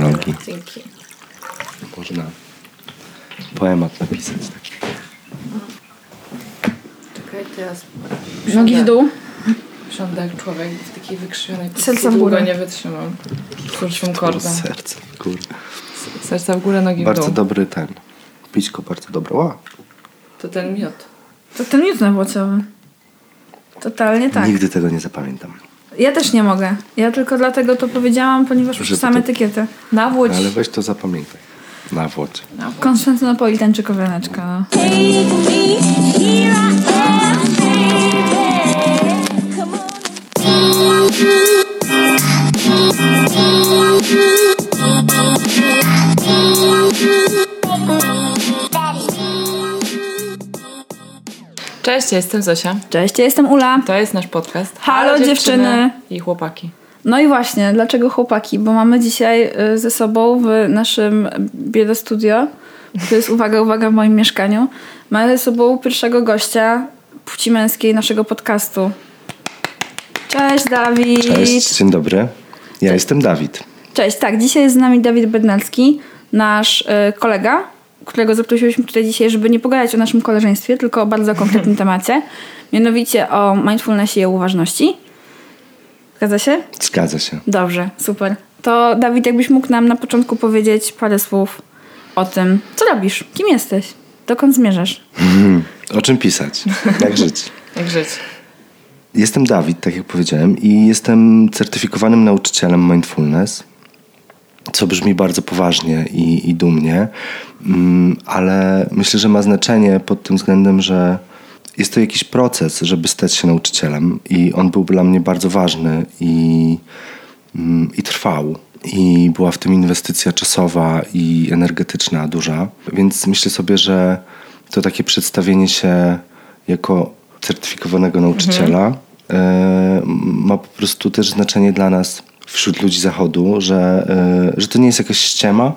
technologii. Dzięki. Można poemat napisać. Czekaj, teraz Nogi w dół. Jak człowiek w takiej wykrzywionej Serca w Długo górę. nie wytrzymam. Krótszym kordem. Serce, kurde. Serca w górę, nogi w Bardzo dół. dobry ten. Pićko bardzo dobre. Ła. To ten miód. To ten miód nawłocowy. Totalnie tak. Nigdy tego nie zapamiętam. Ja też nie mogę. Ja tylko dlatego to powiedziałam, ponieważ Żeby to- etykietę. Nawódź. No, ale weź to zapamiętaj. Na włocie. Konstantynopolitan czy kowianeczka. No. Take Cześć, ja jestem Zosia. Cześć, ja jestem Ula. To jest nasz podcast. Halo, dziewczyny. I chłopaki. No i właśnie, dlaczego chłopaki? Bo mamy dzisiaj y, ze sobą w naszym bieda studio, to jest uwaga, uwaga w moim mieszkaniu, mamy ze sobą pierwszego gościa płci męskiej naszego podcastu. Cześć Dawid. Cześć, dzień dobry. Ja jestem Dawid. Cześć, tak, dzisiaj jest z nami Dawid Bednacki, nasz y, kolega, którego zaprosiłyśmy tutaj dzisiaj, żeby nie pogadać o naszym koleżeństwie, tylko o bardzo konkretnym temacie, mianowicie o mindfulnessie i o uważności. Zgadza się? Zgadza się. Dobrze, super. To Dawid, jakbyś mógł nam na początku powiedzieć parę słów o tym, co robisz, kim jesteś, dokąd zmierzasz. O czym pisać? Jak żyć? Jak żyć? Jestem Dawid, tak jak powiedziałem, i jestem certyfikowanym nauczycielem mindfulness, co brzmi bardzo poważnie i, i dumnie, mm, ale myślę, że ma znaczenie pod tym względem, że jest to jakiś proces, żeby stać się nauczycielem, i on był dla mnie bardzo ważny i, mm, i trwał. I była w tym inwestycja czasowa i energetyczna duża, więc myślę sobie, że to takie przedstawienie się jako certyfikowanego nauczyciela e, ma po prostu też znaczenie dla nas wśród ludzi zachodu, że, e, że to nie jest jakaś ściema,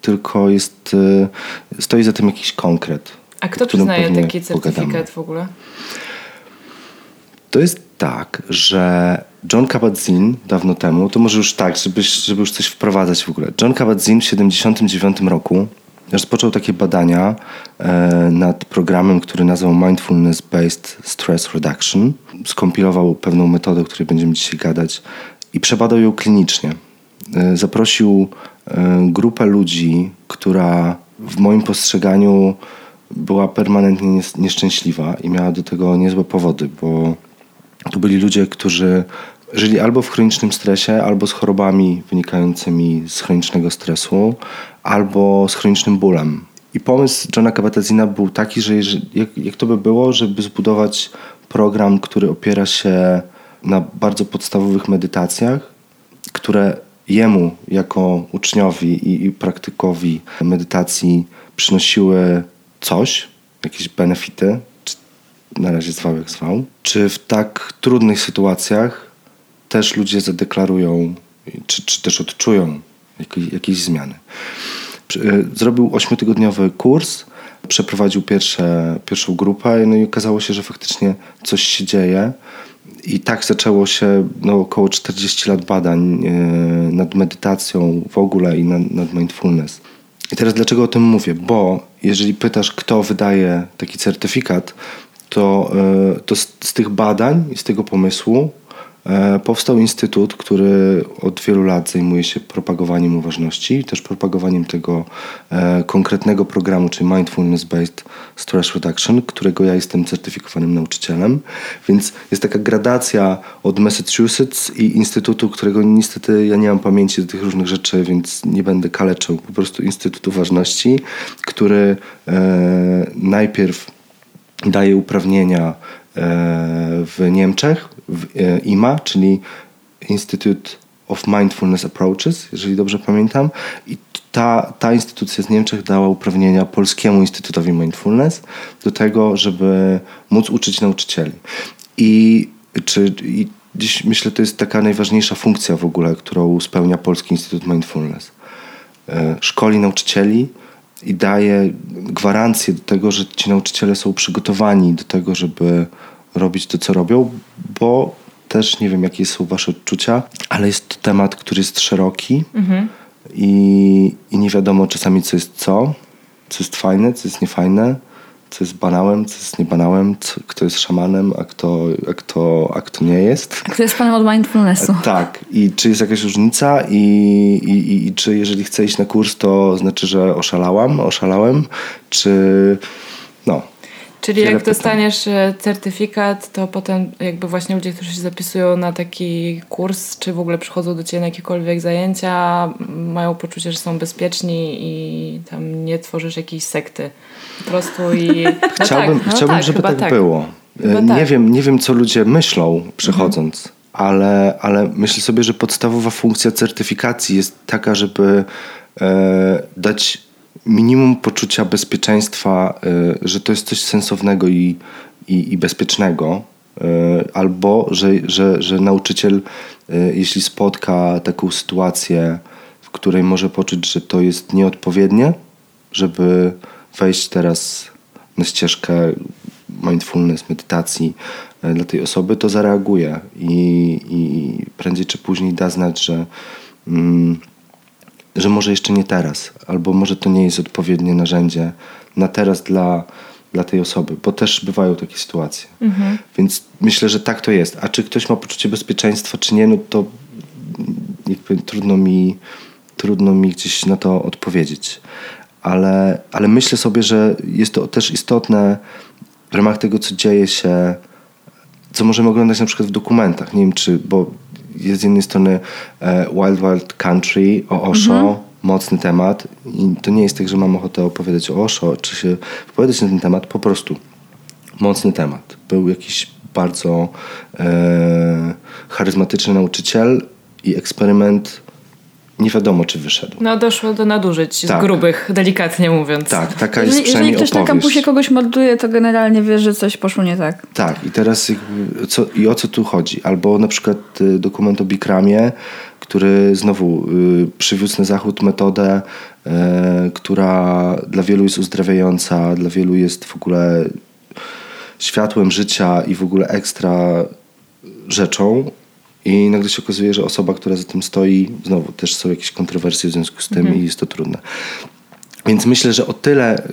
tylko jest, e, stoi za tym jakiś konkret. A kto przyznaje taki certyfikat pogadamy. w ogóle? To jest tak, że John Kabat-Zinn dawno temu, to może już tak, żeby, żeby już coś wprowadzać w ogóle. John Kabat-Zinn w 79 roku rozpoczął takie badania e, nad programem, który nazwał Mindfulness Based Stress Reduction. Skompilował pewną metodę, o której będziemy dzisiaj gadać i przebadał ją klinicznie. E, zaprosił e, grupę ludzi, która w moim postrzeganiu była permanentnie nies- nieszczęśliwa i miała do tego niezłe powody, bo to byli ludzie, którzy żyli albo w chronicznym stresie, albo z chorobami wynikającymi z chronicznego stresu, albo z chronicznym bólem. I pomysł Johna Kabat-Zina był taki, że jeżeli, jak, jak to by było, żeby zbudować program, który opiera się na bardzo podstawowych medytacjach, które jemu jako uczniowi i, i praktykowi medytacji przynosiły coś, jakieś benefity, czy na razie zwał jak zwał, czy w tak trudnych sytuacjach też ludzie zadeklarują, czy, czy też odczują jakieś, jakieś zmiany. Y, Zrobił ośmiotygodniowy kurs, przeprowadził pierwsze, pierwszą grupę, no i okazało się, że faktycznie coś się dzieje. I tak zaczęło się no, około 40 lat badań y, nad medytacją w ogóle i nad, nad mindfulness. I teraz dlaczego o tym mówię? Bo jeżeli pytasz, kto wydaje taki certyfikat, to, y, to z, z tych badań i z tego pomysłu e, powstał instytut, który od wielu lat zajmuje się propagowaniem uważności też propagowaniem tego e, konkretnego programu, czyli Mindfulness Based Stress Reduction, którego ja jestem certyfikowanym nauczycielem. Więc jest taka gradacja od Massachusetts i instytutu, którego niestety ja nie mam pamięci do tych różnych rzeczy, więc nie będę kaleczył. Po prostu Instytut Uważności, który e, najpierw daje uprawnienia e, w Niemczech, w e, IMA, czyli Institute of Mindfulness Approaches, jeżeli dobrze pamiętam. I ta, ta instytucja z Niemczech dała uprawnienia Polskiemu Instytutowi Mindfulness do tego, żeby móc uczyć nauczycieli. I, czy, i dziś myślę, to jest taka najważniejsza funkcja w ogóle, którą spełnia Polski Instytut Mindfulness. E, Szkoli nauczycieli, i daje gwarancję do tego, że ci nauczyciele są przygotowani do tego, żeby robić to, co robią, bo też nie wiem, jakie są wasze odczucia, ale jest to temat, który jest szeroki i, i nie wiadomo czasami, co jest co, co jest fajne, co jest niefajne, co jest banałem, co jest niebanałem, co, kto jest szamanem, a kto, a, kto, a kto nie jest. Kto jest panem od mindfulnessu? Tak, i czy jest jakaś różnica i, i, i, i czy jeżeli chcę iść na kurs, to znaczy, że oszalałam, oszalałem, czy no. Czyli jak pytań. dostaniesz e, certyfikat, to potem jakby właśnie ludzie, którzy się zapisują na taki kurs, czy w ogóle przychodzą do Ciebie na jakiekolwiek zajęcia, mają poczucie, że są bezpieczni i tam nie tworzysz jakiejś sekty. Po prostu i... No Chciałbym, tak, no chciałbym tak, żeby chyba tak, było. Chyba E, nie, tak. wiem, nie wiem, co ludzie myślą przychodząc, ale, ale myślę sobie, że podstawowa funkcja certyfikacji jest taka, żeby e, dać minimum poczucia bezpieczeństwa, e, że to jest coś sensownego i, i, i bezpiecznego. e, Albo, że, że, że nauczyciel, e, jeśli spotka taką sytuację, w której może poczuć, że to jest nieodpowiednie, żeby wejść teraz na ścieżkę mindfulness, medytacji dla tej osoby, to zareaguje i, i prędzej czy później da znać, że, mm, że może jeszcze nie teraz, albo może to nie jest odpowiednie narzędzie na teraz dla, dla tej osoby, bo też bywają takie sytuacje. Więc myślę, że tak to jest. A czy ktoś ma poczucie bezpieczeństwa, czy nie, no to jakby trudno mi, trudno mi gdzieś na to odpowiedzieć. Ale, ale myślę sobie, że jest to też istotne w ramach tego, co dzieje się, co możemy oglądać na przykład w dokumentach. Nie wiem, czy, bo jest z jednej strony e, Wild Wild Country o Osho, mocny temat. I to nie jest tak, że mam ochotę opowiadać o Osho, czy się wypowiadać na ten temat, po prostu mocny temat. Był jakiś bardzo e, charyzmatyczny nauczyciel i eksperyment nie wiadomo, czy wyszedł. No doszło do nadużyć Tak. z grubych, delikatnie mówiąc. Tak, taka jest Jeżeli, jeżeli przynajmniej ktoś na opowieść. kampusie kogoś morduje, to generalnie wie, że coś poszło nie tak. Tak, i teraz co, i o co tu chodzi? Albo na przykład y, dokument o Bikramie, który znowu y, przywiózł na zachód metodę, y, która dla wielu jest uzdrawiająca, dla wielu jest w ogóle światłem życia i w ogóle ekstra rzeczą. I nagle się okazuje, że osoba, która za tym stoi, znowu też są jakieś kontrowersje w związku z tym i jest to trudne. Więc myślę, że o tyle y,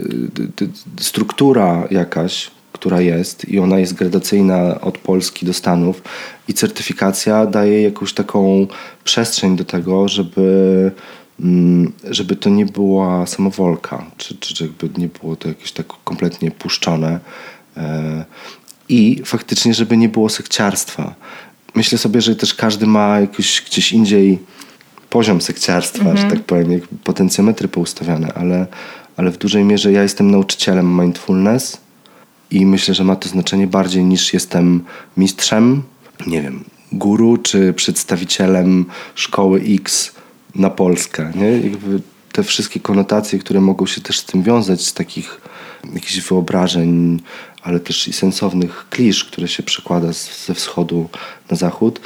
y, y, struktura jakaś, która jest i ona jest gradacyjna od Polski do Stanów i certyfikacja daje jakąś taką przestrzeń do tego, żeby, mm, żeby to nie była samowolka, czy, czy żeby nie było to jakieś tak kompletnie puszczone e, i faktycznie, żeby nie było sekciarstwa. Myślę sobie, że też każdy ma jakoś gdzieś indziej poziom sekciarstwa, że tak powiem, jak potencjometry poustawiane, ale, ale w dużej mierze ja jestem nauczycielem mindfulness i myślę, że ma to znaczenie bardziej niż jestem mistrzem, nie wiem, guru czy przedstawicielem szkoły X na Polskę. Nie? Jakby te wszystkie konotacje, które mogą się też z tym wiązać, z takich jakichś wyobrażeń, ale też i sensownych klisz, które się przekłada z, ze wschodu na zachód,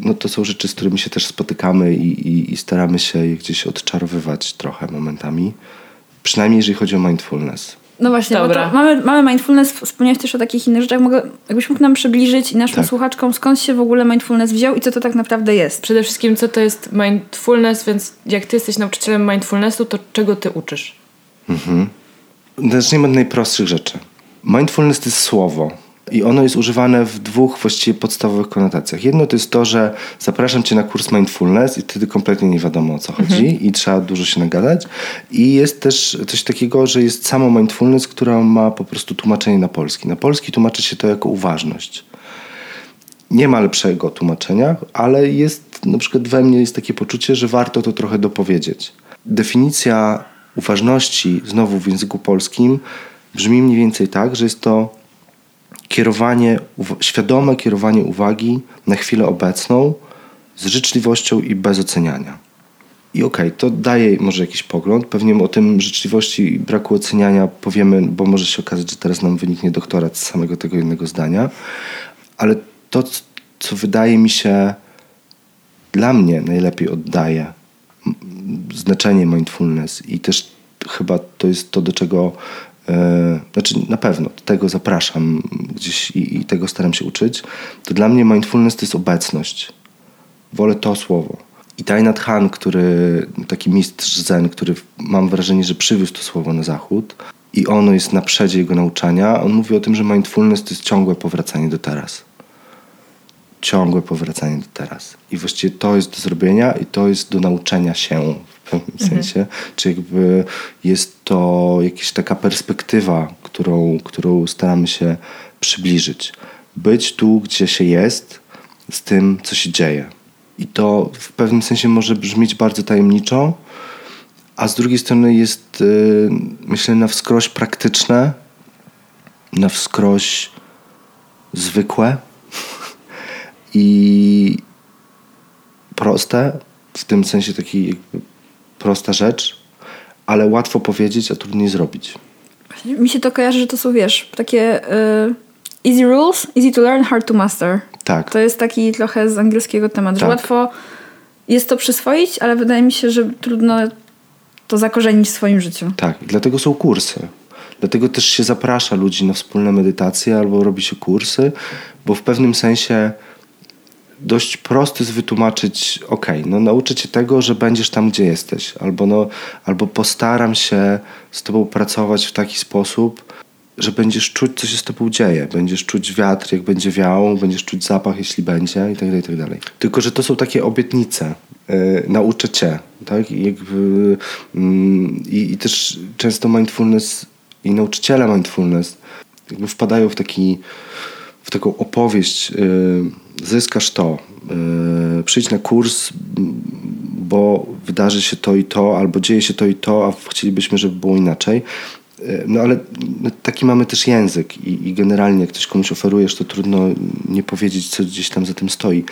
no to są rzeczy, z którymi się też spotykamy i, i, i staramy się je gdzieś odczarowywać trochę momentami. Przynajmniej jeżeli chodzi o mindfulness. No właśnie, Dobra. bo to mamy, mamy mindfulness, wspomniałeś też o takich innych rzeczach. Mogę, jakbyś mógł nam przybliżyć i naszym Tak. słuchaczkom, skąd się w ogóle mindfulness wziął i co to tak naprawdę jest? Przede wszystkim, co to jest mindfulness, więc jak ty jesteś nauczycielem mindfulnessu, to czego ty uczysz? Zacznijmy od najprostszych rzeczy. Mindfulness to jest słowo. I ono jest używane w dwóch właściwie podstawowych konotacjach. Jedno to jest to, że zapraszam cię na kurs mindfulness i wtedy kompletnie nie wiadomo o co chodzi i trzeba dużo się nagadać. I jest też coś takiego, że jest samo mindfulness, która ma po prostu tłumaczenie na polski. Na polski tłumaczy się to jako uważność. Nie ma lepszego tłumaczenia, ale jest na przykład we mnie jest takie poczucie, że warto to trochę dopowiedzieć. Definicja uważności, znowu w języku polskim, brzmi mniej więcej tak, że jest to kierowanie, świadome kierowanie uwagi na chwilę obecną z życzliwością i bez oceniania. I okej, to daje może jakiś pogląd. Pewnie o tym życzliwości i braku oceniania powiemy, bo może się okazać, że teraz nam wyniknie doktorat z samego tego jednego zdania. Ale to, co wydaje mi się dla mnie najlepiej oddaje znaczenie mindfulness i też chyba to jest to, do czego znaczy na pewno do tego zapraszam gdzieś i, i tego staram się uczyć, to dla mnie mindfulness to jest obecność. Wolę to słowo. I Tainat Han, który, taki mistrz zen, który mam wrażenie, że przywiózł to słowo na zachód i ono jest na przedzie jego nauczania, on mówi o tym, że mindfulness to jest ciągłe powracanie do teraz. Ciągłe powracanie do teraz. I właściwie to jest do zrobienia i to jest do nauczenia się w pewnym sensie. Czy jakby jest to jakaś taka perspektywa, którą, którą staramy się przybliżyć. Być tu, gdzie się jest, z tym, co się dzieje. I to w pewnym sensie może brzmieć bardzo tajemniczo, a z drugiej strony jest, y, myślę, na wskroś praktyczne, na wskroś zwykłe i proste, w tym sensie taki jakby prosta rzecz, ale łatwo powiedzieć, a trudniej zrobić. Mi się to kojarzy, że to są, wiesz, takie y, easy rules, easy to learn, hard to master. Tak. To jest taki trochę z angielskiego temat, że Tak. łatwo jest to przyswoić, ale wydaje mi się, że trudno to zakorzenić w swoim życiu. Tak, i dlatego są kursy. Dlatego też się zaprasza ludzi na wspólne medytacje albo robi się kursy, bo w pewnym sensie dość prosty jest wytłumaczyć, ok, no nauczę cię tego, że będziesz tam, gdzie jesteś, albo, no, albo postaram się z tobą pracować w taki sposób, że będziesz czuć, co się z tobą dzieje. Będziesz czuć wiatr, jak będzie wiał, będziesz czuć zapach, jeśli będzie i tak dalej, i tak dalej. Tylko, że to są takie obietnice. Yy, nauczę cię, tak? I, jakby, i, I też często mindfulness i nauczyciele mindfulness jakby wpadają w taki w taką opowieść yy, zyskasz to, yy, przyjdź na kurs, bo wydarzy się to i to, albo dzieje się to i to, a chcielibyśmy, żeby było inaczej. Yy, No ale no, taki mamy też język i, i generalnie jak ktoś komuś oferujesz, to trudno nie powiedzieć, co gdzieś tam za tym stoi.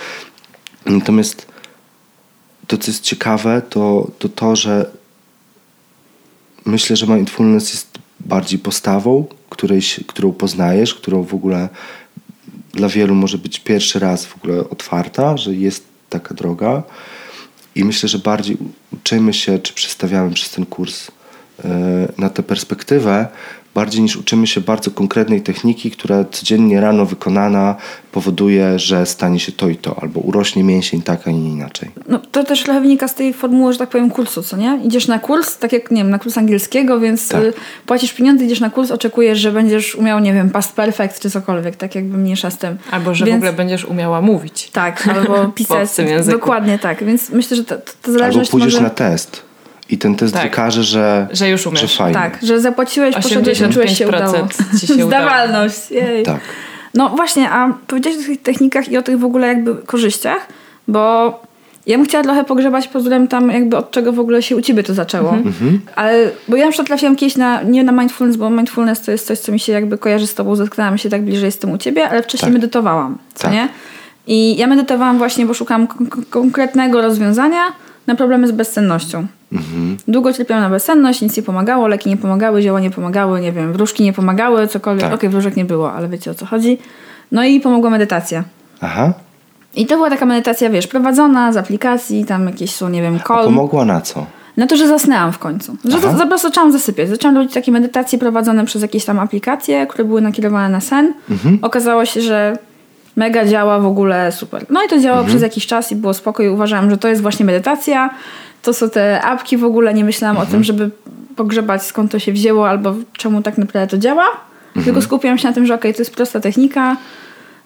Natomiast to, co jest ciekawe, to to, to że myślę, że mindfulness jest bardziej postawą, której, się- którą poznajesz, którą w ogóle dla wielu może być pierwszy raz w ogóle otwarta, że jest taka droga. I myślę, że bardziej uczymy się, czy przestawiamy przez ten kurs e, na tę perspektywę, bardziej niż uczymy się bardzo konkretnej techniki, która codziennie rano wykonana powoduje, że stanie się to i to, albo urośnie mięsień tak, a nie inaczej. No, to też trochę wynika z tej formuły, że tak powiem, kursu, co nie? Idziesz na kurs, tak jak, nie wiem, na kurs angielskiego, więc Tak. y, płacisz pieniądze, idziesz na kurs, oczekujesz, że będziesz umiał, nie wiem, past perfect czy cokolwiek, tak jakby mniejsza z tym. Albo że Więc- w ogóle będziesz umiała mówić. Tak, albo pisać. obcym języku. Dokładnie tak, więc myślę, że to, to, to Albo pójdziesz może... na test i ten test Tak. wykaże, że, Że już umiesz. że fajnie. Tak, że zapłaciłeś, poszedłeś, czułeś się 85% udało. ci się udało. Zdawalność, jej. Tak. No właśnie, a powiedziałeś o tych technikach i o tych w ogóle jakby korzyściach, bo ja bym chciała trochę pogrzebać pod względem tam jakby od czego w ogóle się u ciebie to zaczęło. Mhm. Ale, bo ja na przykład trafiłam kiedyś na, nie na mindfulness, bo mindfulness to jest coś, co mi się jakby kojarzy z tobą, zetknęłam się tak bliżej jestem u ciebie, ale wcześniej Tak. medytowałam, co Tak. nie? I ja medytowałam właśnie, bo kon- konkretnego rozwiązania na problemy z bezsennością. Mhm. Długo cierpiałam na bezsenność, nic nie pomagało, leki nie pomagały, zioła nie pomagały, nie wiem, wróżki nie pomagały, cokolwiek. Tak. Okej, wróżek nie było, ale wiecie o co chodzi. No i pomogła medytacja. Aha. I to była taka medytacja, wiesz, prowadzona z aplikacji, tam jakieś są, nie wiem, A call. pomogła na co? Na to, że zasnęłam w końcu. Że to, po zaczęłam zasypiać. Zaczęłam robić takie medytacje prowadzone przez jakieś tam aplikacje, które były nakierowane na sen. Mhm. Okazało się, że mega działa w ogóle super. No i to działało Mhm. przez jakiś czas i było spoko i uważałam, że to jest właśnie medytacja. To są te apki w ogóle. Nie myślałam Mhm. o tym, żeby pogrzebać skąd to się wzięło albo czemu tak naprawdę to działa. Mhm. Tylko skupiłam się na tym, że okej, to jest prosta technika.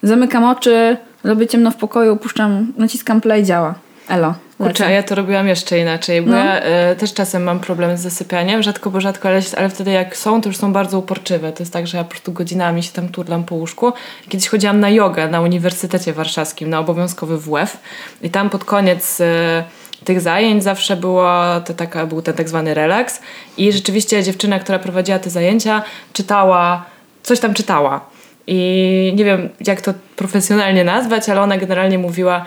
Zamykam oczy, robię ciemno w pokoju, puszczam, naciskam play, działa. Elo. Kurczę, a ja to robiłam jeszcze inaczej, bo No. ja e, też czasem mam problem z zasypianiem, rzadko bo rzadko, ale, ale wtedy jak są, to już są bardzo uporczywe. To jest tak, że ja po prostu godzinami się tam turlam po łóżku. Kiedyś chodziłam na jogę na Uniwersytecie Warszawskim, na obowiązkowy WF i tam pod koniec e, tych zajęć zawsze było to taka, był ten tak zwany relaks i rzeczywiście dziewczyna, która prowadziła te zajęcia, czytała, coś tam czytała. I nie wiem, jak to profesjonalnie nazwać, ale ona generalnie mówiła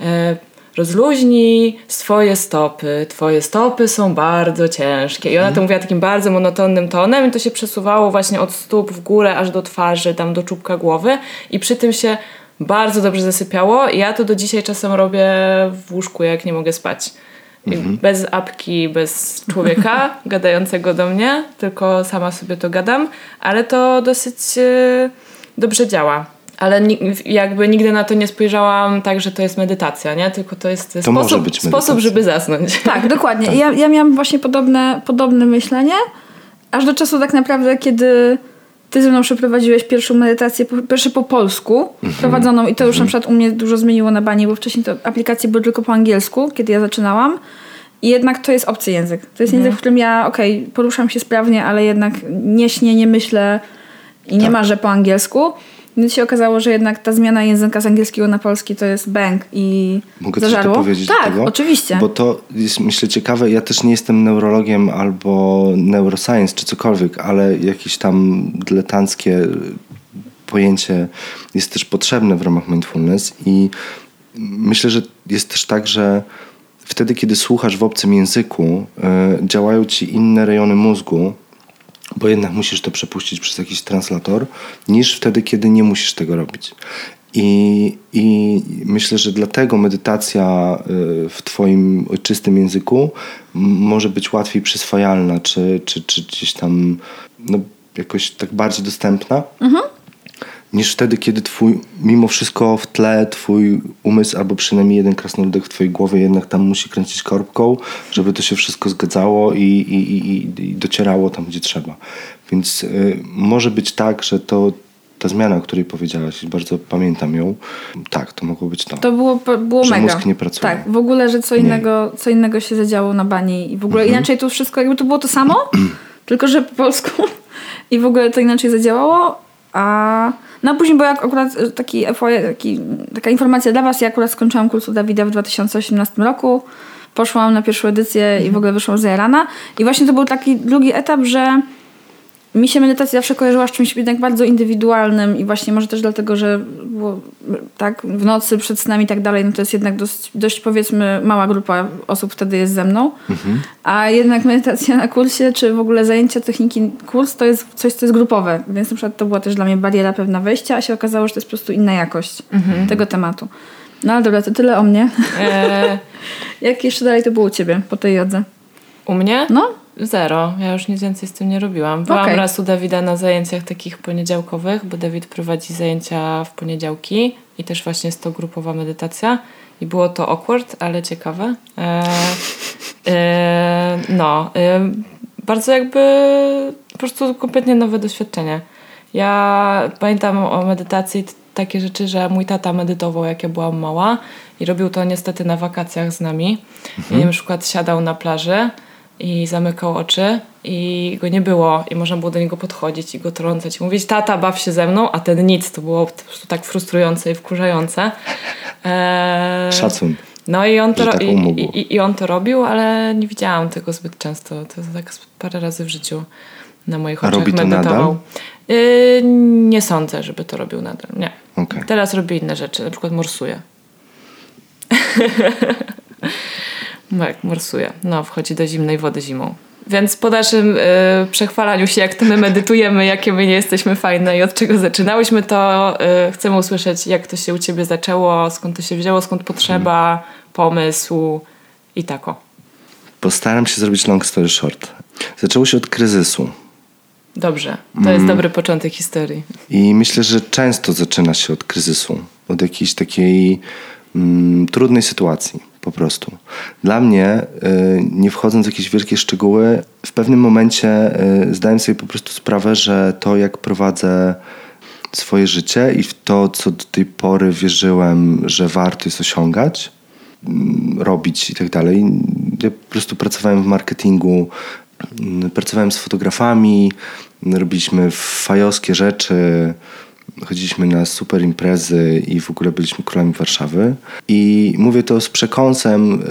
e, rozluźnij swoje stopy, twoje stopy są bardzo ciężkie. I ona to mówiła takim bardzo monotonnym tonem i to się przesuwało właśnie od stóp w górę aż do twarzy, tam do czubka głowy i przy tym się bardzo dobrze zasypiało. I ja to do dzisiaj czasem robię w łóżku, jak nie mogę spać. I Bez apki, bez człowieka gadającego do mnie, tylko sama sobie to gadam, ale to dosyć e, dobrze działa. Ale ni- jakby nigdy na to nie spojrzałam tak, że to jest medytacja, nie? Tylko to jest To sposób, być sposób, żeby zasnąć. Tak, dokładnie. Ja, ja miałam właśnie podobne, podobne myślenie, aż do czasu tak naprawdę, kiedy ty ze mną przeprowadziłeś pierwszą medytację, po- pierwsze po polsku, prowadzoną i to już na przykład u mnie dużo zmieniło na bani, bo wcześniej to aplikacje były tylko po angielsku, kiedy ja zaczynałam. I jednak to jest obcy język. To jest język, w którym ja, okej, poruszam się sprawnie, ale jednak nie śnię, nie myślę i nie marzę po angielsku. Więc się okazało, że jednak ta zmiana języka z angielskiego na polski to jest bang i Mogę coś zażarło. dopowiedzieć tak, do tego? oczywiście. Bo to jest myślę ciekawe. Ja też nie jestem neurologiem albo neuroscience czy cokolwiek, ale jakieś tam dyletanckie pojęcie jest też potrzebne w ramach mindfulness i myślę, że jest też tak, że wtedy, kiedy słuchasz w obcym języku, y, działają ci inne rejony mózgu, bo jednak musisz to przepuścić przez jakiś translator, niż wtedy, kiedy nie musisz tego robić. I, I myślę, że dlatego medytacja y, w Twoim ojczystym języku może być łatwiej przyswajalna, czy, czy, czy gdzieś tam no, jakoś tak bardziej dostępna. Niż wtedy, kiedy twój, mimo wszystko w tle twój umysł, albo przynajmniej jeden krasnoludek w twojej głowie jednak tam musi kręcić korbką, żeby to się wszystko zgadzało i, i, i, i- docierało tam, gdzie trzeba. Więc y, może być tak, że to ta zmiana, o której powiedziałaś, bardzo pamiętam ją, tak, to mogło być to. To było, było Że mega. mózg nie pracuje. Tak, w ogóle, że co Nie. innego, co innego się zadziało na bani i w ogóle inaczej to wszystko, jakby to było to samo, tylko że po polsku i w ogóle to inaczej zadziałało, a no a później był jak akurat e, taki, taki taka informacja dla was, ja akurat skończyłam kurs u Dawida w 2018 roku, poszłam na pierwszą edycję i w ogóle wyszłam z Jarana. I właśnie to był taki drugi etap, że mi się medytacja zawsze kojarzyła z czymś jednak bardzo indywidualnym i właśnie może też dlatego, że było tak w nocy przed snami i tak dalej, no to jest jednak dość, dość powiedzmy mała grupa osób wtedy jest ze mną. A jednak medytacja na kursie, czy w ogóle zajęcia techniki kurs to jest coś, co jest grupowe. Więc na przykład to była też dla mnie bariera pewna wejścia, a się okazało, że to jest po prostu inna jakość tego tematu. No ale dobra, to tyle o mnie. E, Jak jeszcze dalej to było u ciebie po tej jodze? u mnie? No? Zero. Ja już nic więcej z tym nie robiłam. Byłam Okej. raz u Dawida na zajęciach takich poniedziałkowych, bo Dawid prowadzi zajęcia w poniedziałki i też właśnie jest to grupowa medytacja. I było to awkward, ale ciekawe. E, e, no, e, bardzo jakby po prostu kompletnie nowe doświadczenie. Ja pamiętam o medytacji takie rzeczy, że mój tata medytował jak ja byłam mała i robił to niestety na wakacjach z nami. I na przykład siadał na plaży i zamykał oczy i go nie było i można było do niego podchodzić i go trącać i mówić tata baw się ze mną, a ten nic, to było po prostu tak frustrujące i wkurzające. Eee, Szacun. no i on, to, tak i, i, i on to robił, ale nie widziałam tego zbyt często. To tak parę razy w życiu na moich A oczach robi to medytował. nadal? Yy, nie sądzę, żeby to robił nadal. Nie. Okej. Teraz robi inne rzeczy, na przykład morsuje. no jak morsuje. No, wchodzi do zimnej wody zimą. Więc po naszym y, przechwalaniu się, jak to my medytujemy, jakie my nie jesteśmy fajne i od czego zaczynałyśmy, to y, chcemy usłyszeć, jak to się u ciebie zaczęło, skąd to się wzięło, skąd potrzeba, pomysł i tako. Postaram się zrobić long story short. Zaczęło się od kryzysu. Dobrze, to Mm. jest dobry początek historii. I myślę, że często zaczyna się od kryzysu, od jakiejś takiej mm, trudnej sytuacji po prostu. Dla mnie, y, nie wchodząc w jakieś wielkie szczegóły, w pewnym momencie y, zdałem sobie po prostu sprawę, że to jak prowadzę swoje życie i w to, co do tej pory wierzyłem, że warto jest osiągać, mm, robić i tak dalej. Ja po prostu pracowałem w marketingu, mm, pracowałem z fotografami, robiliśmy fajowskie rzeczy, chodziliśmy na super imprezy i w ogóle byliśmy królami Warszawy. I mówię to z przekąsem,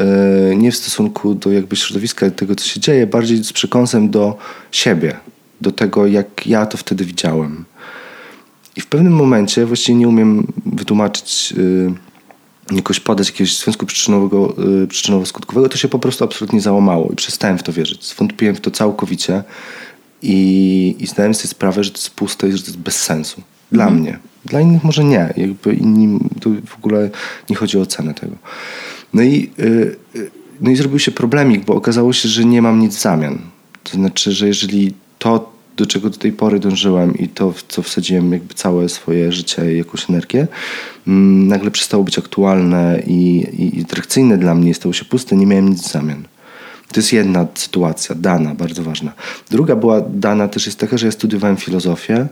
e, nie w stosunku do jakby środowiska, tego co się dzieje, bardziej z przekąsem do siebie, do tego jak ja to wtedy widziałem. I w pewnym momencie, właściwie nie umiem wytłumaczyć, yy, jakoś podać jakiegoś związku yy, przyczynowo-skutkowego, to się po prostu absolutnie załamało i przestałem w to wierzyć. Zwątpiłem w to całkowicie i, i zdałem sobie sprawę, że to jest puste i że to jest bez sensu. Dla mnie. Dla innych może nie. Jakby inni, to w ogóle nie chodzi o cenę tego. No i, yy, yy, no i zrobił się problemik, bo okazało się, że nie mam nic w zamian. To znaczy, że jeżeli to, do czego do tej pory dążyłem i to, w co wsadziłem jakby całe swoje życie i jakąś energię, mm, nagle przestało być aktualne i, i, i atrakcyjne dla mnie, stało się puste, nie miałem nic w zamian. To jest jedna sytuacja, dana, bardzo ważna. Druga była dana też jest taka, że ja studiowałem filozofię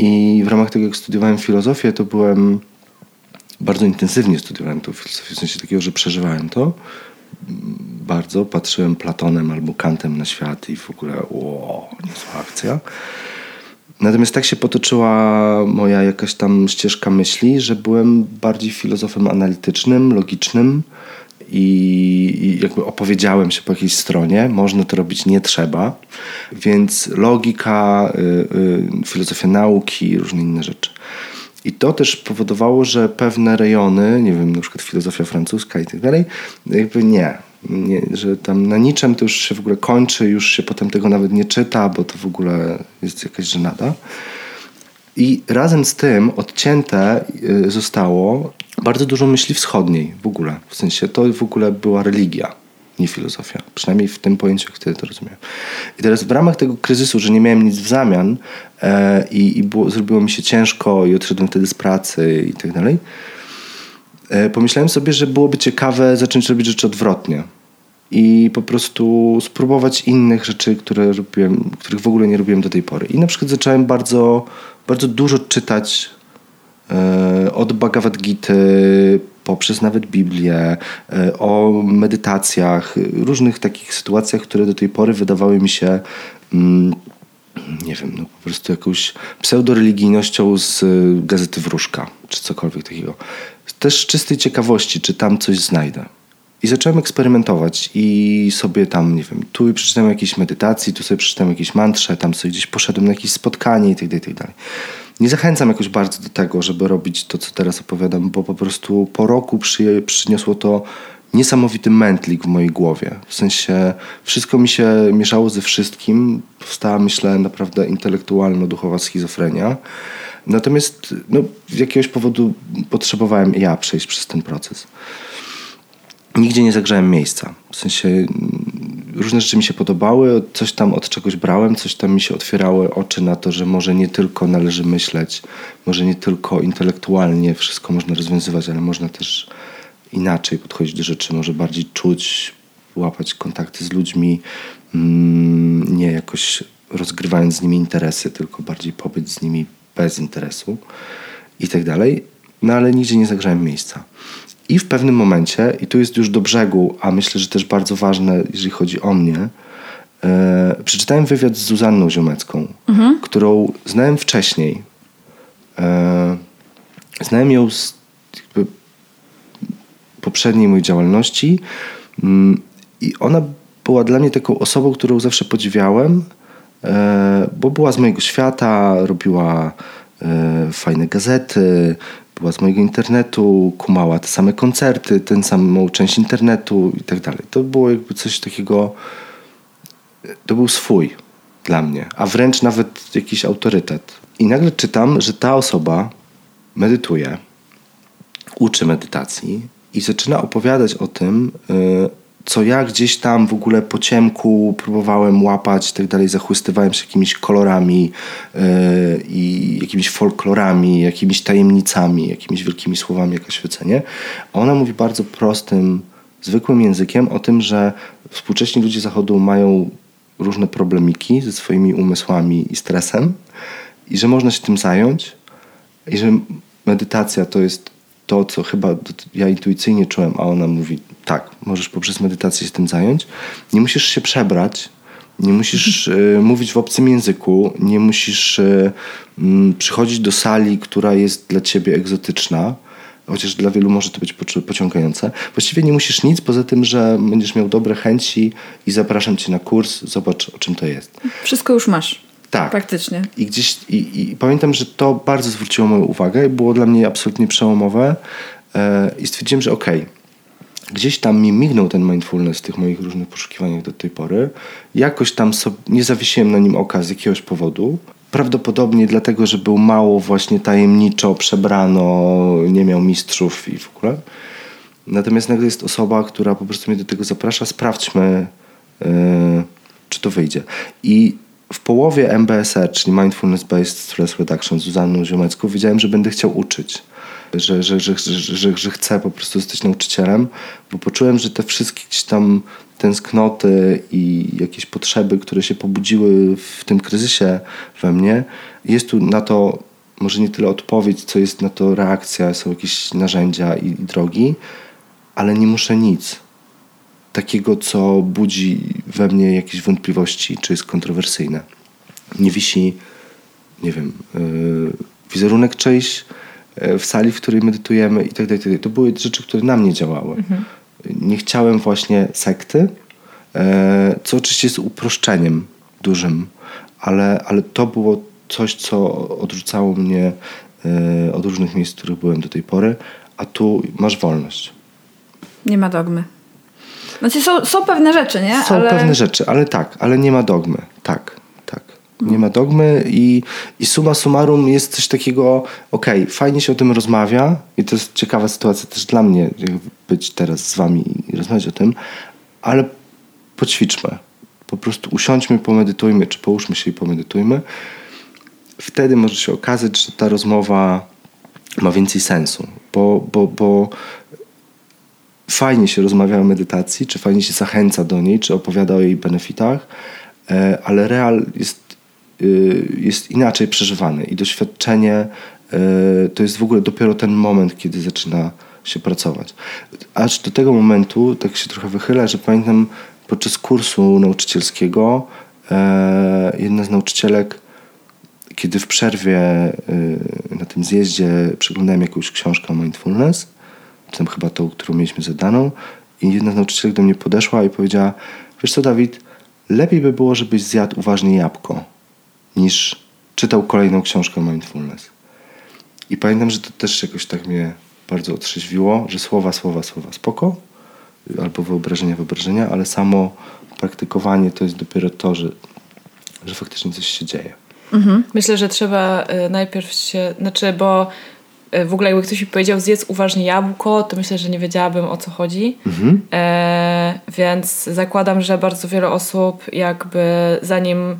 i w ramach tego, jak studiowałem filozofię, to byłem bardzo intensywnie studiowałem tą filozofię, w sensie takiego, że przeżywałem to bardzo. Patrzyłem Platonem albo Kantem na świat i w ogóle wow, niezła akcja. Natomiast tak się potoczyła moja jakaś tam ścieżka myśli, że byłem bardziej filozofem analitycznym, logicznym i, jakby opowiedziałem się po jakiejś stronie. Można to robić, nie trzeba. Więc logika, y, y, filozofia nauki, różne inne rzeczy. I to też powodowało, że pewne rejony, nie wiem, na przykład filozofia francuska i tak dalej, jakby nie, nie. Że tam na niczym to już się w ogóle kończy, już się potem tego nawet nie czyta, bo to w ogóle jest jakaś żenada. I razem z tym odcięte y, zostało bardzo dużo myśli wschodniej w ogóle. W sensie to w ogóle była religia, nie filozofia. Przynajmniej w tym pojęciu, wtedy to rozumiem. I teraz w ramach tego kryzysu, że nie miałem nic w zamian e, i, i było, zrobiło mi się ciężko i odszedłem wtedy z pracy i tak dalej, e, pomyślałem sobie, że byłoby ciekawe zacząć robić rzeczy odwrotnie. I po prostu spróbować innych rzeczy, które robiłem, których w ogóle nie robiłem do tej pory. I na przykład zacząłem bardzo, bardzo dużo czytać e, od Bhagavad Gita poprzez nawet Biblię, e, o medytacjach, różnych takich sytuacjach, które do tej pory wydawały mi się mm, nie wiem, no po prostu jakąś pseudoreligijnością z y, gazety Wróżka, czy cokolwiek takiego. Też z czystej ciekawości, czy tam coś znajdę. I zacząłem eksperymentować i sobie tam, nie wiem, tu przeczytałem jakieś medytacji, tu sobie przeczytałem jakieś mantrze, tam sobie gdzieś poszedłem na jakieś spotkanie i tak dalej, tak dalej. Nie zachęcam jakoś bardzo do tego, żeby robić to, co teraz opowiadam, bo po prostu po roku przy, przyniosło to niesamowity mętlik w mojej głowie. W sensie wszystko mi się mieszało ze wszystkim. Powstała, myślę, naprawdę intelektualno-duchowa schizofrenia. Natomiast no, z jakiegoś powodu potrzebowałem ja przejść przez ten proces. Nigdzie nie zagrzałem miejsca. W sensie mm, różne rzeczy mi się podobały, coś tam od czegoś brałem, coś tam mi się otwierały oczy na to, że może nie tylko należy myśleć, może nie tylko intelektualnie wszystko można rozwiązywać, ale można też inaczej podchodzić do rzeczy, może bardziej czuć, łapać kontakty z ludźmi, mm, nie jakoś rozgrywając z nimi interesy, tylko bardziej pobyć z nimi bez interesu i tak dalej. No ale nigdzie nie zagrzałem miejsca. I w pewnym momencie, i tu jest już do brzegu, a myślę, że też bardzo ważne, jeżeli chodzi o mnie, e, przeczytałem wywiad z Zuzanną Ziomecką, którą znałem wcześniej. E, znałem ją z jakby poprzedniej mojej działalności mm, i ona była dla mnie taką osobą, którą zawsze podziwiałem, e, bo była z mojego świata, robiła fajne gazety, była z mojego internetu, kumała te same koncerty, tę samą część internetu i tak dalej. To było jakby coś takiego, to był swój dla mnie, a wręcz nawet jakiś autorytet. I nagle czytam, że ta osoba medytuje, uczy medytacji i zaczyna opowiadać o tym, y, co ja gdzieś tam w ogóle po ciemku próbowałem łapać i tak dalej, zachłystywałem się jakimiś kolorami y, i jakimiś folklorami, jakimiś tajemnicami, jakimiś wielkimi słowami jak oświecenie. A ona mówi bardzo prostym, zwykłym językiem o tym, że współcześni ludzie zachodu mają różne problemiki ze swoimi umysłami i stresem i że można się tym zająć i że medytacja to jest to, co chyba ja intuicyjnie czułem, a ona mówi tak, możesz poprzez medytację się tym zająć. Nie musisz się przebrać, nie musisz y, mówić w obcym języku, nie musisz y, mm, przychodzić do sali, która jest dla ciebie egzotyczna, chociaż dla wielu może to być pociągające. Właściwie nie musisz nic, poza tym, że będziesz miał dobre chęci i zapraszam cię na kurs, zobacz o czym to jest. Wszystko już masz. Tak. Praktycznie. I gdzieś i, i pamiętam, że to bardzo zwróciło moją uwagę i było dla mnie absolutnie przełomowe. E, I stwierdziłem, że okej, gdzieś tam mi mignął ten mindfulness w tych moich różnych poszukiwaniach do tej pory. Jakoś tam sobie, nie zawiesiłem na nim oka z jakiegoś powodu. Prawdopodobnie dlatego, że był mało właśnie tajemniczo przebrano, nie miał mistrzów i w ogóle. Natomiast nagle jest osoba, która po prostu mnie do tego zaprasza. Sprawdźmy, e, czy to wyjdzie. I w połowie MBSR, czyli Mindfulness Based Stress Reduction z Zuzanną Ziomecką, wiedziałem, że będę chciał uczyć. Że, że, że, że, że, chcę po prostu zostać nauczycielem, bo poczułem, że te wszystkie gdzieś tam tęsknoty i jakieś potrzeby, które się pobudziły w tym kryzysie we mnie, jest tu na to może nie tyle odpowiedź, co jest na to reakcja, są jakieś narzędzia i, i drogi, ale nie muszę nic takiego, co budzi we mnie jakieś wątpliwości, czy jest kontrowersyjne. Nie wisi, nie wiem, yy, wizerunek czyjś w sali, w której medytujemy i tak dalej. i tak dalej. To były rzeczy, które na mnie działały. Nie chciałem właśnie sekty, yy, co oczywiście jest uproszczeniem dużym, ale, ale to było coś, co odrzucało mnie yy, od różnych miejsc, w których byłem do tej pory, a tu masz wolność. Nie ma dogmy. Znaczy są, są pewne rzeczy, nie? Są ale... pewne rzeczy, ale tak, ale nie ma dogmy. Tak, tak. Nie ma dogmy i, i summa summarum jest coś takiego, okej, fajnie się o tym rozmawia i to jest ciekawa sytuacja też dla mnie, być teraz z wami i rozmawiać o tym, ale poćwiczmy. Po prostu usiądźmy, pomedytujmy, czy połóżmy się i pomedytujmy. Wtedy może się okazać, że ta rozmowa ma więcej sensu, bo, bo, bo fajnie się rozmawia o medytacji, czy fajnie się zachęca do niej, czy opowiada o jej benefitach, e, ale real jest, y, jest inaczej przeżywany i doświadczenie e, to jest w ogóle dopiero ten moment, kiedy zaczyna się pracować. Aż do tego momentu, tak się trochę wychylę, że pamiętam podczas kursu nauczycielskiego e, jedna z nauczycielek kiedy w przerwie na tym zjeździe przeglądałem jakąś książkę o mindfulness, tam chyba tą, którą mieliśmy zadaną, i jedna z nauczycielek do mnie podeszła i powiedziała: Wiesz co, Dawid, lepiej by było, żebyś zjadł uważnie jabłko, niż czytał kolejną książkę mindfulness. I pamiętam, że to też jakoś tak mnie bardzo otrzeźwiło, że słowa, słowa, słowa spoko, albo wyobrażenia, wyobrażenia, ale samo praktykowanie to jest dopiero to, że, że faktycznie coś się dzieje. Myślę, że trzeba y, najpierw się, znaczy, bo w ogóle jakby ktoś mi powiedział zjedz uważnie jabłko, to myślę, że nie wiedziałabym o co chodzi. E, więc zakładam, że bardzo wiele osób jakby zanim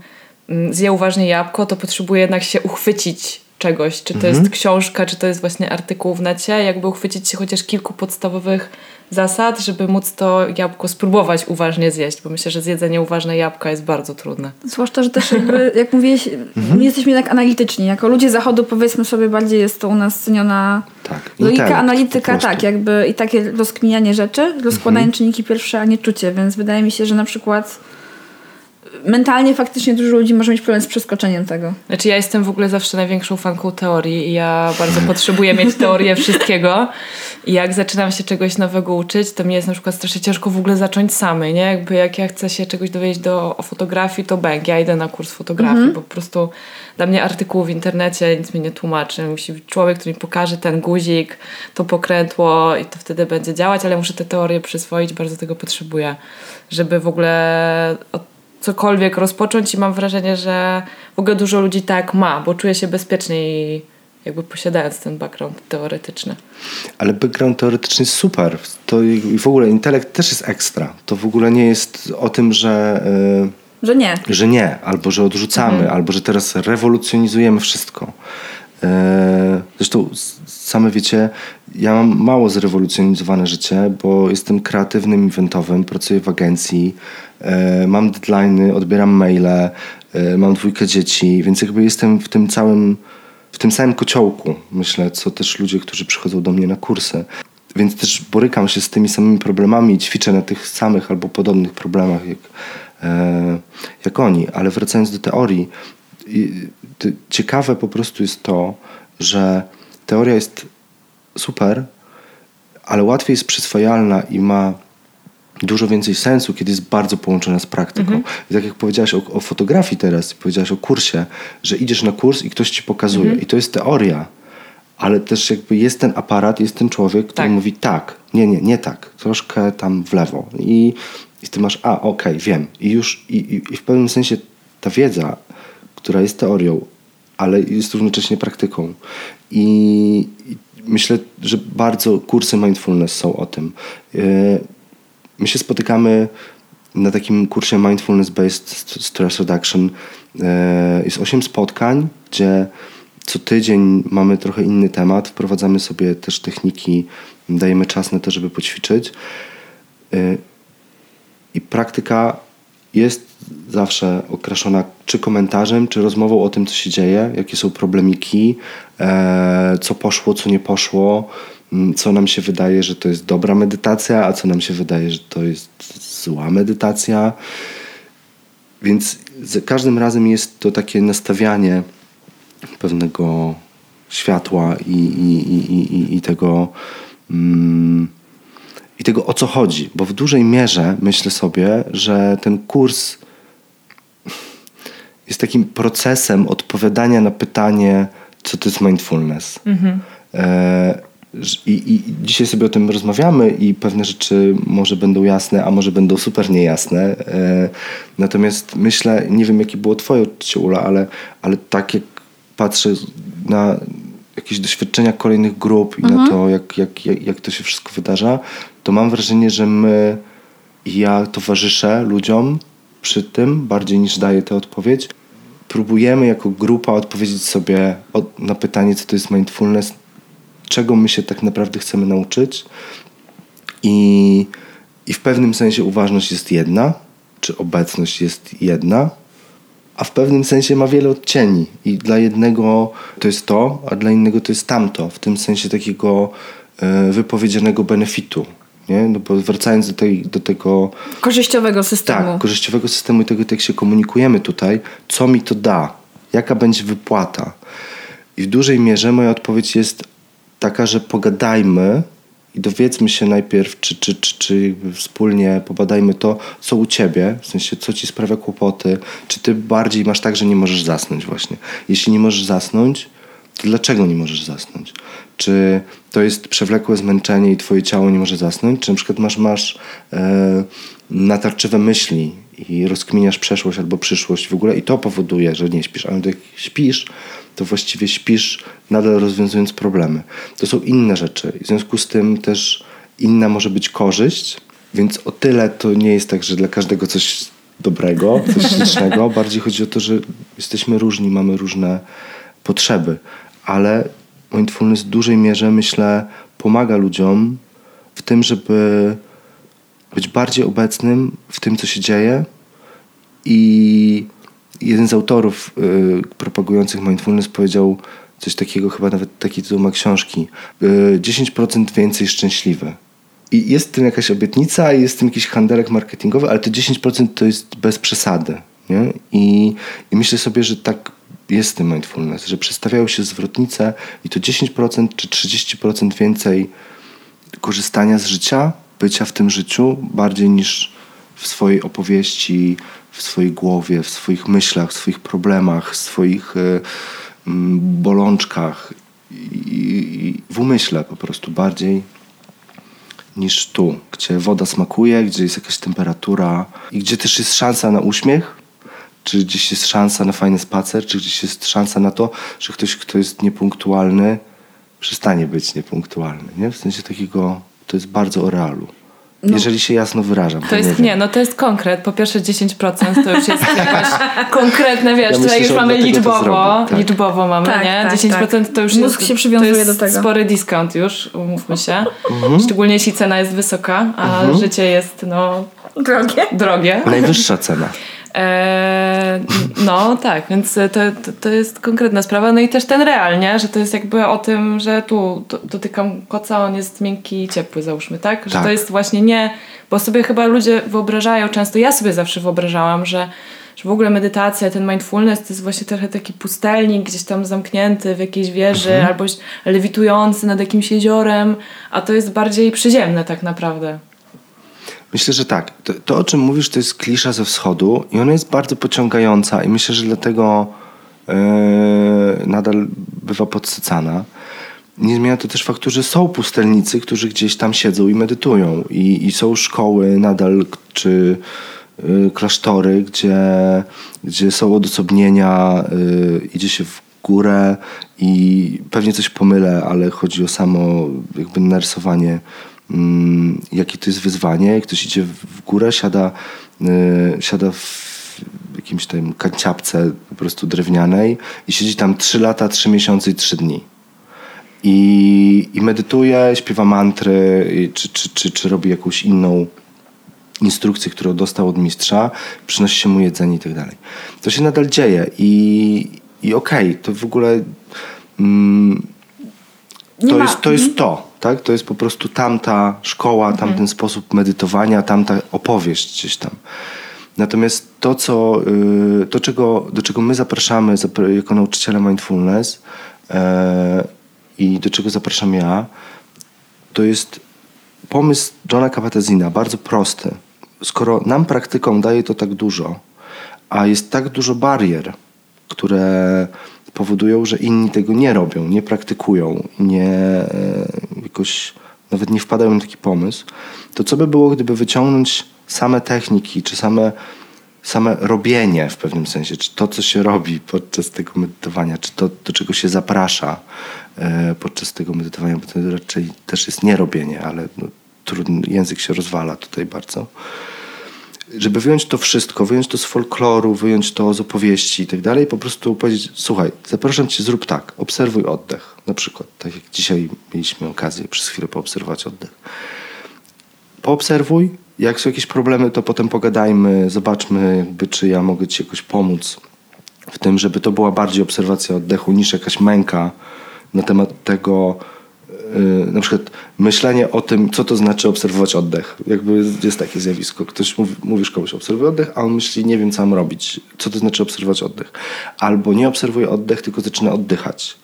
mm, zje uważnie jabłko, to potrzebuje jednak się uchwycić czegoś. Czy to jest książka, czy to jest właśnie artykuł w necie, jakby uchwycić się chociaż kilku podstawowych zasad, żeby móc to jabłko spróbować uważnie zjeść, bo myślę, że zjedzenie uważne jabłka jest bardzo trudne. Zwłaszcza, że też jakby, jak mówiłeś, Mhm. my jesteśmy jednak analityczni. Jako ludzie zachodu powiedzmy sobie bardziej jest to u nas ceniona Tak. logika, analityka, tak, jakby i takie rozkminianie rzeczy, rozkładanie Mhm. czynniki pierwsze, a nie czucie, więc wydaje mi się, że na przykład mentalnie faktycznie dużo ludzi może mieć problem z przeskoczeniem tego. Znaczy ja jestem w ogóle zawsze największą fanką teorii i ja bardzo potrzebuję mieć teorię wszystkiego i jak zaczynam się czegoś nowego uczyć, to mnie jest na przykład strasznie ciężko w ogóle zacząć samej, nie? Jakby jak ja chcę się czegoś dowiedzieć do, o fotografii, to bęk, ja idę na kurs fotografii, bo po prostu dla mnie artykuł w internecie nic mi nie tłumaczy. Musi być człowiek, który mi pokaże ten guzik, to pokrętło i to wtedy będzie działać, ale muszę tę teorię przyswoić, bardzo tego potrzebuję, żeby w ogóle od cokolwiek rozpocząć i mam wrażenie, że w ogóle dużo ludzi tak ma, bo czuje się bezpieczniej jakby posiadając ten background teoretyczny. Ale background teoretyczny jest super. To i w ogóle intelekt też jest ekstra. To w ogóle nie jest o tym, że, Że nie. że nie, albo że odrzucamy, albo że teraz rewolucjonizujemy wszystko. E, Zresztą same wiecie, ja mam mało zrewolucjonizowane życie, bo jestem kreatywnym, eventowym, pracuję w agencji, e, mam deadline'y, odbieram maile, e, mam dwójkę dzieci, więc jakby jestem w tym całym, w tym samym kociołku, myślę, co też ludzie, którzy przychodzą do mnie na kursy. Więc też borykam się z tymi samymi problemami i ćwiczę na tych samych albo podobnych problemach jak, jak oni. Ale wracając do teorii, ciekawe po prostu jest to, że teoria jest super, ale łatwiej jest przyswajalna i ma dużo więcej sensu, kiedy jest bardzo połączona z praktyką. I tak jak powiedziałaś o, o fotografii teraz, powiedziałaś o kursie, że idziesz na kurs i ktoś ci pokazuje. I to jest teoria, ale też jakby jest ten aparat, jest ten człowiek, który Tak. mówi tak, nie, nie, nie tak, troszkę tam w lewo. I, i ty masz, a okej, wiem. I już i, i, i w pewnym sensie ta wiedza, która jest teorią, ale jest równocześnie praktyką. I, myślę, że bardzo kursy mindfulness są o tym. Yy, My się spotykamy na takim kursie Mindfulness Based Stress Reduction E, Jest osiem spotkań, gdzie co tydzień mamy trochę inny temat, wprowadzamy sobie też techniki, dajemy czas na to, żeby poćwiczyć. E, I praktyka jest zawsze okraszona czy komentarzem, czy rozmową o tym, co się dzieje, jakie są problemiki, e, co poszło, co nie poszło, m, co nam się wydaje, że to jest dobra medytacja, a co nam się wydaje, że to jest zła medytacja. Więc za każdym razem jest to takie nastawianie pewnego światła i, i, i, i, i tego. Mm, i tego o co chodzi, bo w dużej mierze myślę sobie, że ten kurs jest takim procesem odpowiadania na pytanie, co to jest mindfulness. E, ż- i, I dzisiaj sobie o tym rozmawiamy i pewne rzeczy może będą jasne, a może będą super niejasne. E, natomiast myślę, nie wiem jakie było twoje odczucie Ula, ale, ale tak jak patrzę na jakieś doświadczenia kolejnych grup i na to, jak, jak, jak, jak to się wszystko wydarza, to mam wrażenie, że my i ja towarzyszę ludziom przy tym, bardziej niż daję tę odpowiedź. Próbujemy jako grupa odpowiedzieć sobie od- na pytanie, co to jest mindfulness, czego my się tak naprawdę chcemy nauczyć. I, I w pewnym sensie uważność jest jedna, czy obecność jest jedna, a w pewnym sensie ma wiele odcieni. I dla jednego to jest to, a dla innego to jest tamto. W tym sensie takiego e, wypowiedzianego benefitu. Nie? No bo wracając do, tej, do tego Korzyściowego systemu. tak, korzyściowego systemu i tego, jak się komunikujemy tutaj, co mi to da, jaka będzie wypłata. I w dużej mierze moja odpowiedź jest taka, że pogadajmy i dowiedzmy się najpierw, czy, czy, czy, czy wspólnie pobadajmy to, co u ciebie, w sensie, co ci sprawia kłopoty, czy ty bardziej masz tak, że nie możesz zasnąć właśnie. Jeśli nie możesz zasnąć, to dlaczego nie możesz zasnąć? Czy to jest przewlekłe zmęczenie i twoje ciało nie może zasnąć? Czy na przykład masz, masz e, natarczywe myśli i rozkminiasz przeszłość albo przyszłość w ogóle i to powoduje, że nie śpisz, ale jak śpisz, to właściwie śpisz nadal rozwiązując problemy. To są inne rzeczy. W związku z tym też inna może być korzyść, więc o tyle to nie jest tak, że dla każdego coś dobrego, coś ślicznego. Bardziej chodzi o to, że jesteśmy różni, mamy różne potrzeby, ale mindfulness w dużej mierze, myślę, pomaga ludziom w tym, żeby być bardziej obecnym w tym, co się dzieje. I jeden z autorów y, propagujących mindfulness powiedział coś takiego, chyba nawet taki tytuł ma książki. Y, 10% więcej szczęśliwy. I jest w tym jakaś obietnica, jest w tym jakiś handelek marketingowy, ale to 10% to jest bez przesady. Nie? I, I myślę sobie, że tak jest tym mindfulness, że przestawiają się zwrotnice i to 10% czy 30% więcej korzystania z życia, bycia w tym życiu, bardziej niż w swojej opowieści, w swojej głowie, w swoich myślach, w swoich problemach, w swoich e, mm, bolączkach i, i w umyśle po prostu bardziej niż tu, gdzie woda smakuje, gdzie jest jakaś temperatura i gdzie też jest szansa na uśmiech, czy gdzieś jest szansa na fajny spacer, czy gdzieś jest szansa na to, że ktoś, kto jest niepunktualny, przestanie być niepunktualny. Nie? W sensie takiego, to jest bardzo o realu. Jeżeli się jasno wyrażam. To jest, nie, nie, no to jest konkret. Po pierwsze 10% to już jest jakaś konkretne, wiesz, Ja myślę, tutaj już mamy liczbowo, tak. liczbowo mamy, Tak, nie? tak, 10% to już Mózg jest, się przywiązuje to jest do tego. spory discount już, umówmy się. Mhm. Szczególnie jeśli cena jest wysoka, a życie jest, no, Drogie. drogie. Najwyższa cena. Eee, no tak, więc to, to, to jest konkretna sprawa. No i też ten real, nie? Że to jest jakby o tym, że tu do- dotykam koca, on jest miękki i ciepły, załóżmy, tak? Że Tak. to jest właśnie nie... Bo sobie chyba ludzie wyobrażają często, ja sobie zawsze wyobrażałam, że, że w ogóle medytacja, ten mindfulness to jest właśnie trochę taki pustelnik gdzieś tam zamknięty w jakiejś wieży albo lewitujący nad jakimś jeziorem, a to jest bardziej przyziemne tak naprawdę. Myślę, że tak. To, to, o czym mówisz, to jest klisza ze wschodu i ona jest bardzo pociągająca i myślę, że dlatego e, nadal bywa podsycana. Nie zmienia to też faktu, że są pustelnicy, którzy gdzieś tam siedzą i medytują. I, i są szkoły nadal, czy y, klasztory, gdzie, gdzie są odosobnienia, y, idzie się w górę i pewnie coś pomylę, ale chodzi o samo jakby narysowanie, jakie to jest wyzwanie. Jak ktoś idzie w- górę, siada, y, siada w jakimś tam kanciapce po prostu drewnianej i siedzi tam 3 lata, 3 miesiące i 3 dni. I, i medytuje, śpiewa mantry, czy, czy, czy, czy robi jakąś inną instrukcję, którą dostał od mistrza, przynosi się mu jedzenie i tak dalej. To się nadal dzieje i, i okej, to w ogóle mm, to, ma- jest, to jest to, tak? To jest po prostu tamta szkoła, tamten sposób medytowania, tamta opowieść gdzieś tam. Natomiast to, co, y, to czego, do czego my zapraszamy zapra- jako nauczyciele mindfulness e, i do czego zapraszam ja, to jest pomysł Johna Kabat-Zina, bardzo prosty. Skoro nam praktykom daje to tak dużo, a jest tak dużo barier, które powodują, że inni tego nie robią, nie praktykują, nie e, jakoś nawet nie wpadają na taki pomysł, to co by było, gdyby wyciągnąć same techniki, czy same, same robienie w pewnym sensie, czy to, co się robi podczas tego medytowania, czy to, do czego się zaprasza e, podczas tego medytowania, bo to raczej też jest nierobienie, ale no, trudny, język się rozwala tutaj bardzo żeby wyjąć to wszystko, wyjąć to z folkloru, wyjąć to z opowieści i tak dalej, po prostu powiedzieć, słuchaj, zapraszam cię, zrób tak, obserwuj oddech, na przykład, tak jak dzisiaj mieliśmy okazję przez chwilę poobserwować oddech. Poobserwuj, jak są jakieś problemy, to potem pogadajmy, zobaczmy, jakby, czy ja mogę ci jakoś pomóc w tym, żeby to była bardziej obserwacja oddechu niż jakaś męka na temat tego, na przykład myślenie o tym, co to znaczy obserwować oddech. Jakby jest, takie zjawisko. Ktoś mówi, mówisz komuś, obserwuj oddech, a on myśli, nie wiem, co mam robić. Co to znaczy obserwować oddech? Albo nie obserwuje oddech, tylko zaczyna oddychać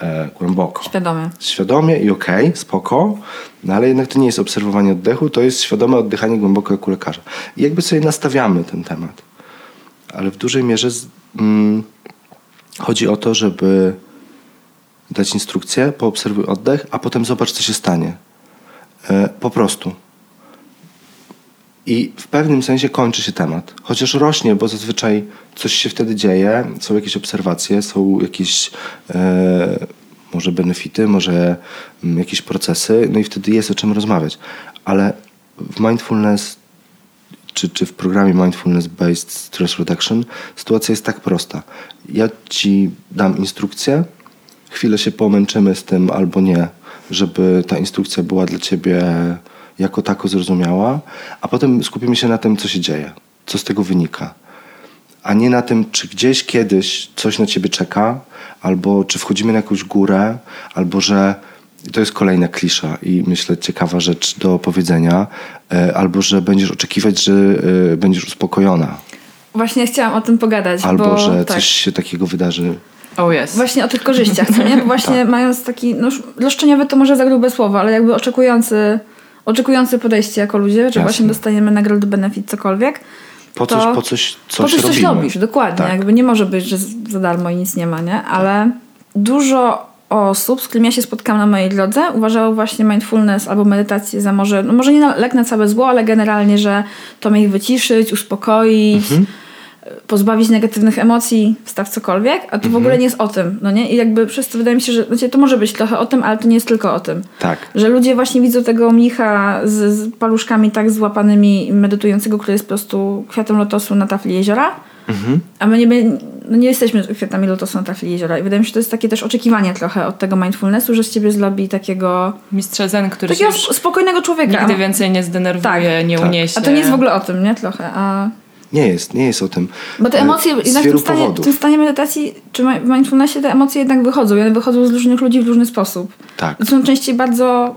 e, głęboko Świadomie. świadomie i okej, spoko, no ale jednak to nie jest obserwowanie oddechu, to jest świadome oddychanie głęboko jak u lekarza. I jakby sobie nastawiamy ten temat. Ale w dużej mierze z, mm, chodzi o to, żeby dać instrukcję, poobserwuj oddech, a potem zobacz, co się stanie. E, po prostu. I w pewnym sensie kończy się temat. Chociaż rośnie, bo zazwyczaj coś się wtedy dzieje, są jakieś obserwacje, są jakieś e, może benefity, może mm, jakieś procesy, no i wtedy jest o czym rozmawiać. Ale w mindfulness czy, czy w programie Mindfulness Based Stress Reduction sytuacja jest tak prosta. Ja ci dam instrukcję, chwilę się pomęczymy z tym albo nie, żeby ta instrukcja była dla ciebie jako tako zrozumiała, a potem skupimy się na tym, co się dzieje, co z tego wynika. A nie na tym, czy gdzieś kiedyś coś na ciebie czeka, albo czy wchodzimy na jakąś górę, albo że to jest kolejna klisza i myślę ciekawa rzecz do powiedzenia, e, albo że będziesz oczekiwać, że e, będziesz uspokojona, Właśnie chciałam o tym pogadać, albo bo że tak. coś się takiego wydarzy. Oh yes. Właśnie o tych korzyściach, co nie? Bo właśnie Tak. mając taki, no roszczeniowy to może za grube słowo, ale jakby oczekujący, oczekujący podejście jako ludzie, że Jasne. właśnie dostaniemy nagrodę, benefit, cokolwiek. Po coś, po coś, coś po coś coś robisz, dokładnie. Tak. Jakby nie może być, że za darmo i nic nie ma, nie? Ale dużo osób, z którymi ja się spotkałam na mojej drodze, uważało właśnie mindfulness albo medytację za może, no może nie na, lek na całe zło, ale generalnie, że to ma ich wyciszyć, uspokoić, Mhm. Pozbawić negatywnych emocji, wstaw cokolwiek, a to Mhm. w ogóle nie jest o tym, no nie? I jakby przez to wydaje mi się, że znaczy, to może być trochę o tym, ale to nie jest tylko o tym. Tak. Że ludzie właśnie widzą tego mnicha z, z paluszkami tak złapanymi medytującego, który jest po prostu kwiatem lotosu na tafli jeziora, Mhm. a my nie, no nie jesteśmy kwiatami lotosu na tafli jeziora. I wydaje mi się, że to jest takie też oczekiwanie trochę od tego mindfulnessu, że z ciebie zrobi takiego, Mistrza Zen, który takiego spokojnego człowieka. nigdy więcej nie zdenerwuje, Tak. nie Tak. uniesie. A to nie jest w ogóle o tym, nie? Trochę. A... Nie jest, nie jest o tym. Bo te E, emocje, z jednak w tym, stanie, w tym stanie medytacji, czy w mindfulnessie te emocje jednak wychodzą. I one wychodzą z różnych ludzi w różny sposób. Tak. To są częściej bardzo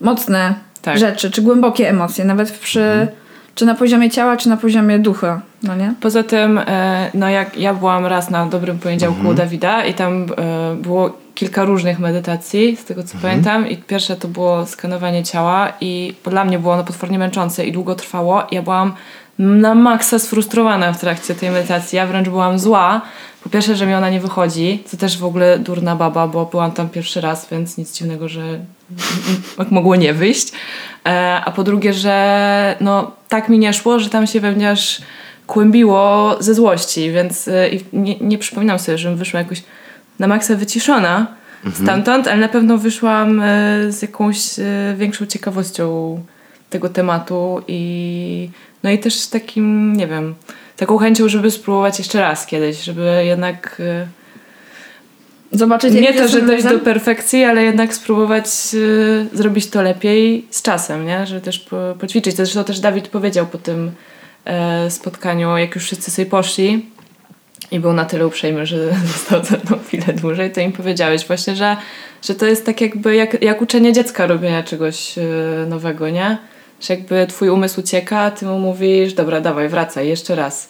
mocne Tak. rzeczy, czy głębokie emocje, nawet przy, Mhm. czy na poziomie ciała, czy na poziomie ducha, no nie? Poza tym, e, no jak ja byłam raz na dobrym poniedziałku u Dawida i tam e, było kilka różnych medytacji, z tego co pamiętam. I pierwsze to było skanowanie ciała i dla mnie było ono potwornie męczące i długo trwało. Ja byłam na maksa sfrustrowana w trakcie tej medytacji. Ja wręcz byłam zła. Po pierwsze, że mi ona nie wychodzi, co też w ogóle durna baba, bo byłam tam pierwszy raz, więc nic dziwnego, że mogło nie wyjść. E, a po drugie, że no, tak mi nie szło, że tam się we mnie aż kłębiło ze złości, więc e, nie, nie przypominam sobie, żebym wyszła jakoś na maksa wyciszona stamtąd, ale na pewno wyszłam e, z jakąś większą ciekawością tego tematu i no i też takim, nie wiem, taką chęcią, żeby spróbować jeszcze raz kiedyś, żeby jednak y, Zobaczyć, nie to, że dojść do perfekcji, ale jednak spróbować y, zrobić to lepiej z czasem, nie? Że też po, poćwiczyć. Zresztą też Dawid powiedział po tym e, spotkaniu, jak już wszyscy sobie poszli i był na tyle uprzejmy, że został ze mną chwilę dłużej, to im powiedziałeś właśnie, że, że to jest tak jakby jak, jak uczenie dziecka robienia czegoś y, nowego, nie? Że jakby twój umysł ucieka, a ty mu mówisz, dobra, dawaj, wracaj, jeszcze raz.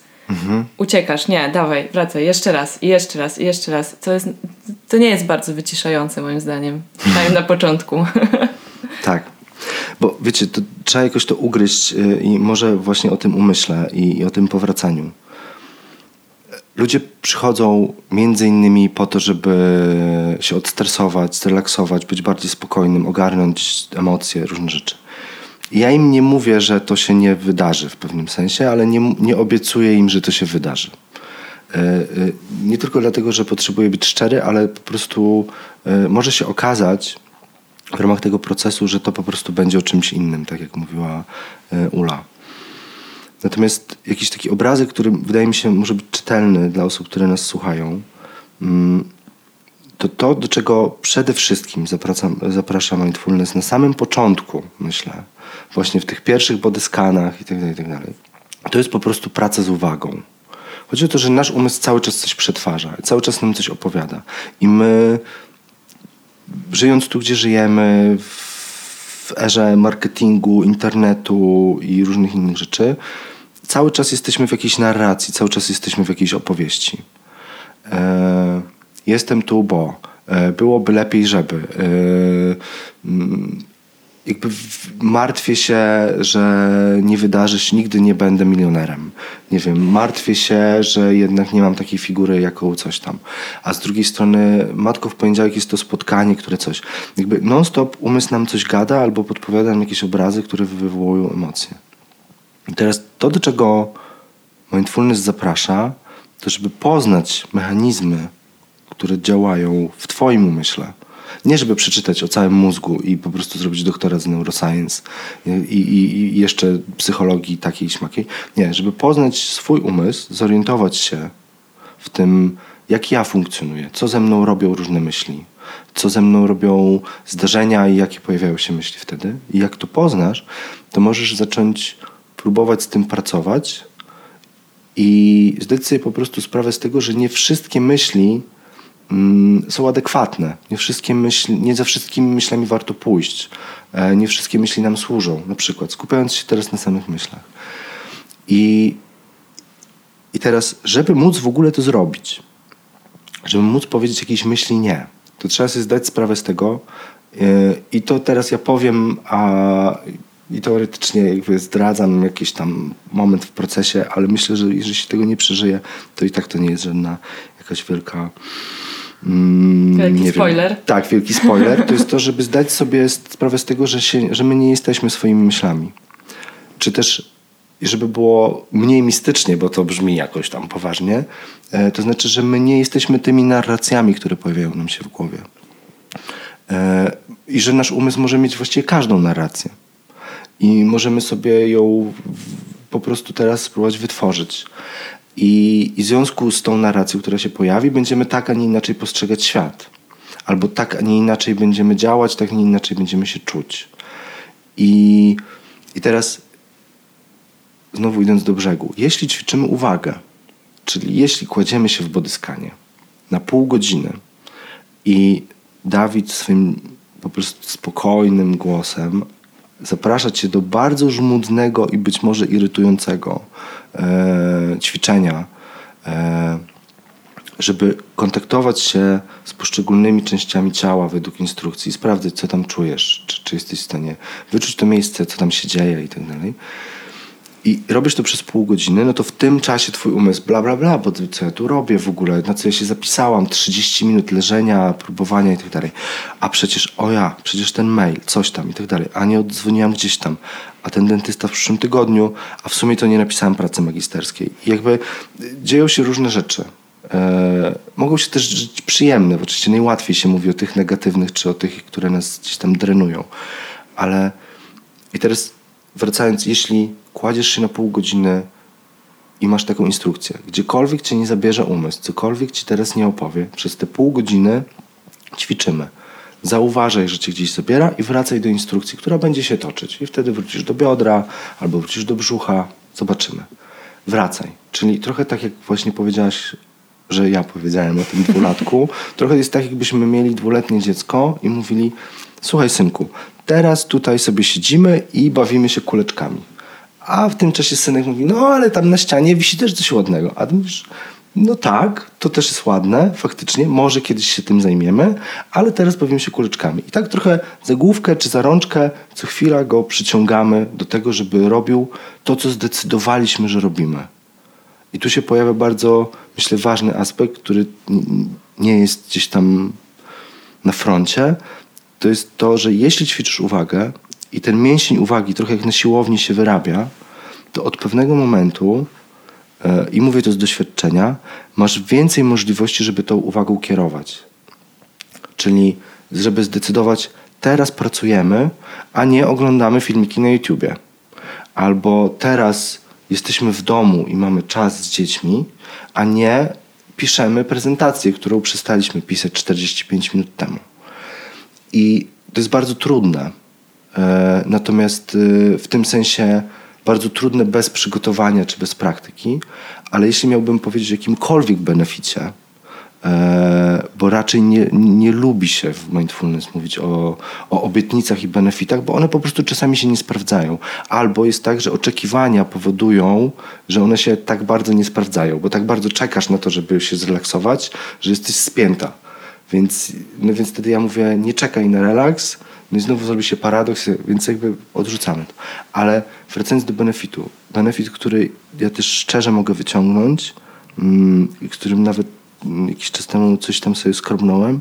Uciekasz, nie, dawaj, wracaj, jeszcze raz, i jeszcze raz, i jeszcze raz. To, jest, to nie jest bardzo wyciszające moim zdaniem, przynajmniej na początku. Tak. Bo wiecie, to trzeba jakoś to ugryźć y, i może właśnie o tym umyśle i, i o tym powracaniu. Ludzie przychodzą między innymi po to, żeby się odstresować, zrelaksować, być bardziej spokojnym, ogarnąć emocje, różne rzeczy. Ja im nie mówię, że to się nie wydarzy w pewnym sensie, ale nie, nie obiecuję im, że to się wydarzy. E, e, Nie tylko dlatego, że potrzebuję być szczery, ale po prostu e, może się okazać w ramach tego procesu, że to po prostu będzie o czymś innym, tak jak mówiła Ula. Natomiast jakiś taki obrazek, który wydaje mi się może być czytelny dla osób, które nas słuchają, mm, to to, do czego przede wszystkim zaprasza, zaprasza Mindfulness na samym początku, myślę, właśnie w tych pierwszych bodyskanach i tak dalej, i tak dalej, to jest po prostu praca z uwagą. Chodzi o to, że nasz umysł cały czas coś przetwarza, cały czas nam coś opowiada. I my, żyjąc tu, gdzie żyjemy, w erze marketingu, internetu i różnych innych rzeczy, cały czas jesteśmy w jakiejś narracji, cały czas jesteśmy w jakiejś opowieści. E, jestem tu, bo e, byłoby lepiej, żeby. Jakby martwię się, że nie wydarzy się, nigdy nie będę milionerem. Nie wiem, martwię się, że jednak nie mam takiej figury jaką coś tam. A z drugiej strony, matko, w poniedziałek jest to spotkanie, które coś. Jakby non-stop umysł nam coś gada albo podpowiada nam jakieś obrazy, które wywołują emocje. I teraz to, do czego mindfulness zaprasza, to żeby poznać mechanizmy, które działają w Twoim umyśle. Nie żeby przeczytać o całym mózgu i po prostu zrobić doktora z neuroscience i, i, i jeszcze psychologii takiej śmakiej. Nie, żeby poznać swój umysł, zorientować się w tym, jak ja funkcjonuję, co ze mną robią różne myśli, co ze mną robią zdarzenia i jakie pojawiają się myśli wtedy. I jak to poznasz, to możesz zacząć próbować z tym pracować i zdać sobie po prostu sprawę z tego, że nie wszystkie myśli są adekwatne. Nie, wszystkie myśli, nie za wszystkimi myślami warto pójść. E, nie wszystkie myśli nam służą, na przykład, skupiając się teraz na samych myślach. I, I teraz, żeby móc w ogóle to zrobić, żeby móc powiedzieć jakiejś myśli nie, to trzeba sobie zdać sprawę z tego yy, i to teraz ja powiem, a i teoretycznie jakby zdradzam jakiś tam moment w procesie, ale myślę, że jeżeli się tego nie przeżyje, to i tak to nie jest żadna jakaś wielka... mm, Wielki nie wiem. spoiler. Tak, wielki spoiler. To jest to, żeby zdać sobie sprawę z tego, że, się, że my nie jesteśmy swoimi myślami. Czy też żeby było mniej mistycznie, bo to brzmi jakoś tam poważnie, e, to znaczy, że my nie jesteśmy tymi narracjami, które pojawiają nam się w głowie. E, I że nasz umysł może mieć właściwie każdą narrację. I możemy sobie ją po prostu teraz spróbować wytworzyć. I, I w związku z tą narracją, która się pojawi, będziemy tak, a nie inaczej postrzegać świat. Albo tak, a nie inaczej będziemy działać, tak, a nie inaczej będziemy się czuć. I, i teraz znowu idąc do brzegu, jeśli ćwiczymy uwagę, czyli jeśli kładziemy się w bodyskanie na pół godziny i Dawid swoim po prostu spokojnym głosem zaprasza cię do bardzo żmudnego i być może irytującego ćwiczenia, e, żeby kontaktować się z poszczególnymi częściami ciała według instrukcji i sprawdzać, co tam czujesz, czy, czy jesteś w stanie wyczuć to miejsce, co tam się dzieje i tak dalej. I robisz to przez pół godziny, no to w tym czasie twój umysł bla bla bla, bo co ja tu robię w ogóle, na co ja się zapisałam, 30 minut leżenia, próbowania i tak dalej. A przecież, o ja, przecież ten mail, coś tam i tak dalej, a nie odzwoniłam gdzieś tam, a ten dentysta w przyszłym tygodniu, a w sumie to nie napisałam pracy magisterskiej. I jakby y, dzieją się różne rzeczy. E, mogą się też żyć przyjemne, bo oczywiście najłatwiej się mówi o tych negatywnych, czy o tych, które nas gdzieś tam drenują. Ale i teraz wracając, jeśli kładziesz się na pół godziny i masz taką instrukcję. Gdziekolwiek cię nie zabierze umysł, cokolwiek ci teraz nie opowie, przez te pół godziny ćwiczymy. Zauważaj, że cię gdzieś zabiera i wracaj do instrukcji, która będzie się toczyć. I wtedy wrócisz do biodra albo wrócisz do brzucha. Zobaczymy. Wracaj. Czyli trochę tak jak właśnie powiedziałaś, że ja powiedziałem o tym dwulatku. trochę jest tak, jakbyśmy mieli dwuletnie dziecko i mówili słuchaj synku, teraz tutaj sobie siedzimy i bawimy się kuleczkami. A w tym czasie synek mówi, no ale tam na ścianie wisi też coś ładnego. A ty mówisz, no tak, to też jest ładne, faktycznie, może kiedyś się tym zajmiemy, ale teraz bawimy się kuleczkami. I tak trochę za główkę czy za rączkę co chwila go przyciągamy do tego, żeby robił to, co zdecydowaliśmy, że robimy. I tu się pojawia bardzo, myślę, ważny aspekt, który nie jest gdzieś tam na froncie. To jest to, że jeśli ćwiczysz uwagę i ten mięsień uwagi trochę jak na siłowni się wyrabia, to od pewnego momentu, e, i mówię to z doświadczenia, masz więcej możliwości, żeby tą uwagą kierować. Czyli żeby zdecydować, teraz pracujemy, a nie oglądamy filmiki na YouTubie. Albo teraz jesteśmy w domu i mamy czas z dziećmi, a nie piszemy prezentację, którą przestaliśmy pisać 45 minut temu. I to jest bardzo trudne. E, Natomiast y, w tym sensie bardzo trudne bez przygotowania czy bez praktyki, ale jeśli miałbym powiedzieć o jakimkolwiek beneficie, e, bo raczej nie, nie lubi się w mindfulness mówić o, o obietnicach i benefitach, bo one po prostu czasami się nie sprawdzają. Albo jest tak, że oczekiwania powodują, że one się tak bardzo nie sprawdzają, bo tak bardzo czekasz na to, żeby się zrelaksować, że jesteś spięta. Więc, no więc wtedy ja mówię, nie czekaj na relaks, no i znowu zrobi się paradoks, więc jakby odrzucamy to. Ale wracając do benefitu. Benefit, który ja też szczerze mogę wyciągnąć, mm, którym nawet mm, jakiś czas temu coś tam sobie skrobnąłem,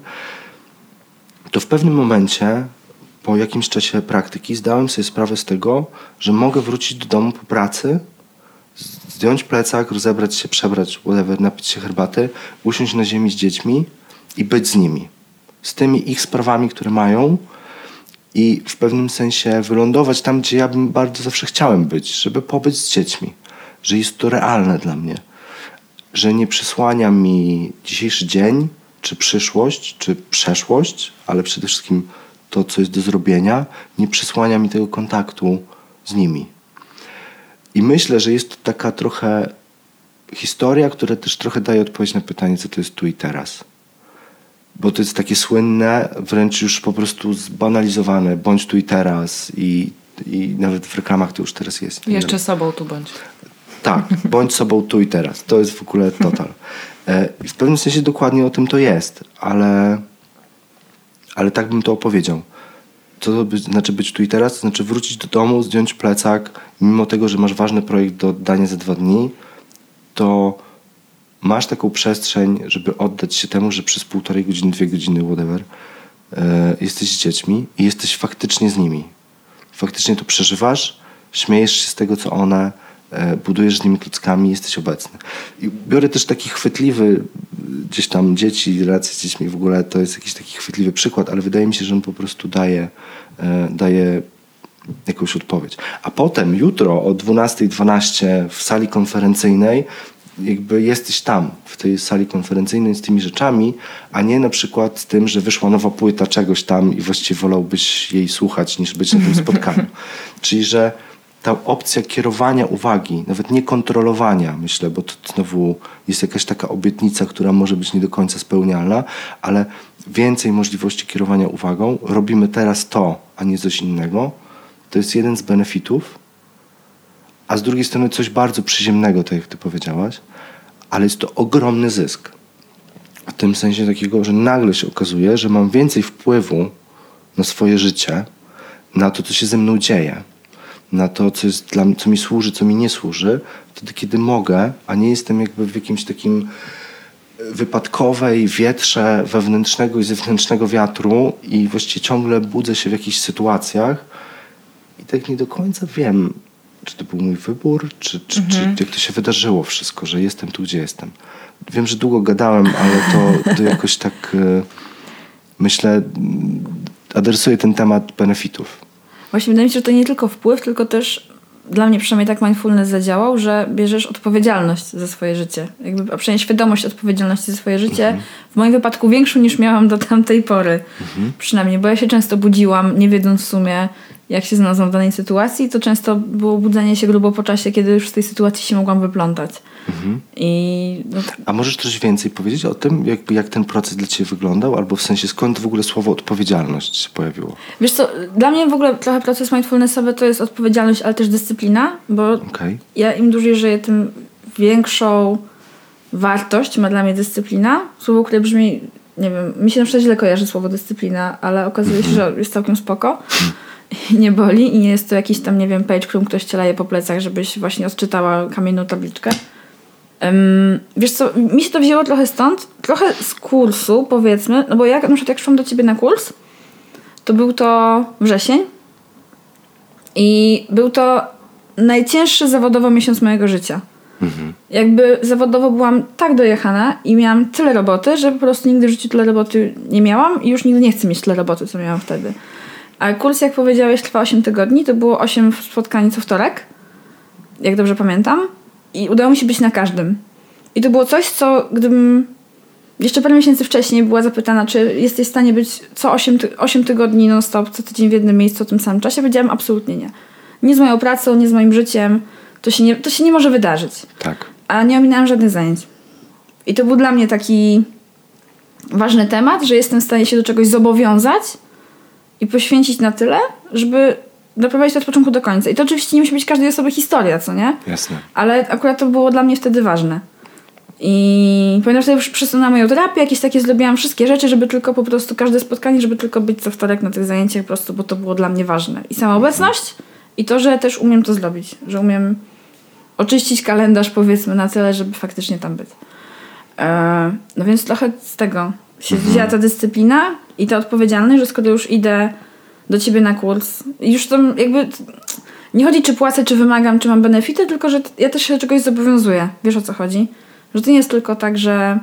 to w pewnym momencie, po jakimś czasie praktyki, zdałem sobie sprawę z tego, że mogę wrócić do domu po pracy, zdjąć plecak, rozebrać się, przebrać, whatever, napić się herbaty, usiąść na ziemi z dziećmi i być z nimi. Z tymi ich sprawami, które mają i w pewnym sensie wylądować tam, gdzie ja bym bardzo zawsze chciałem być, żeby pobyć z dziećmi. Że jest to realne dla mnie. Że nie przysłania mi dzisiejszy dzień, czy przyszłość, czy przeszłość, ale przede wszystkim to, co jest do zrobienia, nie przysłania mi tego kontaktu z nimi. I myślę, że jest to taka trochę historia, która też trochę daje odpowiedź na pytanie, co to jest tu i teraz. Bo to jest takie słynne, wręcz już po prostu zbanalizowane, bądź tu i teraz i, i nawet w reklamach to już teraz jest. Jeszcze sobą tu bądź. Tak, bądź sobą tu i teraz. To jest w ogóle total. E, W pewnym sensie dokładnie o tym to jest, ale, ale tak bym to opowiedział. Co to by, znaczy być tu i teraz? To znaczy wrócić do domu, zdjąć plecak, mimo tego, że masz ważny projekt do oddania za dwa dni, to masz taką przestrzeń, żeby oddać się temu, że przez półtorej godziny, dwie godziny, whatever, e, jesteś z dziećmi i jesteś faktycznie z nimi. Faktycznie to przeżywasz, śmiejesz się z tego, co one, e, budujesz z nimi klockami, jesteś obecny. I biorę też taki chwytliwy, gdzieś tam dzieci, relacje z dziećmi w ogóle, to jest jakiś taki chwytliwy przykład, ale wydaje mi się, że on po prostu daje, e, daje jakąś odpowiedź. A potem jutro o 12.12 w sali konferencyjnej jakby jesteś tam, w tej sali konferencyjnej z tymi rzeczami, a nie na przykład z tym, że wyszła nowa płyta czegoś tam i właściwie wolałbyś jej słuchać niż być na tym spotkaniu. Czyli, że ta opcja kierowania uwagi, nawet nie kontrolowania, myślę, bo to znowu jest jakaś taka obietnica, która może być nie do końca spełnialna, ale więcej możliwości kierowania uwagą. Robimy teraz to, a nie coś innego. To jest jeden z benefitów, a z drugiej strony coś bardzo przyziemnego, tak jak ty powiedziałaś, ale jest to ogromny zysk. W tym sensie takiego, że nagle się okazuje, że mam więcej wpływu na swoje życie, na to, co się ze mną dzieje, na to, co, jest dla, co mi służy, co mi nie służy, wtedy, kiedy mogę, a nie jestem jakby w jakimś takim wypadkowej wietrze wewnętrznego i zewnętrznego wiatru i właściwie ciągle budzę się w jakichś sytuacjach i tak nie do końca wiem, czy to był mój wybór, czy, czy, czy jak to się wydarzyło wszystko, że jestem tu, gdzie jestem. Wiem, że długo gadałem, ale to, to jakoś tak e, myślę, mm, adresuję ten temat benefitów. Właśnie wydaje mi się, że to nie tylko wpływ, tylko też dla mnie przynajmniej tak mindfulness zadziałał, że bierzesz odpowiedzialność za swoje życie. Jakby, a przynajmniej świadomość odpowiedzialności za swoje życie. W moim wypadku większą niż miałam do tamtej pory. Przynajmniej, bo ja się często budziłam, nie wiedząc w sumie, jak się znalazłam w danej sytuacji, to często było budzenie się grubo po czasie, kiedy już z tej sytuacji się mogłam wyplątać. I no, A możesz coś więcej powiedzieć o tym, jakby jak ten proces dla Ciebie wyglądał, albo w sensie skąd w ogóle słowo odpowiedzialność się pojawiło? Wiesz co, dla mnie w ogóle trochę proces mindfulnessowy to jest odpowiedzialność, ale też dyscyplina, bo Okej. ja im dłużej żyję, tym większą wartość ma dla mnie dyscyplina. Słowo, które brzmi, nie wiem, mi się na przykład źle kojarzy słowo dyscyplina, ale okazuje się, że jest całkiem spoko i nie boli i nie jest to jakiś tam, nie wiem, page, którym ktoś cię leje po plecach, żebyś właśnie odczytała kamienną tabliczkę. Em, wiesz co, mi się to wzięło trochę stąd, trochę z kursu powiedzmy, no bo jak na przykład jak szłam do ciebie na kurs, to był to wrzesień i był to najcięższy zawodowo miesiąc mojego życia. Jakby zawodowo byłam tak dojechana i miałam tyle roboty, że po prostu nigdy w życiu tyle roboty nie miałam i już nigdy nie chcę mieć tyle roboty, co miałam wtedy. A kurs, jak powiedziałeś, trwa 8 tygodni, to było 8 spotkań co wtorek, jak dobrze pamiętam. I udało mi się być na każdym. I to było coś, co gdybym jeszcze parę miesięcy wcześniej była zapytana, czy jesteś w stanie być co 8, ty- 8 tygodni non-stop, co tydzień w jednym miejscu w tym samym czasie, powiedziałam absolutnie nie. Nie z moją pracą, nie z moim życiem. To się nie, to się nie może wydarzyć. Tak. A nie ominęłam żadnych zajęć. I to był dla mnie taki ważny temat, że jestem w stanie się do czegoś zobowiązać i poświęcić na tyle, żeby doprowadzić to od początku do końca. I to oczywiście nie musi być każdej osoby historia, co nie? Jasne. Ale akurat to było dla mnie wtedy ważne. I pamiętam, że już przesunęłam moją terapię, jakieś takie zrobiłam wszystkie rzeczy, żeby tylko po prostu każde spotkanie, żeby tylko być co wtorek na tych zajęciach po prostu, bo to było dla mnie ważne. I sama obecność i to, że też umiem to zrobić, że umiem oczyścić kalendarz powiedzmy na tyle, żeby faktycznie tam być. E, no więc trochę z tego się wzięła ta dyscyplina i ta odpowiedzialność, że skoro już idę do ciebie na kurs, już tam jakby nie chodzi czy płacę, czy wymagam, czy mam benefity, tylko że ja też się do czegoś zobowiązuję. Wiesz o co chodzi? Że to nie jest tylko tak, że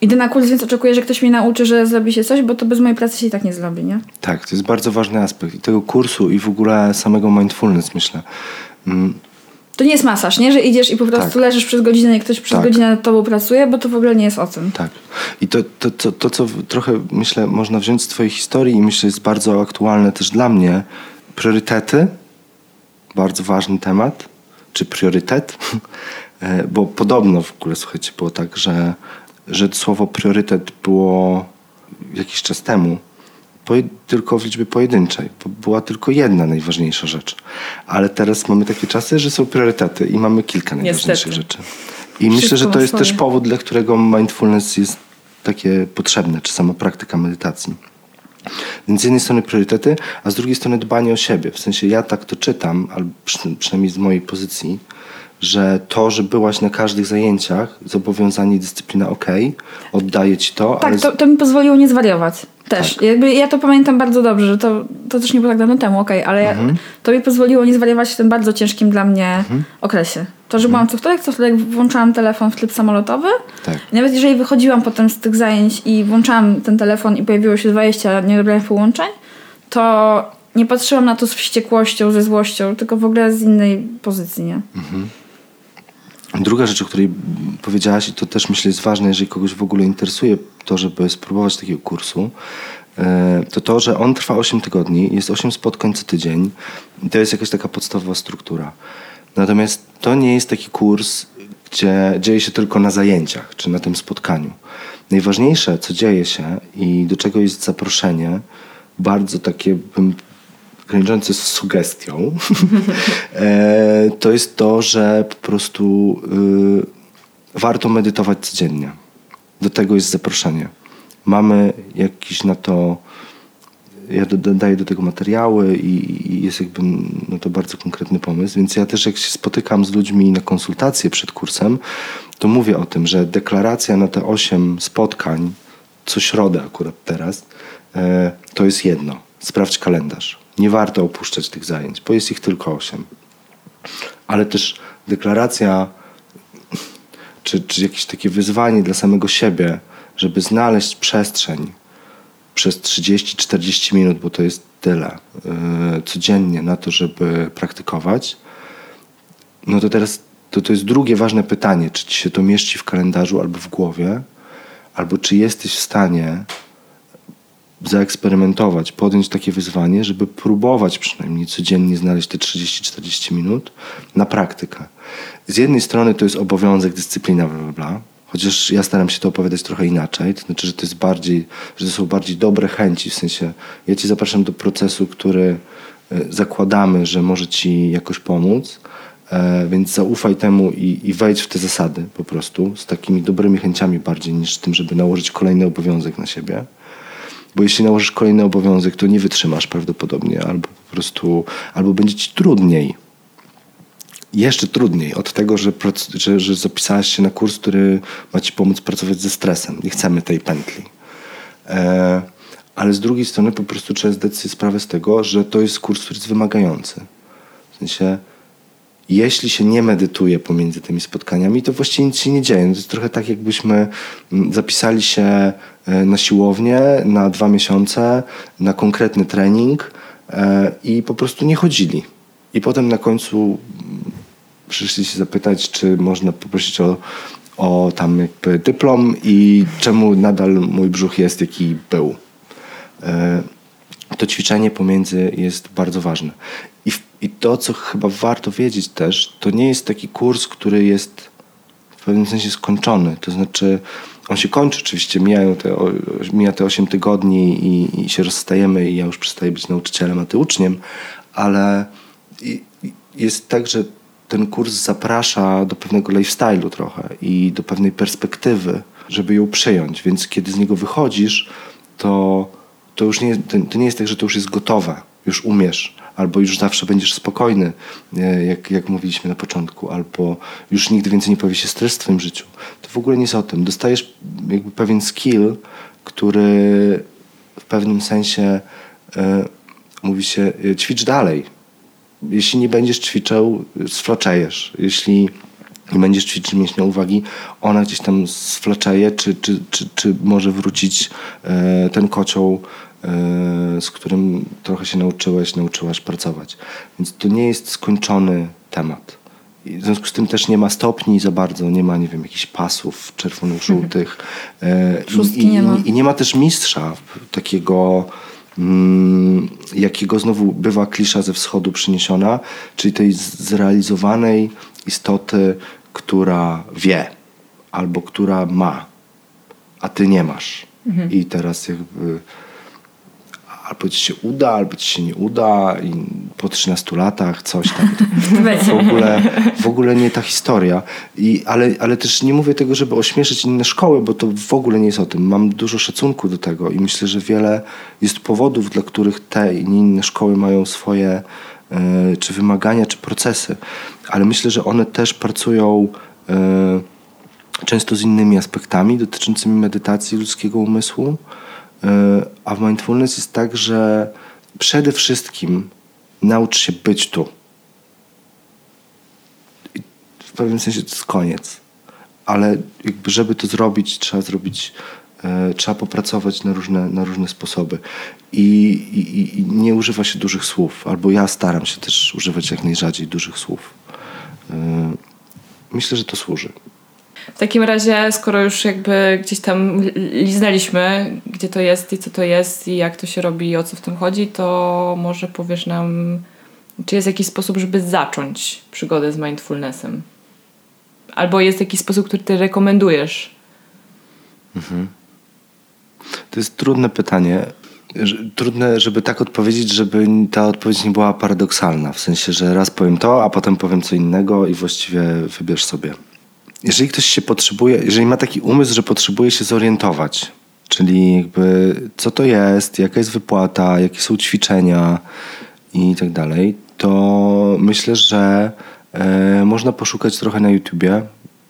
idę na kurs, więc oczekuję, że ktoś mnie nauczy, że zrobi się coś, bo to bez mojej pracy się i tak nie zrobi, nie? Tak, to jest bardzo ważny aspekt i tego kursu i w ogóle samego mindfulness, myślę. Mm, To nie jest masaż, nie? Że idziesz i po prostu Tak. leżysz przez godzinę i ktoś przez Tak. godzinę nad tobą pracuje, bo to w ogóle nie jest o tym. Tak. I to, to, to, to, co trochę myślę, można wziąć z Twojej historii i myślę, jest bardzo aktualne też dla mnie. Priorytety, bardzo ważny temat, czy priorytet, E, bo podobno w ogóle, słuchajcie, było tak, że, że słowo priorytet było jakiś czas temu tylko w liczbie pojedynczej, bo była tylko jedna najważniejsza rzecz. Ale teraz mamy takie czasy, że są priorytety i mamy kilka najważniejszych Niestety. rzeczy. I myślę, Wszystko że ma to jest też powód, dla którego mindfulness jest takie potrzebne, czy sama praktyka medytacji. Więc z jednej strony priorytety, a z drugiej strony dbanie o siebie. W sensie ja tak to czytam, albo przy, przynajmniej z mojej pozycji, że to, że byłaś na każdych zajęciach, zobowiązanie i dyscyplina ok, oddaję ci to, Tak, ale to, to mi pozwoliło nie zwariować. Też. Tak. Jakby ja to pamiętam bardzo dobrze, że to, to też nie było tak dawno temu, okej, ale Mhm. ja, to mi pozwoliło nie zwariować w tym bardzo ciężkim dla mnie okresie. To, że byłam co wtorek, co wtorek włączałam telefon w tryb samolotowy. tak. Nawet jeżeli wychodziłam potem z tych zajęć i włączałam ten telefon i pojawiło się 20 niedobranych połączeń, to nie patrzyłam na to z wściekłością, ze złością, tylko w ogóle z innej pozycji, nie? Druga rzecz, o której powiedziałaś, i to też myślę jest ważne, jeżeli kogoś w ogóle interesuje to, żeby spróbować takiego kursu, e, to to, że on trwa 8 tygodni, jest 8 spotkań co tydzień i to jest jakaś taka podstawowa struktura. Natomiast to nie jest taki kurs, gdzie dzieje się tylko na zajęciach czy na tym spotkaniu. Najważniejsze, co dzieje się i do czego jest zaproszenie, bardzo takie bym graniczące z sugestią, e, to jest to, że po prostu y, warto medytować codziennie. Do tego jest zaproszenie. Mamy jakiś na to, ja dodaję do tego materiały i, jest jakby no to bardzo konkretny pomysł, więc ja też jak się spotykam z ludźmi na konsultacje przed kursem, to mówię o tym, że deklaracja na te osiem spotkań, co środę akurat teraz, e, to jest jedno. Sprawdź kalendarz. Nie warto opuszczać tych zajęć, bo jest ich tylko osiem. Ale też deklaracja czy, czy jakieś takie wyzwanie dla samego siebie, żeby znaleźć przestrzeń przez 30-40 minut, bo to jest tyle, yy, codziennie na to, żeby praktykować, no to teraz to, to jest drugie ważne pytanie, czy ci się to mieści w kalendarzu albo w głowie, albo czy jesteś w stanie zaeksperymentować, podjąć takie wyzwanie, żeby próbować przynajmniej codziennie znaleźć te 30-40 minut na praktykę. Z jednej strony to jest obowiązek, dyscyplina, bla, bla, bla, chociaż ja staram się to opowiadać trochę inaczej, to znaczy, że to jest bardziej, że to są bardziej dobre chęci, w sensie ja cię zapraszam do procesu, który e, zakładamy, że może ci jakoś pomóc, e, więc zaufaj temu i, i wejdź w te zasady po prostu, z takimi dobrymi chęciami bardziej niż tym, żeby nałożyć kolejny obowiązek na siebie. Bo jeśli nałożysz kolejny obowiązek, to nie wytrzymasz prawdopodobnie, albo po prostu, albo będzie ci trudniej. Jeszcze trudniej od tego, że, że, że zapisałaś się na kurs, który ma ci pomóc pracować ze stresem. Nie chcemy tej pętli. E, ale z drugiej strony po prostu trzeba zdać sobie sprawę z tego, że to jest kurs, który jest wymagający. W sensie, jeśli się nie medytuje pomiędzy tymi spotkaniami, to właściwie nic się nie dzieje. No To jest trochę tak, jakbyśmy mm, zapisali się e, na siłownię na dwa miesiące, na konkretny trening e, i po prostu nie chodzili. I potem na końcu mm, przyszli się zapytać, czy można poprosić o, o tam jakby dyplom i czemu nadal mój brzuch jest jaki był. E, to ćwiczenie pomiędzy jest bardzo ważne. I, to, co chyba warto wiedzieć też, to nie jest taki kurs, który jest w pewnym sensie skończony. To znaczy, on się kończy oczywiście, mijają te, mija te 8 tygodni i, i się rozstajemy i ja już przestaję być nauczycielem, a ty uczniem, ale jest tak, że ten kurs zaprasza do pewnego lifestyle'u trochę i do pewnej perspektywy, żeby ją przyjąć. Więc kiedy z niego wychodzisz, to, to już nie, to nie jest tak, że to już jest gotowe, już umiesz, albo już zawsze będziesz spokojny, e, jak, jak mówiliśmy na początku, albo już nigdy więcej nie pojawi się stres w twoim życiu. To w ogóle nie jest o tym. Dostajesz jakby pewien skill, który w pewnym sensie e, mówi się e, ćwicz dalej. Jeśli nie będziesz ćwiczył, sflaczejesz. Jeśli nie będziesz ćwiczyć mięśnia uwagi, ona gdzieś tam sflaczeje, czy, czy, czy, czy może wrócić ten kocioł, z którym trochę się nauczyłeś, nauczyłaś pracować. Więc to nie jest skończony temat. I w związku z tym też nie ma stopni za bardzo, nie ma, nie wiem, jakichś pasów czerwonych, żółtych. E, i- i, nie ma. I, nie ma też mistrza takiego, mm, jakiego znowu bywa klisza ze wschodu przyniesiona, czyli tej zrealizowanej istoty, która wie albo która ma, a ty nie masz. I teraz jakby albo ci się uda, albo ci się nie uda i po 13 latach coś tam. W ogóle, w ogóle nie ta historia. I, ale, ale też nie mówię tego, żeby ośmieszyć inne szkoły, bo to w ogóle nie jest o tym. Mam dużo szacunku do tego i myślę, że wiele jest powodów, dla których te i nie inne szkoły mają swoje e, czy wymagania, czy procesy. Ale myślę, że one też pracują e, często z innymi aspektami dotyczącymi medytacji ludzkiego umysłu. E, A w mindfulness jest tak, że przede wszystkim naucz się być tu. I w pewnym sensie to jest koniec. Ale jakby żeby to zrobić, trzeba zrobić, e, trzeba popracować na różne, na różne sposoby. I, i, I nie używa się dużych słów, albo ja staram się też używać jak najrzadziej dużych słów. E, myślę, że to służy. W takim razie, skoro już jakby gdzieś tam li- liznęliśmy, gdzie to jest i co to jest i jak to się robi i o co w tym chodzi, to może powiesz nam, czy jest jakiś sposób, żeby zacząć przygodę z mindfulnessem? Albo jest jakiś sposób, który ty rekomendujesz? To jest trudne pytanie. Trudne, żeby tak odpowiedzieć, żeby ta odpowiedź nie była paradoksalna. W sensie, że raz powiem to, a potem powiem co innego i właściwie wybierz sobie. Jeżeli ktoś się potrzebuje, jeżeli ma taki umysł, że potrzebuje się zorientować, czyli jakby co to jest, jaka jest wypłata, jakie są ćwiczenia i tak dalej, to myślę, że e, można poszukać trochę na YouTubie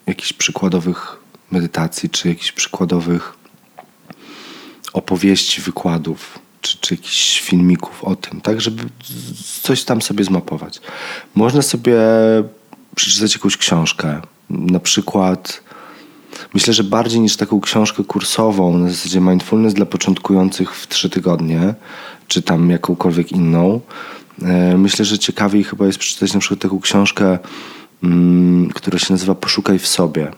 jakichś przykładowych medytacji, czy jakichś przykładowych opowieści, wykładów, czy, czy jakichś filmików o tym, tak, żeby coś tam sobie zmapować. Można sobie przeczytać jakąś książkę, na przykład Myślę, że bardziej niż taką książkę kursową na zasadzie mindfulness dla początkujących w trzy tygodnie, czy tam jakąkolwiek inną, e, myślę, że ciekawiej chyba jest przeczytać na przykład taką książkę, mm, która się nazywa Poszukaj w sobie.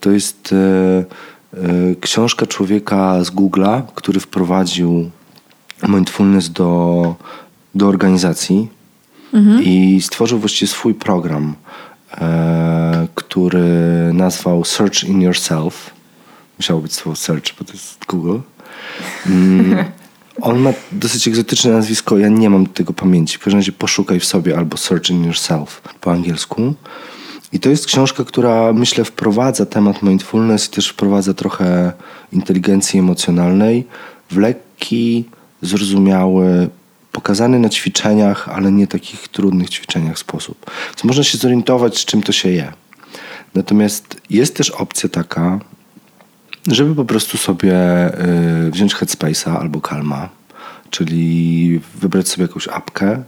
To jest e, e, książka człowieka z Google'a, który wprowadził mindfulness do, do organizacji i stworzył właściwie swój program, który nazwał Search in Yourself. Musiało być słowo search, bo to jest Google. Mm, on ma dosyć egzotyczne nazwisko, ja nie mam tego pamięci. W każdym razie poszukaj w sobie albo Search in Yourself po angielsku. I to jest książka, która myślę wprowadza temat mindfulness i też wprowadza trochę inteligencji emocjonalnej w lekki, zrozumiały, pokazany na ćwiczeniach, ale nie takich trudnych ćwiczeniach sposób. Więc można się zorientować, z czym to się je. Natomiast jest też opcja taka, żeby po prostu sobie y, wziąć Headspace'a albo Calma, czyli wybrać sobie jakąś apkę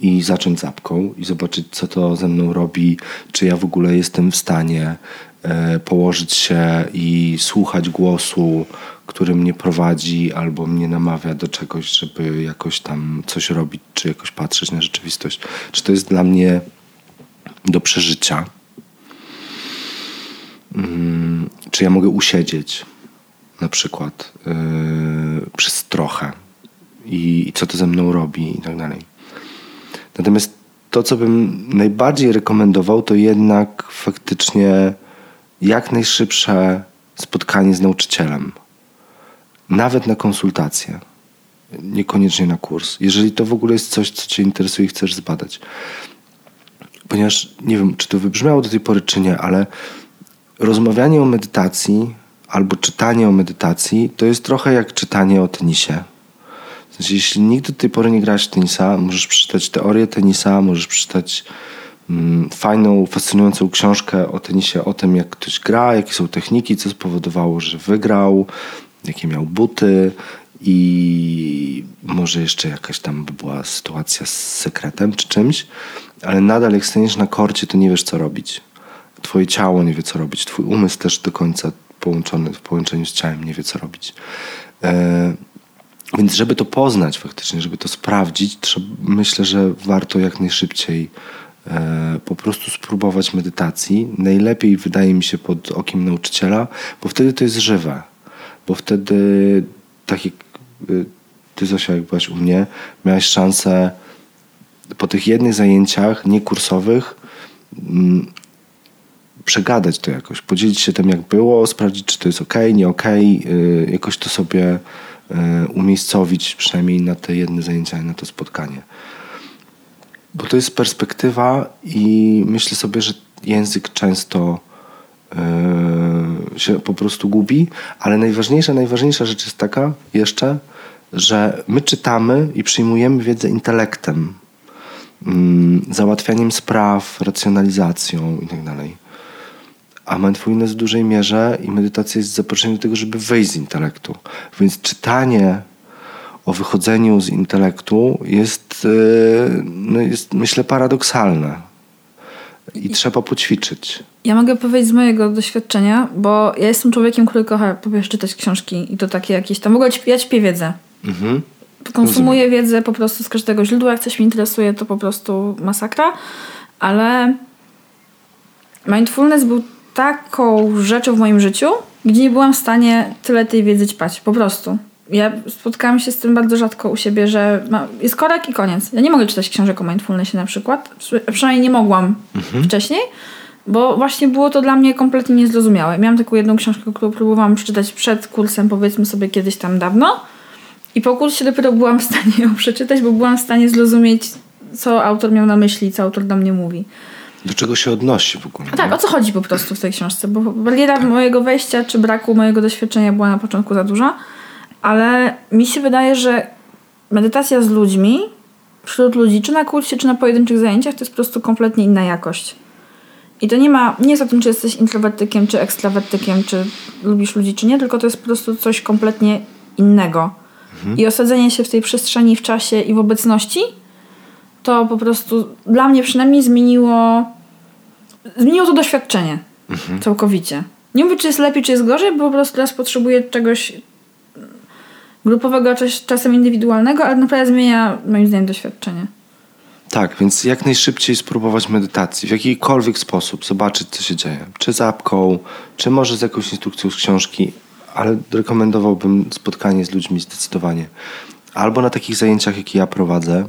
i zacząć z apką i zobaczyć, co to ze mną robi, czy ja w ogóle jestem w stanie położyć się i słuchać głosu, który mnie prowadzi albo mnie namawia do czegoś, żeby jakoś tam coś robić, czy jakoś patrzeć na rzeczywistość. Czy to jest dla mnie do przeżycia? Mm, czy ja mogę usiedzieć na przykład yy, przez trochę i, i co to ze mną robi i tak dalej. Natomiast to, co bym najbardziej rekomendował, to jednak faktycznie jak najszybsze spotkanie z nauczycielem. Nawet na konsultację. Niekoniecznie na kurs. Jeżeli to w ogóle jest coś, co Cię interesuje i chcesz zbadać. Ponieważ nie wiem, czy to wybrzmiało do tej pory, czy nie, ale rozmawianie o medytacji albo czytanie o medytacji to jest trochę jak czytanie o tenisie. W sensie, jeśli nigdy do tej pory nie grałeś tenisa, możesz przeczytać teorię tenisa, możesz przeczytać fajną, fascynującą książkę o tenisie, o tym jak ktoś gra, jakie są techniki, co spowodowało, że wygrał, jakie miał buty i może jeszcze jakaś tam by była sytuacja z sekretem czy czymś, ale nadal jak staniesz na korcie, to nie wiesz co robić. Twoje ciało nie wie co robić, twój umysł też do końca połączony w połączeniu z ciałem nie wie co robić. E, więc żeby to poznać faktycznie, żeby to sprawdzić, myślę, że warto jak najszybciej po prostu spróbować medytacji. Najlepiej wydaje mi się pod okiem nauczyciela, bo wtedy to jest żywe. Bo wtedy, tak jak y, ty Zosia, jak byłaś u mnie, miałaś szansę po tych jednych zajęciach niekursowych mm, przegadać to jakoś, podzielić się tym jak było, sprawdzić czy to jest ok, nie ok, jakoś to sobie yy, umiejscowić przynajmniej na te jedne zajęcia, na to spotkanie. Bo to jest perspektywa i myślę sobie, że język często yy, się po prostu gubi, ale najważniejsza, najważniejsza rzecz jest taka jeszcze, że my czytamy i przyjmujemy wiedzę intelektem, mm, załatwianiem spraw, racjonalizacją itd. A mindfulness w dużej mierze i medytacja jest zaproszeniem do tego, żeby wyjść z intelektu. Więc czytanie o wychodzeniu z intelektu jest, yy, no jest myślę, paradoksalne. I trzeba poćwiczyć. Ja mogę powiedzieć z mojego doświadczenia, bo ja jestem człowiekiem, który kocha po prostu czytać książki i to takie jakieś tam. Ćp- ja ćpię wiedzę. Mhm. Konsumuję wiedzę po prostu z każdego źródła. Jak coś mnie interesuje, to po prostu masakra. Ale mindfulness był taką rzeczą w moim życiu, gdzie nie byłam w stanie tyle tej wiedzy ćpać. Po prostu. Ja spotkałam się z tym bardzo rzadko u siebie, że ma, jest korek i koniec. Ja nie mogę czytać książek o mindfulnessie na przykład. Przy- Przynajmniej nie mogłam wcześniej, bo właśnie było to dla mnie kompletnie niezrozumiałe. Miałam taką jedną książkę, którą próbowałam przeczytać przed kursem, powiedzmy sobie kiedyś tam dawno. I po kursie dopiero byłam w stanie ją przeczytać, bo byłam w stanie zrozumieć, co autor miał na myśli, co autor do mnie mówi. Do czego się odnosi w ogóle? A tak, o co chodzi po prostu w tej książce? Bo bariera mojego wejścia czy braku mojego doświadczenia była na początku za duża, ale mi się wydaje, że medytacja z ludźmi, wśród ludzi, czy na kursie, czy na pojedynczych zajęciach, to jest po prostu kompletnie inna jakość. I to nie ma, nie jest o tym, czy jesteś introwertykiem, czy ekstrawertykiem, czy lubisz ludzi, czy nie, tylko to jest po prostu coś kompletnie innego. I osadzenie się w tej przestrzeni, w czasie i w obecności, to po prostu dla mnie przynajmniej zmieniło zmieniło to doświadczenie całkowicie. Nie mówię, czy jest lepiej, czy jest gorzej, bo po prostu teraz potrzebuję czegoś grupowego, czas- czasem indywidualnego, ale naprawdę zmienia moim zdaniem doświadczenie. Tak, więc jak najszybciej spróbować medytacji w jakikolwiek sposób, zobaczyć co się dzieje. Czy z apką, czy może z jakąś instrukcją z książki, ale rekomendowałbym spotkanie z ludźmi zdecydowanie. Albo na takich zajęciach, jakie ja prowadzę,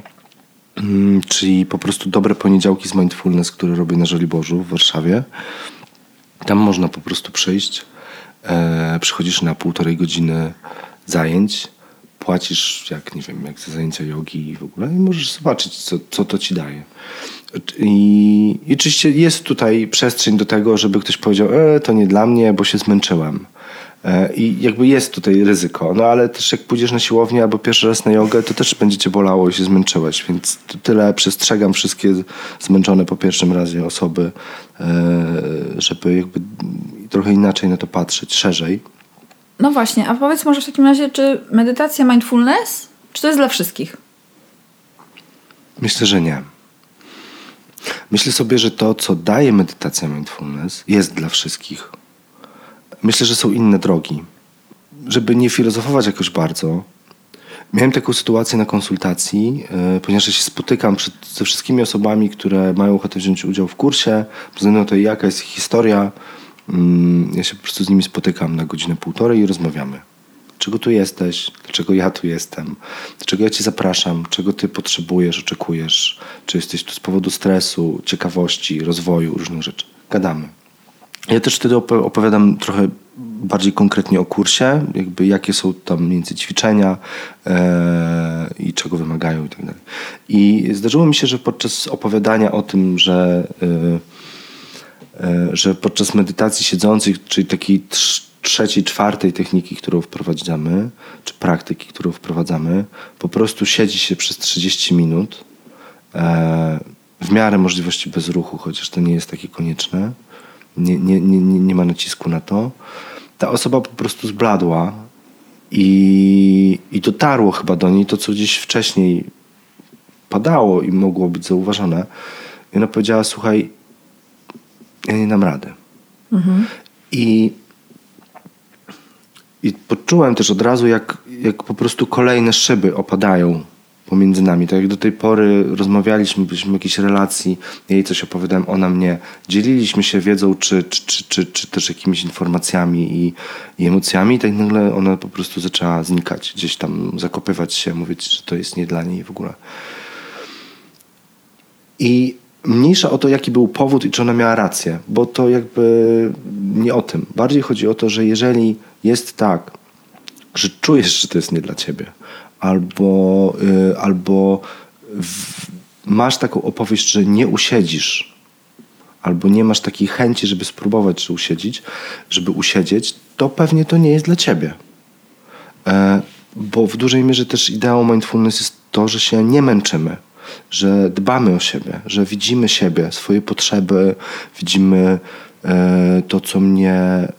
mm, czyli po prostu dobre poniedziałki z mindfulness, które robię na Żoliborzu w Warszawie. Tam można po prostu przyjść. E, przychodzisz na półtorej godziny zajęć, płacisz jak, nie wiem, jak za zajęcia jogi i w ogóle i możesz zobaczyć, co, co to ci daje. I, I oczywiście jest tutaj przestrzeń do tego, żeby ktoś powiedział, e, to nie dla mnie, bo się zmęczyłem. E, I jakby jest tutaj ryzyko. No ale też jak pójdziesz na siłownię albo pierwszy raz na jogę, to też będzie cię bolało i się zmęczyłeś. Więc tyle przestrzegam wszystkie zmęczone po pierwszym razie osoby, e, żeby jakby trochę inaczej na to patrzeć, szerzej. No właśnie, a powiedz może w takim razie, czy medytacja mindfulness, czy to jest dla wszystkich? Myślę, że nie. Myślę sobie, że to, co daje medytacja mindfulness, jest dla wszystkich. Myślę, że są inne drogi. Żeby nie filozofować jakoś bardzo, miałem taką sytuację na konsultacji, yy, ponieważ ja się spotykam przed, ze wszystkimi osobami, które mają ochotę wziąć udział w kursie, na to, jaka jest historia. Mm, ja się po prostu z nimi spotykam na godzinę półtorej i rozmawiamy. Czego tu jesteś? Dlaczego ja tu jestem? Dlaczego ja cię zapraszam? Czego ty potrzebujesz, oczekujesz? Czy jesteś tu z powodu stresu, ciekawości, rozwoju, różnych rzeczy? Gadamy. Ja też wtedy opo- opowiadam trochę bardziej konkretnie o kursie, jakby jakie są tam między ćwiczenia e, i czego wymagają i tak dalej. I zdarzyło mi się, że podczas opowiadania o tym, że e, że podczas medytacji siedzących, czyli takiej trz- trzeciej, czwartej techniki, którą wprowadzamy, czy praktyki, którą wprowadzamy, po prostu siedzi się przez 30 minut e, w miarę możliwości bez ruchu, chociaż to nie jest takie konieczne. Nie, nie, nie, nie nie ma nacisku na to. Ta osoba po prostu zbladła i, i dotarło chyba do niej to, co gdzieś wcześniej padało i mogło być zauważone. I ona powiedziała, słuchaj, ja nie dam rady. I, I poczułem też od razu, jak, jak po prostu kolejne szyby opadają pomiędzy nami. Tak jak do tej pory rozmawialiśmy, byliśmy w jakiejś relacji, jej coś opowiadałem, ona mnie, dzieliliśmy się wiedzą, czy, czy, czy, czy, czy też jakimiś informacjami i, i emocjami i tak nagle ona po prostu zaczęła znikać, gdzieś tam zakopywać się, mówić, że to jest nie dla niej w ogóle. I mniejsza o to, jaki był powód i czy ona miała rację, bo to jakby nie o tym. Bardziej chodzi o to, że jeżeli jest tak, że czujesz, że to jest nie dla ciebie, albo, y, albo w, masz taką opowieść, że nie usiedzisz, albo nie masz takiej chęci, żeby spróbować, że usiedzieć, żeby usiedzieć, to pewnie to nie jest dla ciebie. E, bo w dużej mierze też ideą mindfulness jest to, że się nie męczymy, że dbamy o siebie, że widzimy siebie, swoje potrzeby, widzimy e, to, co mnie e,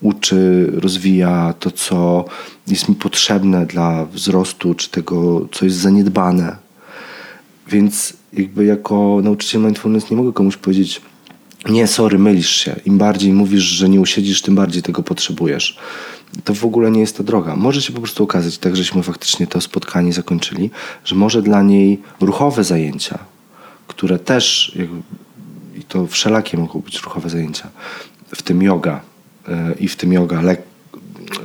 uczy, rozwija, to, co jest mi potrzebne dla wzrostu, czy tego, co jest zaniedbane. Więc jakby jako nauczyciel mindfulness nie mogę komuś powiedzieć, nie, sorry, mylisz się. Im bardziej mówisz, że nie usiedzisz, tym bardziej tego potrzebujesz. To w ogóle nie jest ta droga. Może się po prostu okazać, tak żeśmy faktycznie to spotkanie zakończyli, że może dla niej ruchowe zajęcia, które też, i to wszelakie mogą być ruchowe zajęcia, w tym yoga e, i w tym yoga lek,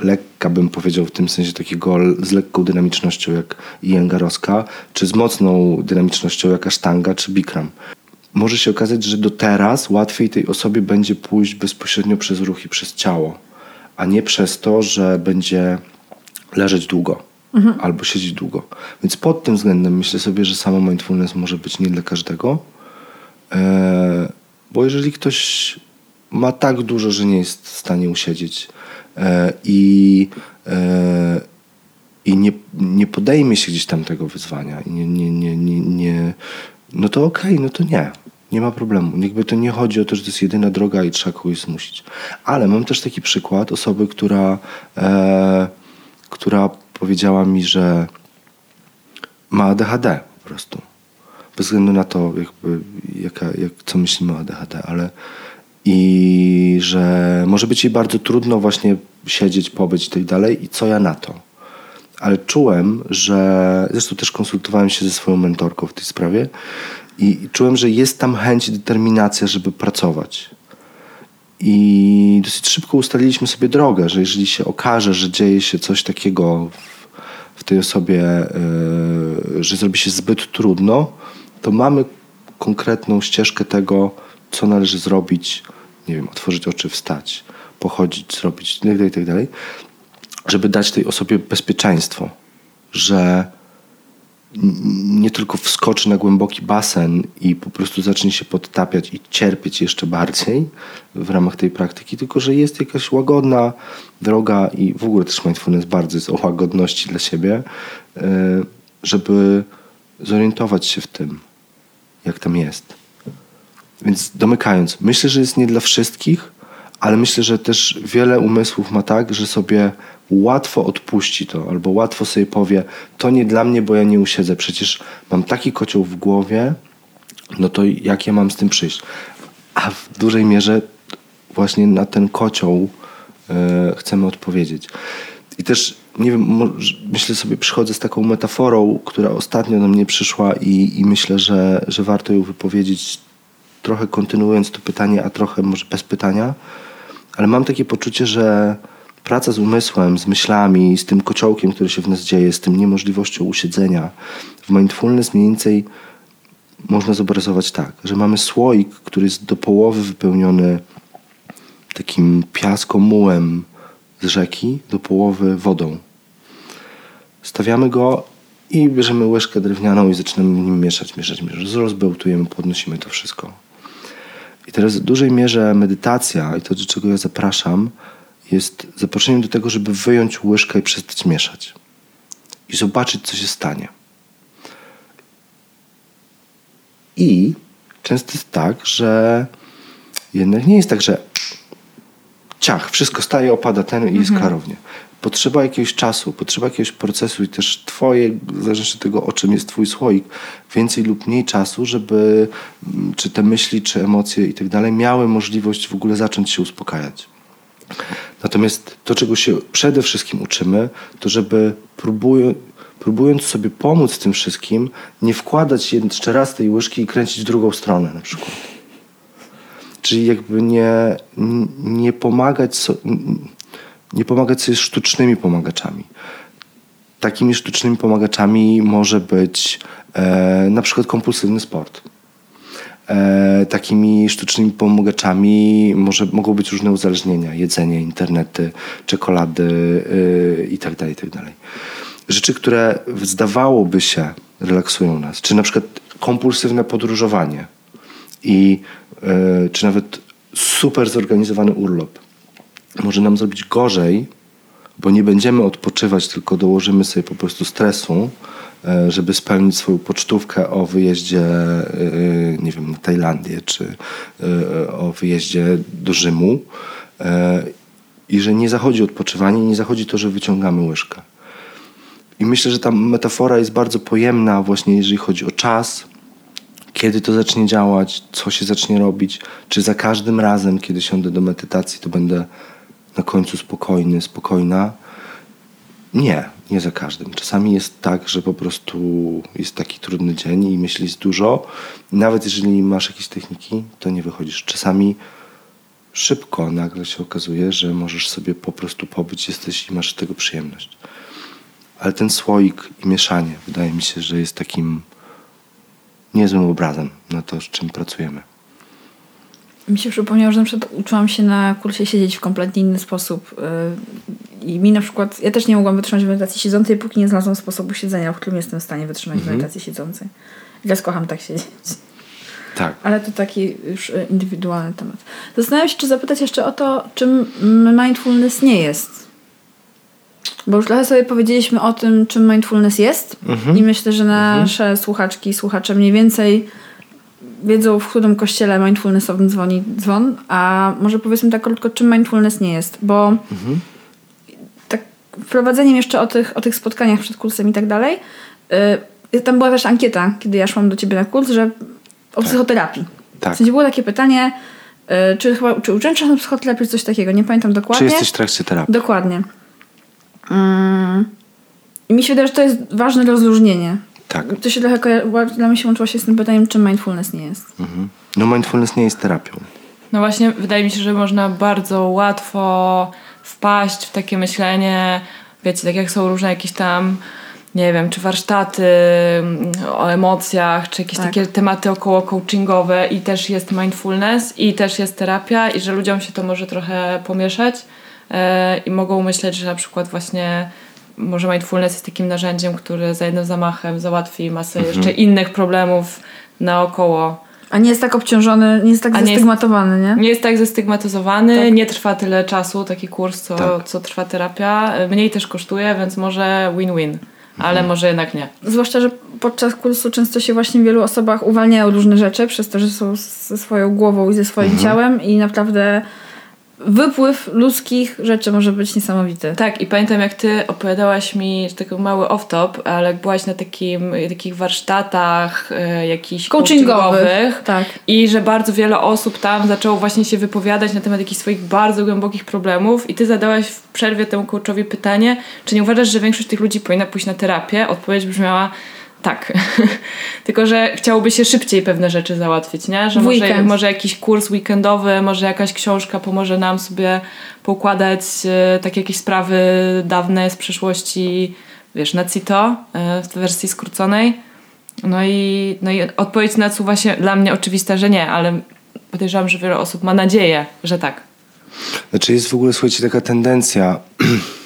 lekka, bym powiedział, w tym sensie takiego z lekką dynamicznością jak Iyengaroska, czy z mocną dynamicznością jak Ashtanga czy Bikram może się okazać, że do teraz łatwiej tej osobie będzie pójść bezpośrednio przez ruch i przez ciało, a nie przez to, że będzie leżeć długo albo siedzieć długo. Więc pod tym względem myślę sobie, że samo mindfulness może być nie dla każdego, e, bo jeżeli ktoś ma tak dużo, że nie jest w stanie usiedzieć e, i e, i nie, nie podejmie się gdzieś tam tego wyzwania nie, nie, nie, nie, no to okej, no to nie. Nie ma problemu. Jakby to nie chodzi o to, że to jest jedyna droga i trzeba kogoś zmusić. Ale mam też taki przykład osoby, która, e, która powiedziała mi, że ma ADHD po prostu. Bez względu na to, jakby, jaka, jak, co myślimy o ADHD, ale i że może być jej bardzo trudno właśnie siedzieć, pobyć i tak dalej i co ja na to. Ale czułem, że zresztą też konsultowałem się ze swoją mentorką w tej sprawie i czułem, że jest tam chęć i determinacja, żeby pracować. I dosyć szybko ustaliliśmy sobie drogę, że jeżeli się okaże, że dzieje się coś takiego w, w tej osobie, yy, że zrobi się zbyt trudno, to mamy konkretną ścieżkę tego, co należy zrobić, nie wiem, otworzyć oczy, wstać, pochodzić, zrobić itd., itd., żeby dać tej osobie bezpieczeństwo, że nie tylko wskoczy na głęboki basen i po prostu zacznie się podtapiać i cierpieć jeszcze bardziej w ramach tej praktyki, tylko że jest jakaś łagodna droga i w ogóle też mindfulness bardzo jest o łagodności dla siebie, yy, żeby zorientować się w tym, jak tam jest. Więc domykając, myślę, że jest nie dla wszystkich, ale myślę, że też wiele umysłów ma tak, że sobie łatwo odpuści to, albo łatwo sobie powie, to nie dla mnie, bo ja nie usiedzę. Przecież mam taki kocioł w głowie, no to jak ja mam z tym przyjść? A w dużej mierze właśnie na ten kocioł e, chcemy odpowiedzieć. I też, nie wiem, myślę sobie, przychodzę z taką metaforą, która ostatnio do mnie przyszła i, i myślę, że, że warto ją wypowiedzieć, trochę kontynuując to pytanie, a trochę może bez pytania. Ale mam takie poczucie, że praca z umysłem, z myślami, z tym kociołkiem, który się w nas dzieje, z tym niemożliwością usiedzenia w mindfulness mniej więcej można zobrazować tak, że mamy słoik, który jest do połowy wypełniony takim piaskomułem z rzeki, do połowy wodą. Stawiamy go i bierzemy łyżkę drewnianą i zaczynamy w nim mieszać, mieszać, mieszać. Rozbełtujemy, podnosimy to wszystko. I teraz w dużej mierze medytacja i to, do czego ja zapraszam, jest zaproszeniem do tego, żeby wyjąć łyżkę i przestać mieszać. I zobaczyć, co się stanie. I często jest tak, że jednak nie jest tak, że ciach, wszystko staje, opada ten i jest klarownie. Potrzeba jakiegoś czasu, potrzeba jakiegoś procesu i też twoje, zależy od tego, o czym jest twój słoik, więcej lub mniej czasu, żeby mm, czy te myśli, czy emocje i tak dalej miały możliwość w ogóle zacząć się uspokajać. Natomiast to, czego się przede wszystkim uczymy, to żeby próbują, próbując sobie pomóc tym wszystkim, nie wkładać jeszcze raz tej łyżki i kręcić drugą stronę na przykład. Czyli jakby nie, nie pomagać so, nie pomagać sobie sztucznymi pomagaczami. Takimi sztucznymi pomagaczami może być e, na przykład kompulsywny sport. E, takimi sztucznymi pomagaczami może, mogą być różne uzależnienia, jedzenie, internety, czekolady y, i tak dalej, i tak. Rzeczy, które zdawałoby się relaksują nas, czy na przykład kompulsywne podróżowanie i y, czy nawet super zorganizowany urlop może nam zrobić gorzej, bo nie będziemy odpoczywać, tylko dołożymy sobie po prostu stresu, e, żeby spełnić swoją pocztówkę o wyjeździe, e, nie wiem, na Tajlandię, czy e, o wyjeździe do Rzymu. E, I że nie zachodzi odpoczywanie, nie zachodzi to, że wyciągamy łyżkę. I myślę, że ta metafora jest bardzo pojemna właśnie jeżeli chodzi o czas, kiedy to zacznie działać, co się zacznie robić, czy za każdym razem, kiedy siądę do medytacji, to będę na końcu spokojny, spokojna. Nie, nie za każdym. Czasami jest tak, że po prostu jest taki trudny dzień i myśli jest dużo. Nawet jeżeli masz jakieś techniki, to nie wychodzisz. Czasami szybko nagle się okazuje, że możesz sobie po prostu pobyć, jesteś i masz tego przyjemność. Ale ten słoik i mieszanie wydaje mi się, że jest takim niezłym obrazem na to, z czym pracujemy. Mi się przypomniało, że na przykład uczyłam się na kursie siedzieć w kompletnie inny sposób. yy, I mi na przykład, ja też nie mogłam wytrzymać medytacji siedzącej, póki nie znalazłam sposobu siedzenia, w którym jestem w stanie wytrzymać medytacji siedzącej. Teraz kocham tak siedzieć. Tak. Ale to taki już y, indywidualny temat. Zastanawiam się, czy zapytać jeszcze o to, czym mindfulness nie jest. Bo już trochę sobie powiedzieliśmy o tym, czym mindfulness jest i myślę, że nasze słuchaczki i słuchacze mniej więcej wiedzą, w którym kościele mindfulnessowym dzwoni dzwon, a może powiedzmy tak krótko, czym mindfulness nie jest, bo tak wprowadzeniem jeszcze o tych, o tych spotkaniach przed kursem i tak dalej, y, tam była też ankieta, kiedy ja szłam do ciebie na kurs, że o psychoterapii. Tak. W sensie było takie pytanie, y, E, czy chyba, czy uczęszczasz na psychoterapię, czy coś takiego, nie pamiętam Czy dokładnie. jesteś w trakcie terapii? Dokładnie. Mm. I mi się wydaje, że to jest ważne rozróżnienie. Tak. To się trochę koja- dla mnie się łączyło się z tym pytaniem, czym mindfulness nie jest. Mhm. No mindfulness nie jest terapią. No właśnie, wydaje mi się, że można bardzo łatwo wpaść w takie myślenie, wiecie, tak jak są różne jakieś tam, nie wiem, czy warsztaty o emocjach, czy jakieś Tak. takie tematy około coachingowe i też jest mindfulness i też jest terapia i że ludziom się to może trochę pomieszać e, i mogą myśleć, że na przykład właśnie może mindfulness jest takim narzędziem, które za jednym zamachem załatwi masę Mhm. jeszcze innych problemów naokoło. A nie jest tak obciążony, nie jest tak A nie jest- zastygmatowany, nie? Nie jest tak zastygmatyzowany, Tak. nie trwa tyle czasu taki kurs, co, Tak. co trwa terapia. Mniej też kosztuje, więc może win-win, ale Mhm. może jednak nie. Zwłaszcza, że podczas kursu często się właśnie w wielu osobach uwalniają różne rzeczy, przez to, że są ze swoją głową i ze swoim Mhm. ciałem i naprawdę wypływ ludzkich rzeczy może być niesamowity. Tak, i pamiętam jak ty opowiadałaś mi, że taki mały off-top, ale jak byłaś na takim, takich warsztatach e, jakichś Coachingowych, coachingowych tak. i że bardzo wiele osób tam zaczęło właśnie się wypowiadać na temat jakichś swoich bardzo głębokich problemów i ty zadałaś w przerwie temu coachowi pytanie, czy nie uważasz, że większość tych ludzi powinna pójść na terapię? Odpowiedź brzmiała tak. Tylko, że chciałoby się szybciej pewne rzeczy załatwić, nie? Że może, może jakiś kurs weekendowy, może jakaś książka pomoże nam sobie poukładać e, takie jakieś sprawy dawne z przeszłości, wiesz, na CITO e, w wersji skróconej. No i, no i odpowiedź nasuwa się dla mnie oczywista, że nie, ale podejrzewam, że wiele osób ma nadzieję, że tak. Znaczy jest w ogóle, słuchajcie, taka tendencja,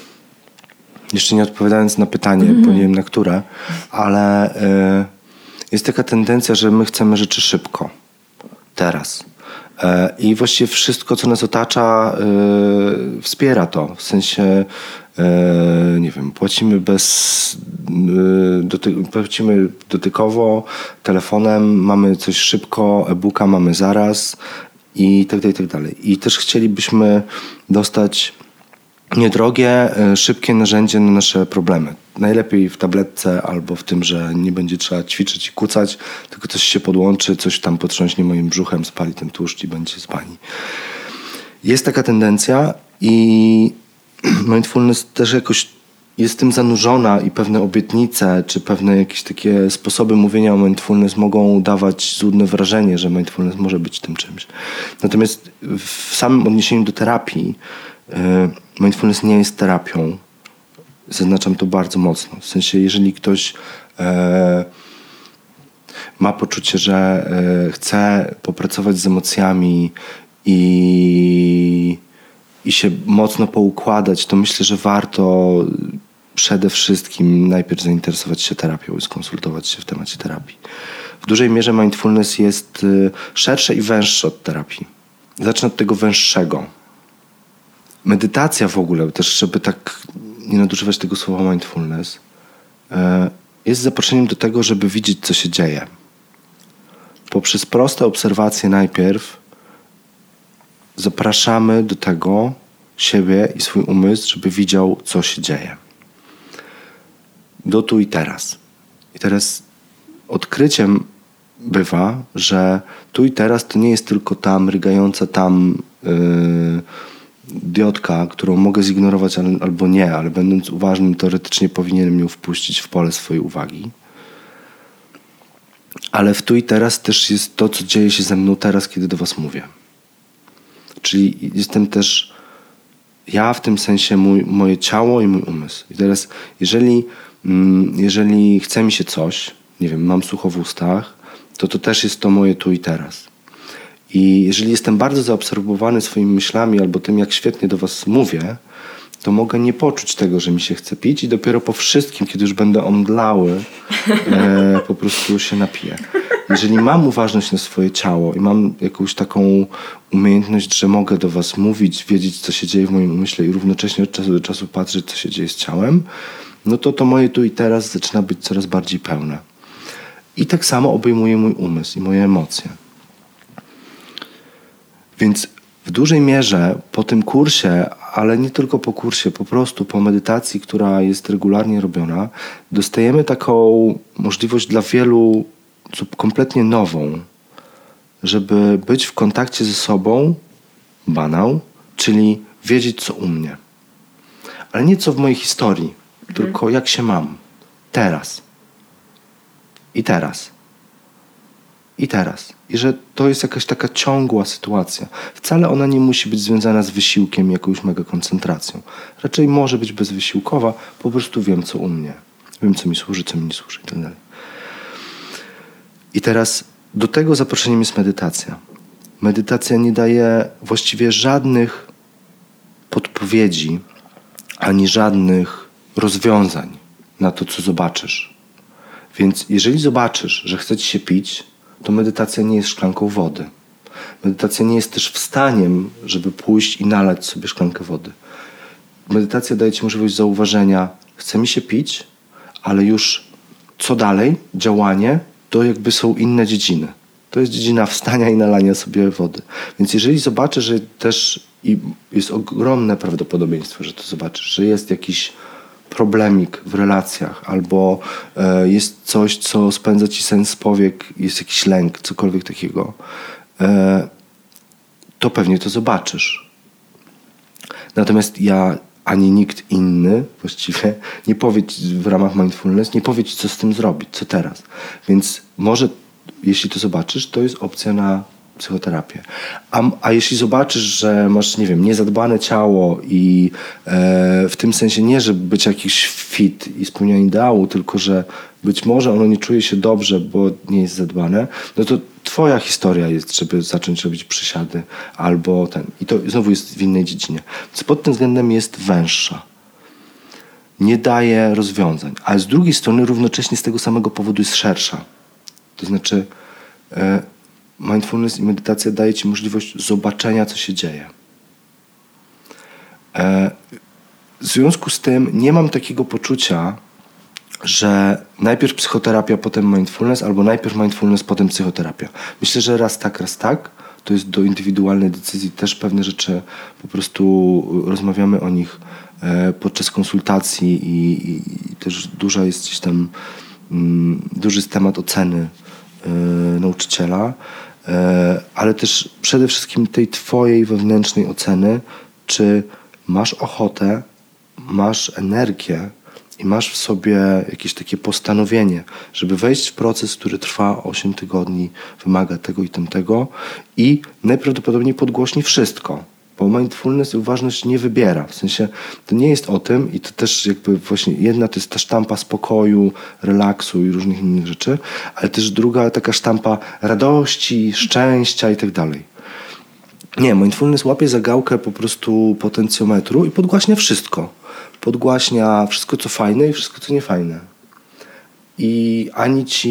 jeszcze nie odpowiadając na pytanie, bo nie wiem na które, ale y, jest taka tendencja, że my chcemy rzeczy szybko, teraz. E, I właściwie wszystko, co nas otacza, y, wspiera to. W sensie, y, nie wiem, płacimy bez, y, doty, płacimy dotykowo, telefonem, mamy coś szybko, e-booka mamy zaraz i tak dalej, i tak dalej. I też chcielibyśmy dostać niedrogie, e, szybkie narzędzie na nasze problemy. Najlepiej w tabletce albo w tym, że nie będzie trzeba ćwiczyć i kucać, tylko coś się podłączy, coś tam potrząśnie moim brzuchem, spali ten tłuszcz i będzie z pani. Jest taka tendencja i mindfulness też jakoś jest tym zanurzona i pewne obietnice, czy pewne jakieś takie sposoby mówienia o mindfulness mogą dawać złudne wrażenie, że mindfulness może być tym czymś. Natomiast w samym odniesieniu do terapii y, mindfulness nie jest terapią. Zaznaczam to bardzo mocno. W sensie, jeżeli ktoś e, ma poczucie, że e, chce popracować z emocjami i, i się mocno poukładać, to myślę, że warto przede wszystkim najpierw zainteresować się terapią i skonsultować się w temacie terapii. W dużej mierze mindfulness jest y, szersze i węższe od terapii. Zacznę od tego węższego. Medytacja w ogóle, też żeby tak nie nadużywać tego słowa mindfulness, e, jest zaproszeniem do tego, żeby widzieć, co się dzieje. Poprzez proste obserwacje najpierw zapraszamy do tego siebie i swój umysł, żeby widział, co się dzieje. Do tu i teraz. I teraz odkryciem bywa, że tu i teraz to nie jest tylko ta mrygająca tam yy, diotka, którą mogę zignorować al- albo nie, ale będąc uważnym, teoretycznie powinienem ją wpuścić w pole swojej uwagi. Ale w tu i teraz też jest to, co dzieje się ze mną teraz, kiedy do Was mówię. Czyli jestem też ja w tym sensie mój, moje ciało i mój umysł. I teraz, jeżeli, mm, jeżeli chce mi się coś, nie wiem, mam sucho w ustach, to to też jest to moje tu i teraz. I jeżeli jestem bardzo zaobserwowany swoimi myślami albo tym, jak świetnie do Was mówię, to mogę nie poczuć tego, że mi się chce pić i dopiero po wszystkim, kiedy już będę omdlały, e, po prostu się napiję. Jeżeli mam uważność na swoje ciało i mam jakąś taką umiejętność, że mogę do Was mówić, wiedzieć, co się dzieje w moim umyśle i równocześnie od czasu do czasu patrzeć, co się dzieje z ciałem, no to to moje tu i teraz zaczyna być coraz bardziej pełne. I tak samo obejmuje mój umysł i moje emocje. Więc w dużej mierze po tym kursie, ale nie tylko po kursie, po prostu po medytacji, która jest regularnie robiona, dostajemy taką możliwość dla wielu, kompletnie nową, żeby być w kontakcie ze sobą, banał, czyli wiedzieć, co u mnie. Ale nie co w mojej historii, tylko jak się mam. Teraz. I teraz. I teraz. I że to jest jakaś taka ciągła sytuacja. Wcale ona nie musi być związana z wysiłkiem, jakąś mega koncentracją. Raczej może być bezwysiłkowa, po prostu wiem, co u mnie. Wiem, co mi służy, co mi nie służy i tak dalej. I teraz do tego zaproszeniem jest medytacja. Medytacja nie daje właściwie żadnych podpowiedzi ani żadnych rozwiązań na to, co zobaczysz. Więc jeżeli zobaczysz, że chce ci się pić, to medytacja nie jest szklanką wody. Medytacja nie jest też wstaniem, żeby pójść i nalać sobie szklankę wody. Medytacja daje ci możliwość zauważenia, chce mi się pić, ale już co dalej, działanie, to jakby są inne dziedziny. To jest dziedzina wstania i nalania sobie wody. Więc jeżeli zobaczysz, że też i jest ogromne prawdopodobieństwo, że to zobaczysz, że jest jakiś problemik w relacjach, albo e, jest coś, co spędza ci sens powiek, jest jakiś lęk, cokolwiek takiego, e, to pewnie to zobaczysz. Natomiast ja ani nikt inny właściwie nie powie w ramach mindfulness, nie powie ci, co z tym zrobić, co teraz. Więc może, jeśli to zobaczysz, to jest opcja na psychoterapię. A, a jeśli zobaczysz, że masz, nie wiem, niezadbane ciało i e, w tym sensie nie, żeby być jakiś fit i spełnianie ideału, tylko że być może ono nie czuje się dobrze, bo nie jest zadbane, no to twoja historia jest, żeby zacząć robić przysiady albo ten. I to znowu jest w innej dziedzinie. Więc pod tym względem jest węższa. Nie daje rozwiązań. Ale z drugiej strony równocześnie z tego samego powodu jest szersza. To znaczy e, mindfulness i medytacja daje ci możliwość zobaczenia, co się dzieje. E, w związku z tym nie mam takiego poczucia, że najpierw psychoterapia, potem mindfulness, albo najpierw mindfulness, potem psychoterapia. Myślę, że raz tak, raz tak. To jest do indywidualnej decyzji. Też pewne rzeczy po prostu rozmawiamy o nich e, podczas konsultacji i, i, i też duża jest gdzieś tam, mm, duży jest temat oceny e, nauczyciela, ale też przede wszystkim tej twojej wewnętrznej oceny, czy masz ochotę, masz energię i masz w sobie jakieś takie postanowienie, żeby wejść w proces, który trwa 8 tygodni, wymaga tego i tamtego i najprawdopodobniej podgłośni wszystko. Bo mindfulness i uważność nie wybiera. W sensie to nie jest o tym i to też jakby właśnie jedna to jest ta sztampa spokoju, relaksu i różnych innych rzeczy, ale też druga taka sztampa radości, szczęścia i tak dalej. Nie, mindfulness łapie za gałkę po prostu potencjometru i podgłaśnia wszystko. Podgłaśnia wszystko, co fajne i wszystko, co niefajne. I ani ci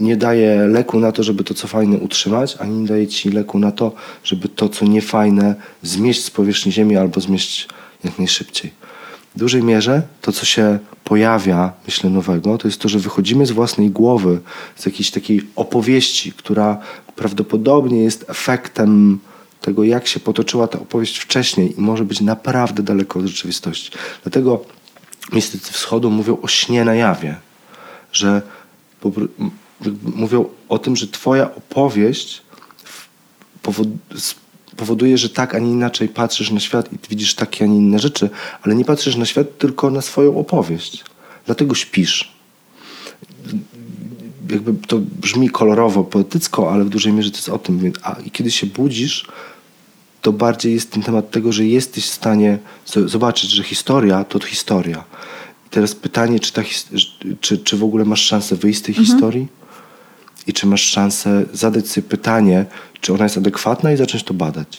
nie daje leku na to, żeby to, co fajne utrzymać, ani nie daje ci leku na to, żeby to, co niefajne zmieść z powierzchni ziemi albo zmieść jak najszybciej. W dużej mierze to, co się pojawia, myślę, nowego, to jest to, że wychodzimy z własnej głowy, z jakiejś takiej opowieści, która prawdopodobnie jest efektem tego, jak się potoczyła ta opowieść wcześniej i może być naprawdę daleko od rzeczywistości. Dlatego mistycy wschodu mówią o śnie na jawie, że mówią o tym, że twoja opowieść powoduje, że tak, a nie inaczej patrzysz na świat i widzisz takie, a nie inne rzeczy, ale nie patrzysz na świat, tylko na swoją opowieść. Dlatego śpisz jakby to brzmi kolorowo, poetycko, ale w dużej mierze to jest o tym. A kiedy się budzisz, to bardziej jest ten temat tego, że jesteś w stanie zobaczyć, że historia to historia. Teraz pytanie, czy, ta, czy, czy w ogóle masz szansę wyjść z tej historii? I czy masz szansę zadać sobie pytanie, czy ona jest adekwatna i zacząć to badać.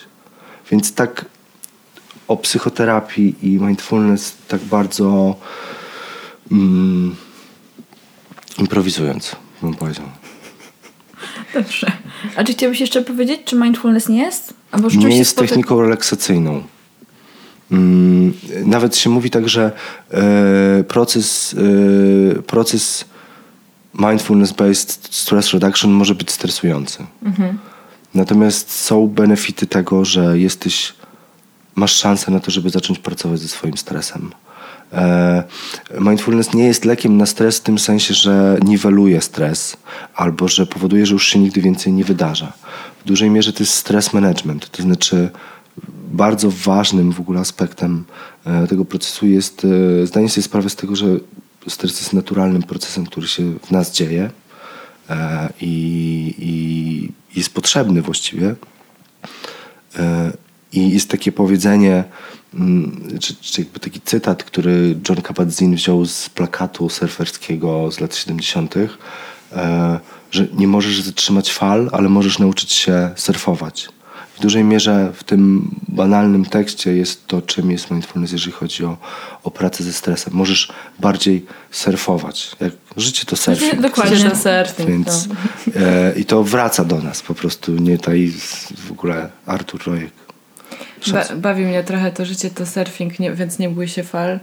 Więc tak o psychoterapii i mindfulness tak bardzo mm, improwizując, bym powiedział. Dobrze. A czy chciałbyś jeszcze powiedzieć, czy mindfulness nie jest? Albo nie jest techniką relaksacyjną. Mm, Nawet się mówi tak, że e, proces, e, proces mindfulness-based stress reduction może być stresujący. Natomiast są benefity tego, że jesteś, masz szansę na to, żeby zacząć pracować ze swoim stresem. E, mindfulness nie jest lekiem na stres w tym sensie, że niweluje stres albo że powoduje, że już się nigdy więcej nie wydarza. W dużej mierze to jest stres management, to znaczy bardzo ważnym w ogóle aspektem e, tego procesu jest e, zdanie sobie sprawy z tego, że stres jest naturalnym procesem, który się w nas dzieje e, i, i jest potrzebny właściwie. I jest takie powiedzenie, mm, czy, czy jakby taki cytat, który John Kabat-Zinn wziął z plakatu surferskiego z lat 70., e, że nie możesz zatrzymać fal, ale możesz nauczyć się surfować. W dużej mierze w tym banalnym tekście jest to, czym jest mindfulness, jeżeli chodzi o, o pracę ze stresem. Możesz bardziej surfować. Jak życie to surfing. Dokładnie ten surfing. Więc, to. e, I to wraca do nas po prostu. Nie tutaj w ogóle Artur Rojek. Ba bawi mnie trochę to życie, to surfing, nie, więc nie bój się fal,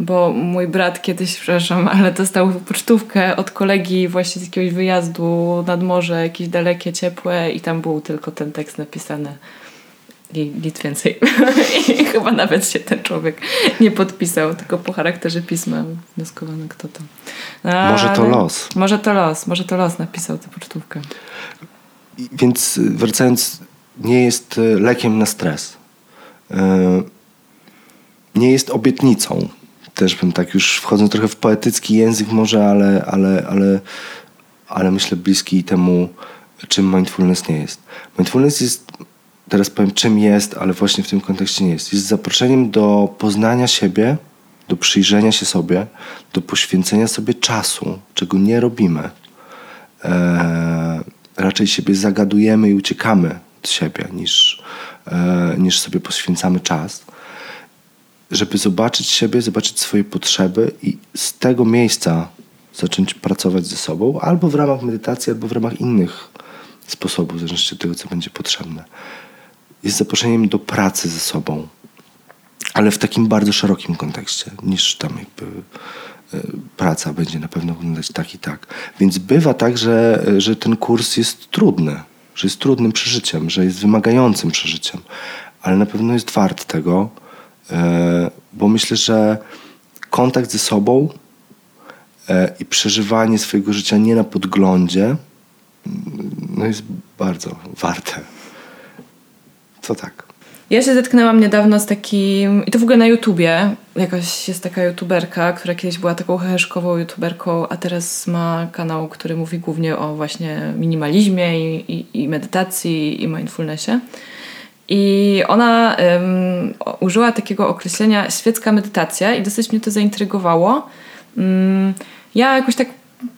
bo mój brat kiedyś, przepraszam, ale dostał pocztówkę od kolegi właśnie z jakiegoś wyjazdu nad morze, jakieś dalekie, ciepłe i tam był tylko ten tekst napisany. I nic więcej. I chyba nawet się ten człowiek nie podpisał, tylko po charakterze pisma wnioskowano kto to. No, Może to los. Może to los, może to los napisał tę pocztówkę. I- Więc wracając, nie jest y, lekiem na stres. Y, Nie jest obietnicą. Też bym tak już wchodząc trochę w poetycki język może, ale, ale, ale, ale myślę bliski temu, czym mindfulness nie jest. Mindfulness jest, teraz powiem czym jest, ale właśnie w tym kontekście nie jest. Jest zaproszeniem do poznania siebie, do przyjrzenia się sobie, do poświęcenia sobie czasu, czego nie robimy e, raczej siebie zagadujemy i uciekamy od siebie, niż, e, niż sobie poświęcamy czas, żeby zobaczyć siebie, zobaczyć swoje potrzeby i z tego miejsca zacząć pracować ze sobą, albo w ramach medytacji, albo w ramach innych sposobów, w zależności od tego, co będzie potrzebne. Jest zaproszeniem do pracy ze sobą, ale w takim bardzo szerokim kontekście, niż tam jakby e, praca będzie na pewno wyglądać tak i tak. Więc bywa tak, że, że ten kurs jest trudny, że jest trudnym przeżyciem, że jest wymagającym przeżyciem, ale na pewno jest wart tego, e, bo myślę, że kontakt ze sobą e, i przeżywanie swojego życia nie na podglądzie mm, no jest bardzo warte. To tak. Ja się zetknęłam niedawno z takim, i to w ogóle na YouTubie, jakaś jest taka youtuberka, która kiedyś była taką heheszkową youtuberką, a teraz ma kanał, który mówi głównie o właśnie minimalizmie i, i, i medytacji i mindfulnessie. I ona użyła takiego określenia świecka medytacja i dosyć mnie to zaintrygowało. Ym, ja jakoś tak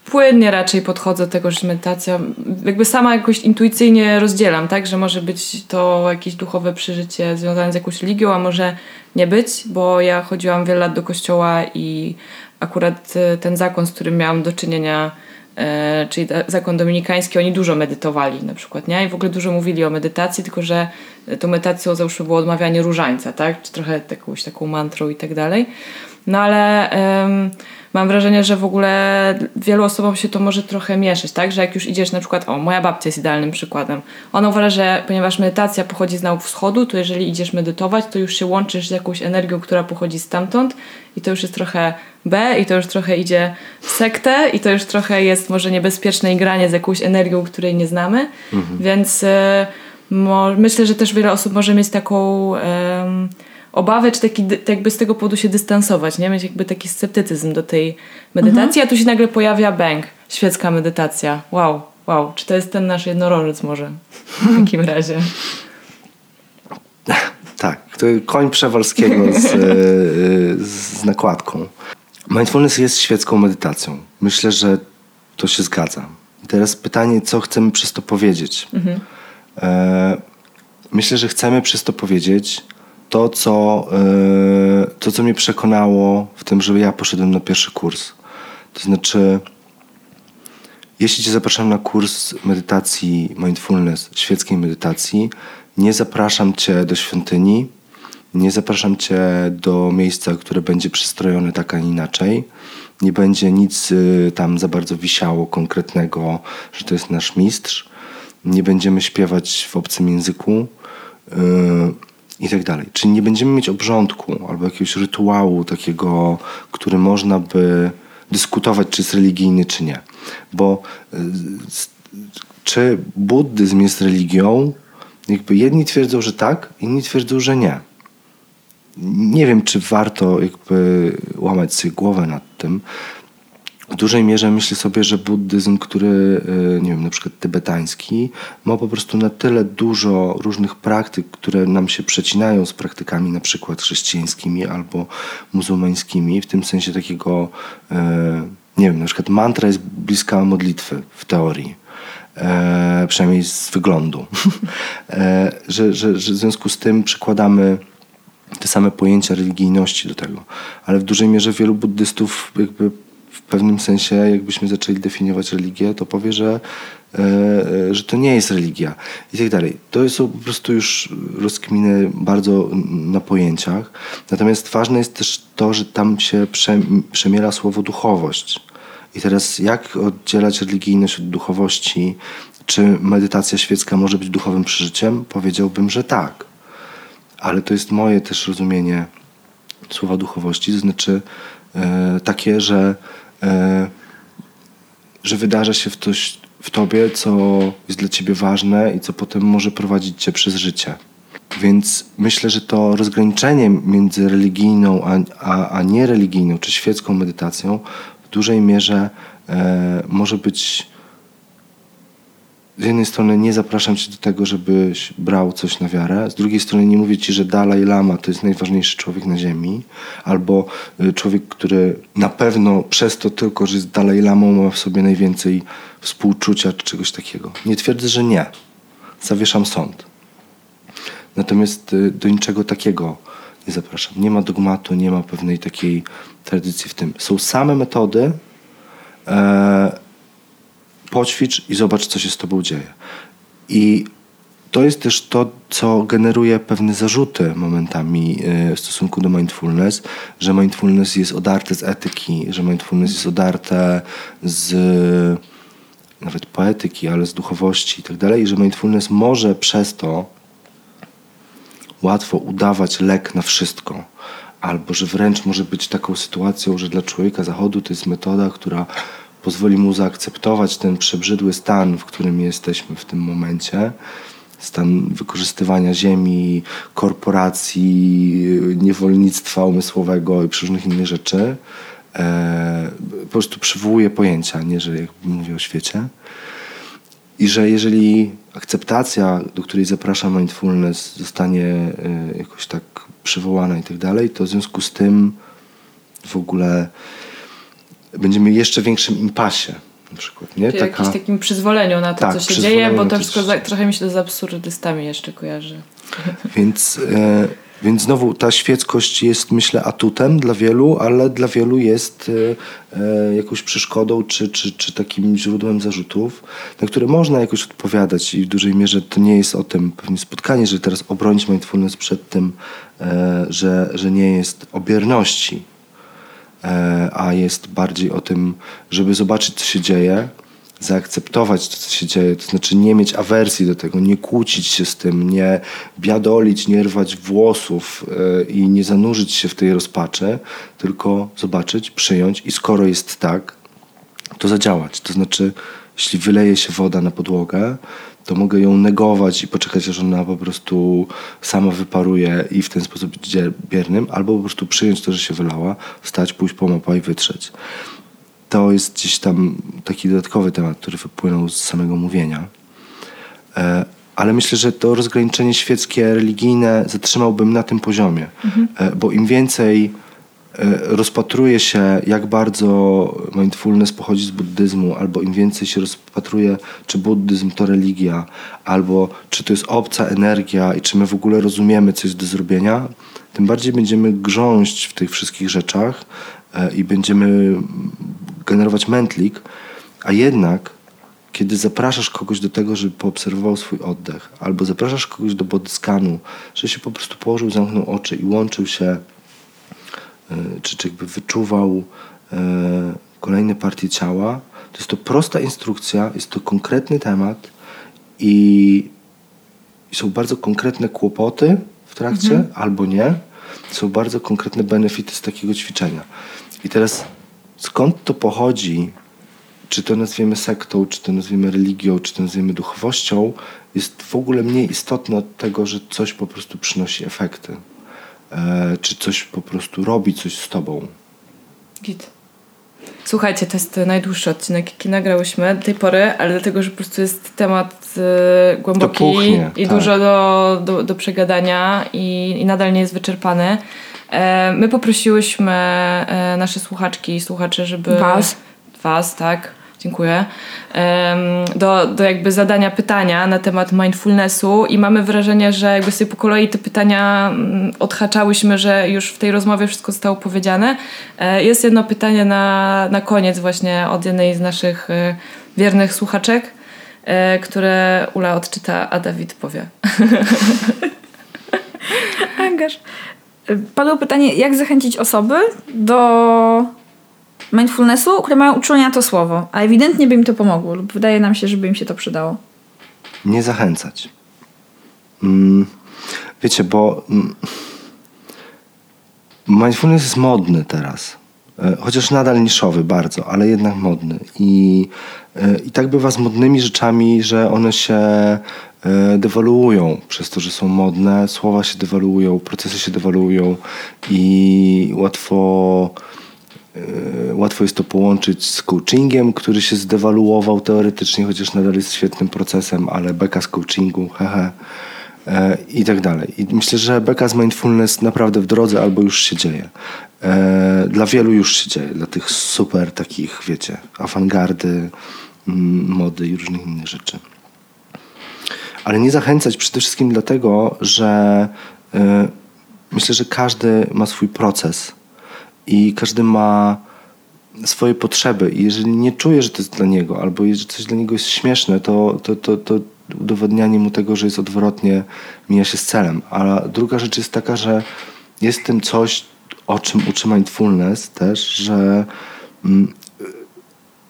płynnie raczej podchodzę do tego, że medytacja jakby sama jakoś intuicyjnie rozdzielam, tak, że może być to jakieś duchowe przeżycie związane z jakąś religią, a może nie być, bo ja chodziłam wiele lat do kościoła i akurat e, ten zakon, z którym miałam do czynienia, e, czyli zakon dominikański, oni dużo medytowali na przykład, nie? I w ogóle dużo mówili o medytacji, tylko że e, tą medytacją załóżmy było odmawianie różańca, tak? Czy trochę jakąś taką mantrą i tak dalej. No ale em, mam wrażenie, że w ogóle wielu osobom się to może trochę mieszać, tak? Że jak już idziesz na przykład, o, moja babcia jest idealnym przykładem. Ona uważa, że ponieważ medytacja pochodzi z nauk wschodu, to jeżeli idziesz medytować, to już się łączysz z jakąś energią, która pochodzi stamtąd i to już jest trochę B i to już trochę idzie w sektę i to już trochę jest może niebezpieczne i granie z jakąś energią, której nie znamy. Więc e, mo- myślę, że też wiele osób może mieć taką em, obawę, czy taki, jakby z tego powodu się dystansować, nie? Mieć jakby taki sceptycyzm do tej medytacji, a tu się nagle pojawia bang, świecka medytacja. Wow, wow. Czy to jest ten nasz jednorożec może w takim razie? Tak, to koń Przewalskiego z, e, z nakładką. Mindfulness jest świecką medytacją. Myślę, że to się zgadza. Teraz pytanie, co chcemy przez to powiedzieć? E, myślę, że chcemy przez to powiedzieć to co, e, to, co mnie przekonało w tym, że ja poszedłem na pierwszy kurs. To znaczy, jeśli Cię zapraszam na kurs medytacji mindfulness, świeckiej medytacji, nie zapraszam Cię do świątyni, nie zapraszam Cię do miejsca, które będzie przystrojone tak, a inaczej. Nie będzie nic y, tam za bardzo wisiało konkretnego, że to jest nasz mistrz. Nie będziemy śpiewać w obcym języku. Y, i tak dalej. Czyli nie będziemy mieć obrządku albo jakiegoś rytuału takiego, który można by dyskutować, czy jest religijny, czy nie. Bo y, czy buddyzm jest religią? Jakby jedni twierdzą, że tak, inni twierdzą, że nie. Nie wiem, czy warto jakby łamać sobie głowę nad tym. W dużej mierze myślę sobie, że buddyzm, który, y, nie wiem, na przykład tybetański, ma po prostu na tyle dużo różnych praktyk, które nam się przecinają z praktykami na przykład chrześcijańskimi albo muzułmańskimi, w tym sensie takiego, y, nie wiem, na przykład mantra jest bliska modlitwy w teorii. E, przynajmniej z wyglądu. e, że, że, że w związku z tym przykładamy te same pojęcia religijności do tego. Ale w dużej mierze wielu buddystów jakby w pewnym sensie, jakbyśmy zaczęli definiować religię, to powie, że, e, e, że to nie jest religia i tak dalej. To są po prostu już rozkminy bardzo na pojęciach. Natomiast ważne jest też to, że tam się prze, przemiela słowo duchowość. I teraz jak oddzielać religijność od duchowości? Czy medytacja świecka może być duchowym przeżyciem? Powiedziałbym, że tak ale to jest moje też rozumienie słowa duchowości, to znaczy e, takie, że, że wydarza się w, coś, w tobie, co jest dla ciebie ważne i co potem może prowadzić cię przez życie. Więc myślę, że to rozgraniczenie między religijną a, a, a niereligijną czy świecką medytacją w dużej mierze e, może być z jednej strony nie zapraszam cię do tego, żebyś brał coś na wiarę, z drugiej strony nie mówię ci, że Dalaj Lama to jest najważniejszy człowiek na ziemi, albo y, człowiek, który na pewno przez to tylko, że jest Dalaj Lamą ma w sobie najwięcej współczucia czy czegoś takiego. Nie twierdzę, że nie. Zawieszam sąd. Natomiast y, do niczego takiego nie zapraszam. Nie ma dogmatu, nie ma pewnej takiej tradycji w tym. Są same metody, e, poćwicz i zobacz, co się z tobą dzieje. I to jest też to, co generuje pewne zarzuty momentami e, w stosunku do mindfulness, że mindfulness jest odarte z etyki, że mindfulness jest odarte z nawet poetyki, ale z duchowości i tak dalej, i że mindfulness może przez to łatwo udawać lek na wszystko. Albo że wręcz może być taką sytuacją, że dla człowieka zachodu to jest metoda, która pozwoli mu zaakceptować ten przebrzydły stan, w którym jesteśmy w tym momencie. Stan wykorzystywania ziemi, korporacji, niewolnictwa umysłowego i różnych innych rzeczy. E, po prostu przywołuje pojęcia, nie że jakby mówię o świecie. I że jeżeli akceptacja, do której zaprasza mindfulness, zostanie y, jakoś tak przywołana i tak dalej, to w związku z tym w ogóle będziemy w jeszcze większym impasie. Na przykład, nie? Czyli jakimś takim przyzwoleniu na to, Tak, co się dzieje, bo to wszystko za, trochę mi się to z absurdystami jeszcze kojarzy. Więc, e, więc znowu ta świeckość jest, myślę, atutem dla wielu, ale dla wielu jest e, e, jakąś przeszkodą czy, czy, czy takim źródłem zarzutów, na które można jakoś odpowiadać i w dużej mierze to nie jest o tym pewnie spotkanie, że teraz obronić mindfulness przed tym, e, że, że nie jest o bierności, e, a jest bardziej o tym, żeby zobaczyć, co się dzieje, zaakceptować to, co się dzieje, to znaczy nie mieć awersji do tego, nie kłócić się z tym, nie biadolić, nie rwać włosów e, i nie zanurzyć się w tej rozpaczy, tylko zobaczyć, przyjąć i skoro jest tak, to zadziałać. To znaczy, jeśli wyleje się woda na podłogę, to mogę ją negować i poczekać, aż ona po prostu sama wyparuje i w ten sposób być dzie- biernym, albo po prostu przyjąć to, że się wylała, wstać, pójść po mopa i wytrzeć. To jest gdzieś tam taki dodatkowy temat, który wypłynął z samego mówienia. E, Ale myślę, że to rozgraniczenie świeckie, religijne zatrzymałbym na tym poziomie, E, bo im więcej rozpatruje się, jak bardzo mindfulness pochodzi z buddyzmu, albo im więcej się rozpatruje, czy buddyzm to religia, albo czy to jest obca energia i czy my w ogóle rozumiemy, co jest do zrobienia, tym bardziej będziemy grząść w tych wszystkich rzeczach e, i będziemy generować mętlik, a jednak kiedy zapraszasz kogoś do tego, żeby poobserwował swój oddech, albo zapraszasz kogoś do body scanu, że się po prostu położył, zamknął oczy i łączył się, e, czy, czy jakby wyczuwał e, kolejne partie ciała, to jest to prosta instrukcja, jest to konkretny temat i, są bardzo konkretne kłopoty w trakcie, albo nie. Są bardzo konkretne benefity z takiego ćwiczenia. I teraz skąd to pochodzi, czy to nazwiemy sektą, czy to nazwiemy religią, czy to nazwiemy duchowością, jest w ogóle mniej istotne od tego, że coś po prostu przynosi efekty. E, czy coś po prostu robi coś z tobą. Git. Słuchajcie, to jest najdłuższy odcinek, jaki nagrałyśmy do tej pory, ale dlatego, że po prostu jest temat e, głęboki puchnie, i tak. dużo do, do, do przegadania i, i nadal nie jest wyczerpany. E, my poprosiłyśmy e, nasze słuchaczki i słuchacze, żeby... Was. Was, tak. Dziękuję. Do, do jakby zadania pytania na temat mindfulnessu i mamy wrażenie, że jakby sobie po kolei te pytania mm, odhaczałyśmy, że już w tej rozmowie wszystko zostało powiedziane. E, Jest jedno pytanie na, na koniec właśnie od jednej z naszych e, wiernych słuchaczek, e, które Ula odczyta, a Dawid powie. Angaż. Padło pytanie, jak zachęcić osoby do mindfulnessu, które mają uczulenie na to słowo, a ewidentnie by im to pomogło lub wydaje nam się, żeby im się to przydało. nie zachęcać. Mm, wiecie, bo mm, mindfulness jest modny teraz. E, Chociaż nadal niszowy bardzo, ale jednak modny. I, e, I tak bywa z modnymi rzeczami, że one się e, dewaluują przez to, że są modne, słowa się dewaluują, procesy się dewaluują i łatwo Łatwo jest to połączyć z coachingiem, który się zdewaluował teoretycznie, chociaż nadal jest świetnym procesem, ale beka z coachingu, hehe, e, i tak dalej. I myślę, że beka z mindfulness naprawdę w drodze albo już się dzieje. E, Dla wielu już się dzieje, dla tych super takich, wiecie, awangardy, mm, mody i różnych innych rzeczy. Ale nie zachęcać przede wszystkim dlatego, że myślę, że każdy ma swój proces i każdy ma swoje potrzeby i jeżeli nie czuje, że to jest dla niego, albo jeżeli coś dla niego jest śmieszne, to, to, to, to udowodnianie mu tego, że jest odwrotnie, mija się z celem. A druga rzecz jest taka, że jest w tym coś, o czym uczy mindfulness też, że mm,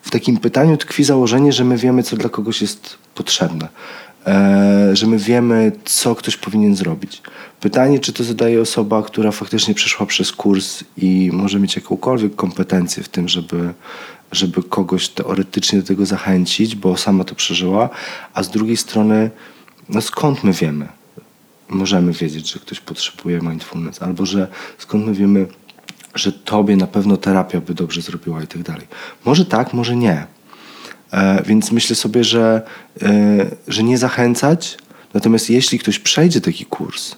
w takim pytaniu tkwi założenie, że my wiemy, co dla kogoś jest potrzebne. E, że my wiemy, co ktoś powinien zrobić. Pytanie, czy to zadaje osoba, która faktycznie przeszła przez kurs i może mieć jakąkolwiek kompetencję w tym, żeby, żeby kogoś teoretycznie do tego zachęcić, bo sama to przeżyła, a z drugiej strony, no skąd my wiemy? Możemy wiedzieć, że ktoś potrzebuje mindfulness, albo że skąd my wiemy, że tobie na pewno terapia by dobrze zrobiła i tak dalej. Może tak, może nie. E, więc myślę sobie, że, e, że nie zachęcać. Natomiast jeśli ktoś przejdzie taki kurs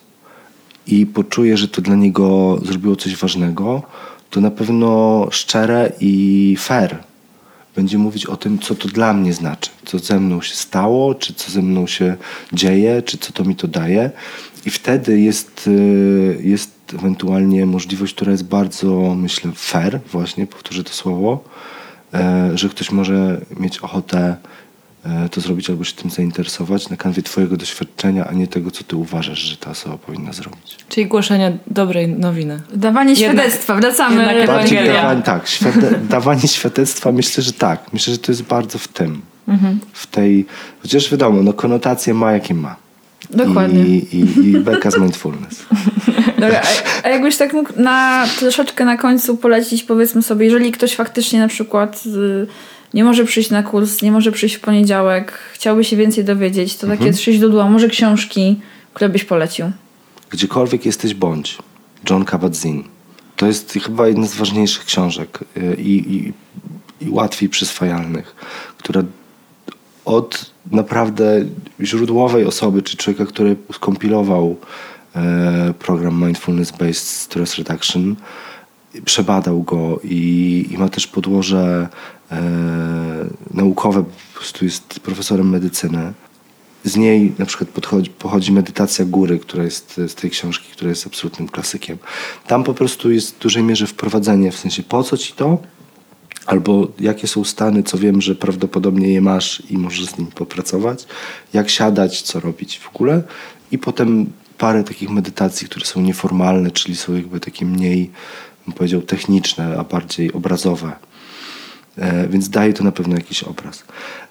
i poczuje, że to dla niego zrobiło coś ważnego, to na pewno szczere i fair będzie mówić o tym, co to dla mnie znaczy, co ze mną się stało, czy co ze mną się dzieje, czy co to mi to daje. I wtedy jest, y, jest ewentualnie możliwość, która jest bardzo, myślę, fair, właśnie, powtórzę to słowo, e, że ktoś może mieć ochotę e, to zrobić albo się tym zainteresować na kanwie twojego doświadczenia, a nie tego, co ty uważasz, że ta osoba powinna zrobić. Czyli głoszenie dobrej nowiny. Dawanie Jednak- świadectwa, wracamy. jednak Bardziej Ewangelia. dawanie, tak, świade, dawanie świadectwa myślę, że tak. Myślę, że to jest bardzo w tym. W tej, chociaż wiadomo, no konotacje ma jakie ma. Dokładnie. I, i, i beka z mindfulness. Dobra, a, a jakbyś tak mógł na, troszeczkę na końcu polecić, powiedzmy sobie, jeżeli ktoś faktycznie na przykład y, nie może przyjść na kurs, nie może przyjść w poniedziałek, chciałby się więcej dowiedzieć, to takie trzy źródła, może książki, które byś polecił. Gdziekolwiek jesteś bądź. John Kabat-Zinn. To jest chyba jedna z ważniejszych książek y, i, i, i łatwiej przyswajalnych, która od naprawdę źródłowej osoby, czy człowieka, który skompilował program Mindfulness Based Stress Reduction, przebadał go i, i ma też podłoże e, naukowe, po prostu jest profesorem medycyny. Z niej na przykład podchodzi, pochodzi medytacja góry, która jest z tej książki, która jest absolutnym klasykiem. Tam po prostu jest w dużej mierze wprowadzenie, w sensie po co ci to, albo jakie są stany, co wiem, że prawdopodobnie je masz i możesz z nim popracować, jak siadać, co robić w ogóle i potem parę takich medytacji, które są nieformalne, czyli są jakby takie mniej, bym powiedział, techniczne, a bardziej obrazowe. E, więc daje to na pewno jakiś obraz.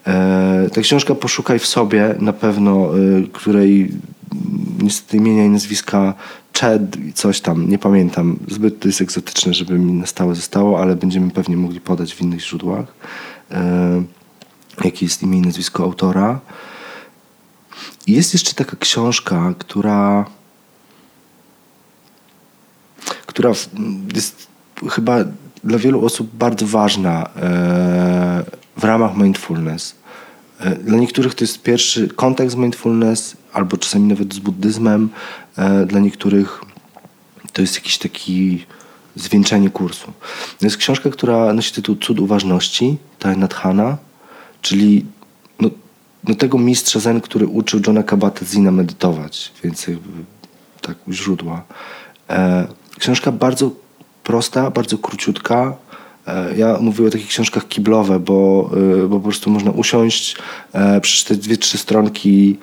E, ta książka Poszukaj w sobie, na pewno, e, której mm, niestety imienia i nazwiska Chad i coś tam, nie pamiętam. Zbyt to jest egzotyczne, żeby mi na stałe zostało, ale będziemy pewnie mogli podać w innych źródłach. E, jakie jest imię i nazwisko autora. Jest jeszcze taka książka, która która jest chyba dla wielu osób bardzo ważna e, w ramach mindfulness. E, Dla niektórych to jest pierwszy kontakt z mindfulness, albo czasami nawet z buddyzmem. E, Dla niektórych to jest jakiś taki zwieńczenie kursu. To jest książka, która nosi tytuł Cud uważności, Thich Nhat Hanh, czyli no, no tego mistrza zen, który uczył Johna Kabat-Zina medytować, więc jakby tak u źródła. E, książka bardzo prosta, bardzo króciutka. E, ja mówię o takich książkach kiblowe, bo, e, bo po prostu można usiąść, e, przeczytać dwie, trzy stronki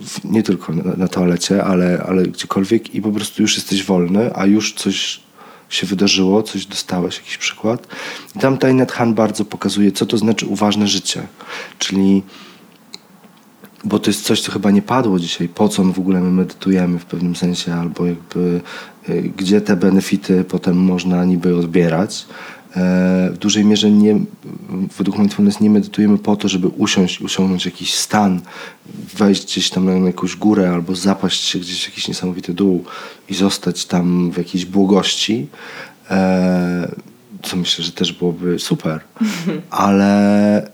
w, nie tylko na, na toalecie, ale, ale gdziekolwiek i po prostu już jesteś wolny, a już coś się wydarzyło, coś dostałeś, jakiś przykład. I tam Nhat Hanh bardzo pokazuje, co to znaczy uważne życie. Czyli bo to jest coś, co chyba nie padło dzisiaj, po co w ogóle my medytujemy w pewnym sensie, albo jakby y, gdzie te benefity potem można niby odbierać. E, W dużej mierze nie, według mindfulness nie medytujemy po to, żeby usiąść, osiągnąć jakiś stan, wejść gdzieś tam na jakąś górę albo zapaść się gdzieś w jakiś niesamowity dół i zostać tam w jakiejś błogości. E, Co myślę, że też byłoby super. Ale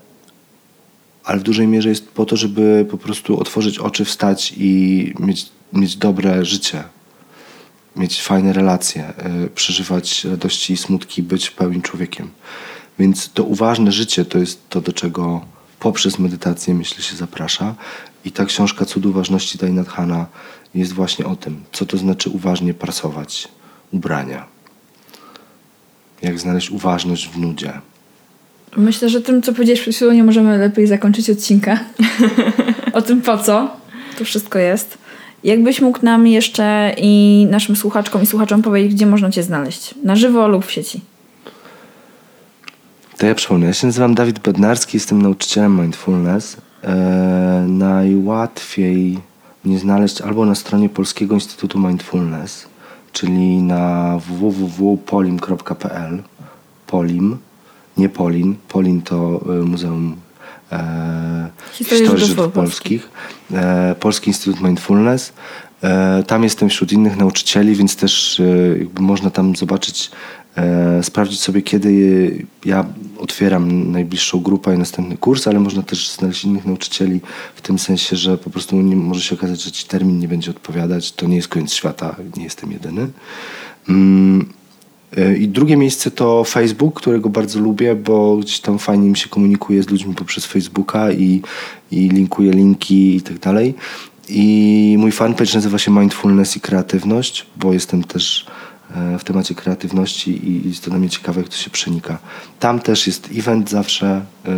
ale w dużej mierze jest po to, żeby po prostu otworzyć oczy, wstać i mieć, mieć dobre życie. Mieć fajne relacje, y, przeżywać radości i smutki, być pełnym człowiekiem. Więc to uważne życie to jest to, do czego poprzez medytację, myślę, się zaprasza. I ta książka Cud uważności Thich Nhat Hanh jest właśnie o tym, co to znaczy uważnie prasować ubrania. Jak znaleźć uważność w nudzie. Myślę, że tym, co powiedziałeś przed chwilą, nie możemy lepiej zakończyć odcinka. o tym po co to wszystko jest. Jakbyś mógł nam jeszcze i naszym słuchaczkom i słuchaczom powiedzieć, gdzie można Cię znaleźć? Na żywo lub w sieci. To ja przypomnę. Ja się nazywam Dawid Bednarski, jestem nauczycielem mindfulness. E, najłatwiej mnie znaleźć albo na stronie Polskiego Instytutu Mindfulness, czyli na www.polim.pl Polim, nie Polin. Polin to e, Muzeum e, Historii Historii Żydów Żydów Polskich. E, Polski Instytut Mindfulness. E, tam jestem wśród innych nauczycieli, więc też e, jakby można tam zobaczyć, e, sprawdzić sobie, kiedy ja otwieram najbliższą grupę i następny kurs, ale można też znaleźć innych nauczycieli w tym sensie, że po prostu nie, może się okazać, że ci termin nie będzie odpowiadać. To nie jest koniec świata, nie jestem jedyny. Mm, I drugie miejsce to Facebook, którego bardzo lubię, bo gdzieś tam fajnie mi się komunikuje z ludźmi poprzez Facebooka i, i linkuję linki i tak dalej. I mój fanpage nazywa się Mindfulness i Kreatywność, bo jestem też e, w temacie kreatywności i jest to dla mnie ciekawe, jak to się przenika. Tam też jest event zawsze, e,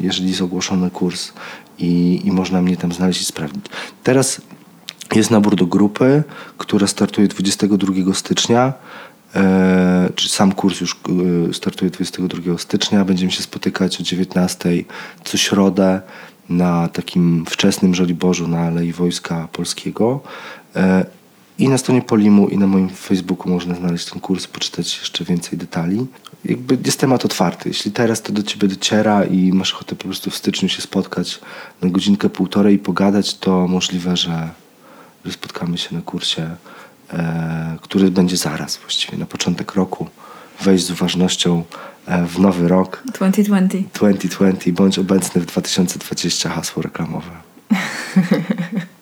jeżeli jest ogłoszony kurs i, i można mnie tam znaleźć i sprawdzić. Teraz jest nabór do grupy, która startuje 22 stycznia. E, czy sam kurs już e, startuje 22 stycznia. Będziemy się spotykać o 19 co środę na takim wczesnym Żoliborzu na Alei Wojska Polskiego. E, I na stronie Polimu i na moim Facebooku można znaleźć ten kurs, poczytać jeszcze więcej detali. Jakby jest temat otwarty. Jeśli teraz to do ciebie dociera i masz ochotę po prostu w styczniu się spotkać na godzinkę, półtorej i pogadać, to możliwe, że, że spotkamy się na kursie, który będzie zaraz właściwie, na początek roku. Wejść z uważnością e, w nowy rok 2020. 2020, bądź obecny w 2020 hasło reklamowe.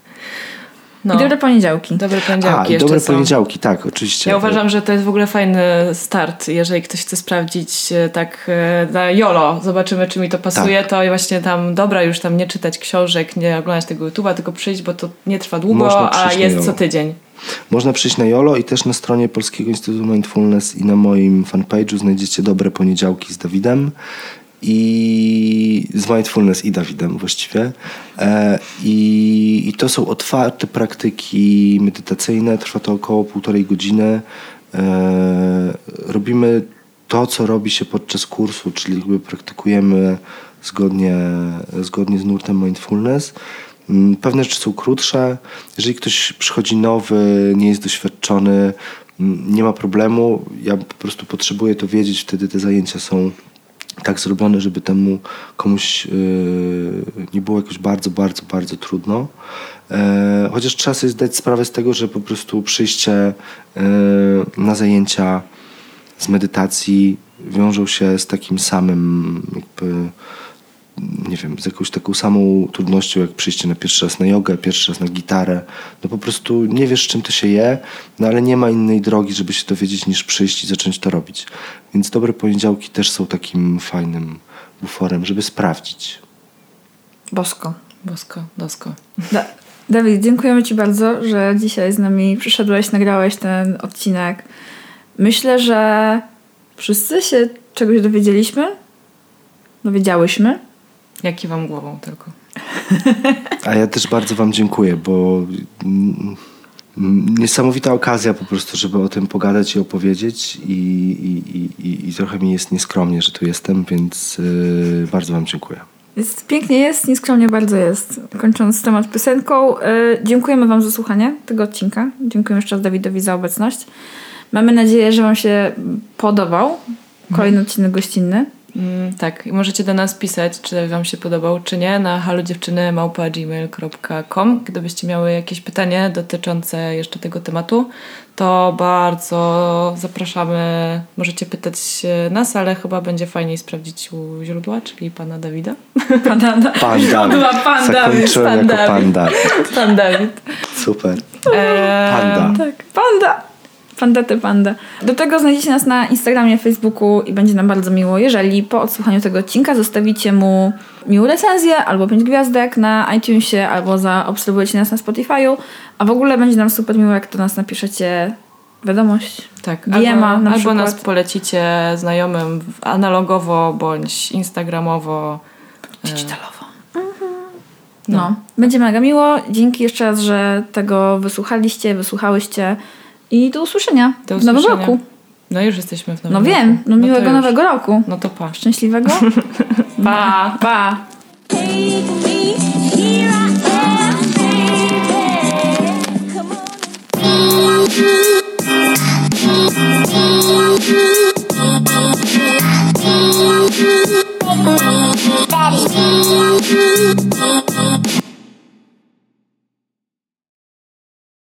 No. I dobre poniedziałki. Dobre A, poniedziałki jeszcze dobre są. poniedziałki, tak, oczywiście. Ja uważam, że to jest w ogóle fajny start, jeżeli ktoś chce sprawdzić e, tak e, na YOLO, zobaczymy czy mi to pasuje, Tak. to właśnie tam dobra już tam nie czytać książek, nie oglądać tego YouTube'a, tylko przyjść, bo to nie trwa długo, a jest co tydzień. Można przyjść na YOLO i też na stronie Polskiego Instytutu Mindfulness i na moim fanpage'u znajdziecie dobre poniedziałki z Dawidem i z Mindfulness i Dawidem właściwie. E, i, I to są otwarte praktyki medytacyjne, trwa to około półtorej godziny. E, robimy to, co robi się podczas kursu, czyli jakby praktykujemy zgodnie, zgodnie z nurtem mindfulness. Mm, Pewne rzeczy są krótsze. Jeżeli ktoś przychodzi nowy, nie jest doświadczony, mm, nie ma problemu. Ja po prostu potrzebuję to wiedzieć, wtedy te zajęcia są tak zrobione, żeby temu komuś yy, nie było jakoś bardzo, bardzo, bardzo trudno. E, chociaż trzeba sobie zdać sprawę z tego, że po prostu przyjście yy, na zajęcia z medytacji wiążą się z takim samym jakby nie wiem, z jakąś taką samą trudnością, jak przyjście na pierwszy raz na jogę, pierwszy raz na gitarę. No po prostu nie wiesz, czym to się je, no ale nie ma innej drogi, żeby się dowiedzieć, niż przyjść i zacząć to robić. Więc dobre poniedziałki też są takim fajnym buforem, żeby sprawdzić. Bosko. Bosko, dosko. Da- Dawid, dziękujemy Ci bardzo, że dzisiaj z nami przyszedłeś, nagrałeś ten odcinek. Myślę, że wszyscy się czegoś dowiedzieliśmy. Dowiedziałyśmy. Ja kiwam głową tylko. A ja też bardzo Wam dziękuję, bo niesamowita okazja po prostu, żeby o tym pogadać i opowiedzieć i, i, i- i, trochę mi jest nieskromnie, że tu jestem, więc yy, bardzo Wam dziękuję. Jest, pięknie jest, nieskromnie bardzo jest. Kończąc temat piosenką, y, dziękujemy Wam za słuchanie tego odcinka. Dziękujemy jeszcze raz Dawidowi za obecność. Mamy nadzieję, że Wam się podobał kolejny odcinek gościnny. Mm, tak, i możecie do nas pisać, czy Wam się podobał, czy nie, na halodziewczyny.gmail.com Gdybyście miały jakieś pytanie dotyczące jeszcze tego tematu, to bardzo zapraszamy. Możecie pytać nas, ale chyba będzie fajniej sprawdzić u źródła, czyli pana Dawida. Pana, Pan Dawid. Pan Dawid, pan jako pan Dawid. Dawid. Pan Dawid. Super. Eee, Panda. Tak, panda. Panda te panda. Do tego znajdziecie nas na Instagramie, Facebooku i będzie nam bardzo miło, jeżeli po odsłuchaniu tego odcinka zostawicie mu miłą recenzję albo pięć gwiazdek na iTunesie albo zaobserwujecie nas na Spotify'u, a w ogóle będzie nam super miło, jak do nas napiszecie wiadomość. Tak, albo, na albo przykład. nas polecicie znajomym analogowo bądź instagramowo. Digitalowo. No. będzie mega miło. Dzięki jeszcze raz, że tego wysłuchaliście, wysłuchałyście i do usłyszenia do w nowym roku. No już jesteśmy w nowym no, roku. No wiem, no, no miłego nowego roku. No to pa. Szczęśliwego. pa. Pa. Daddy.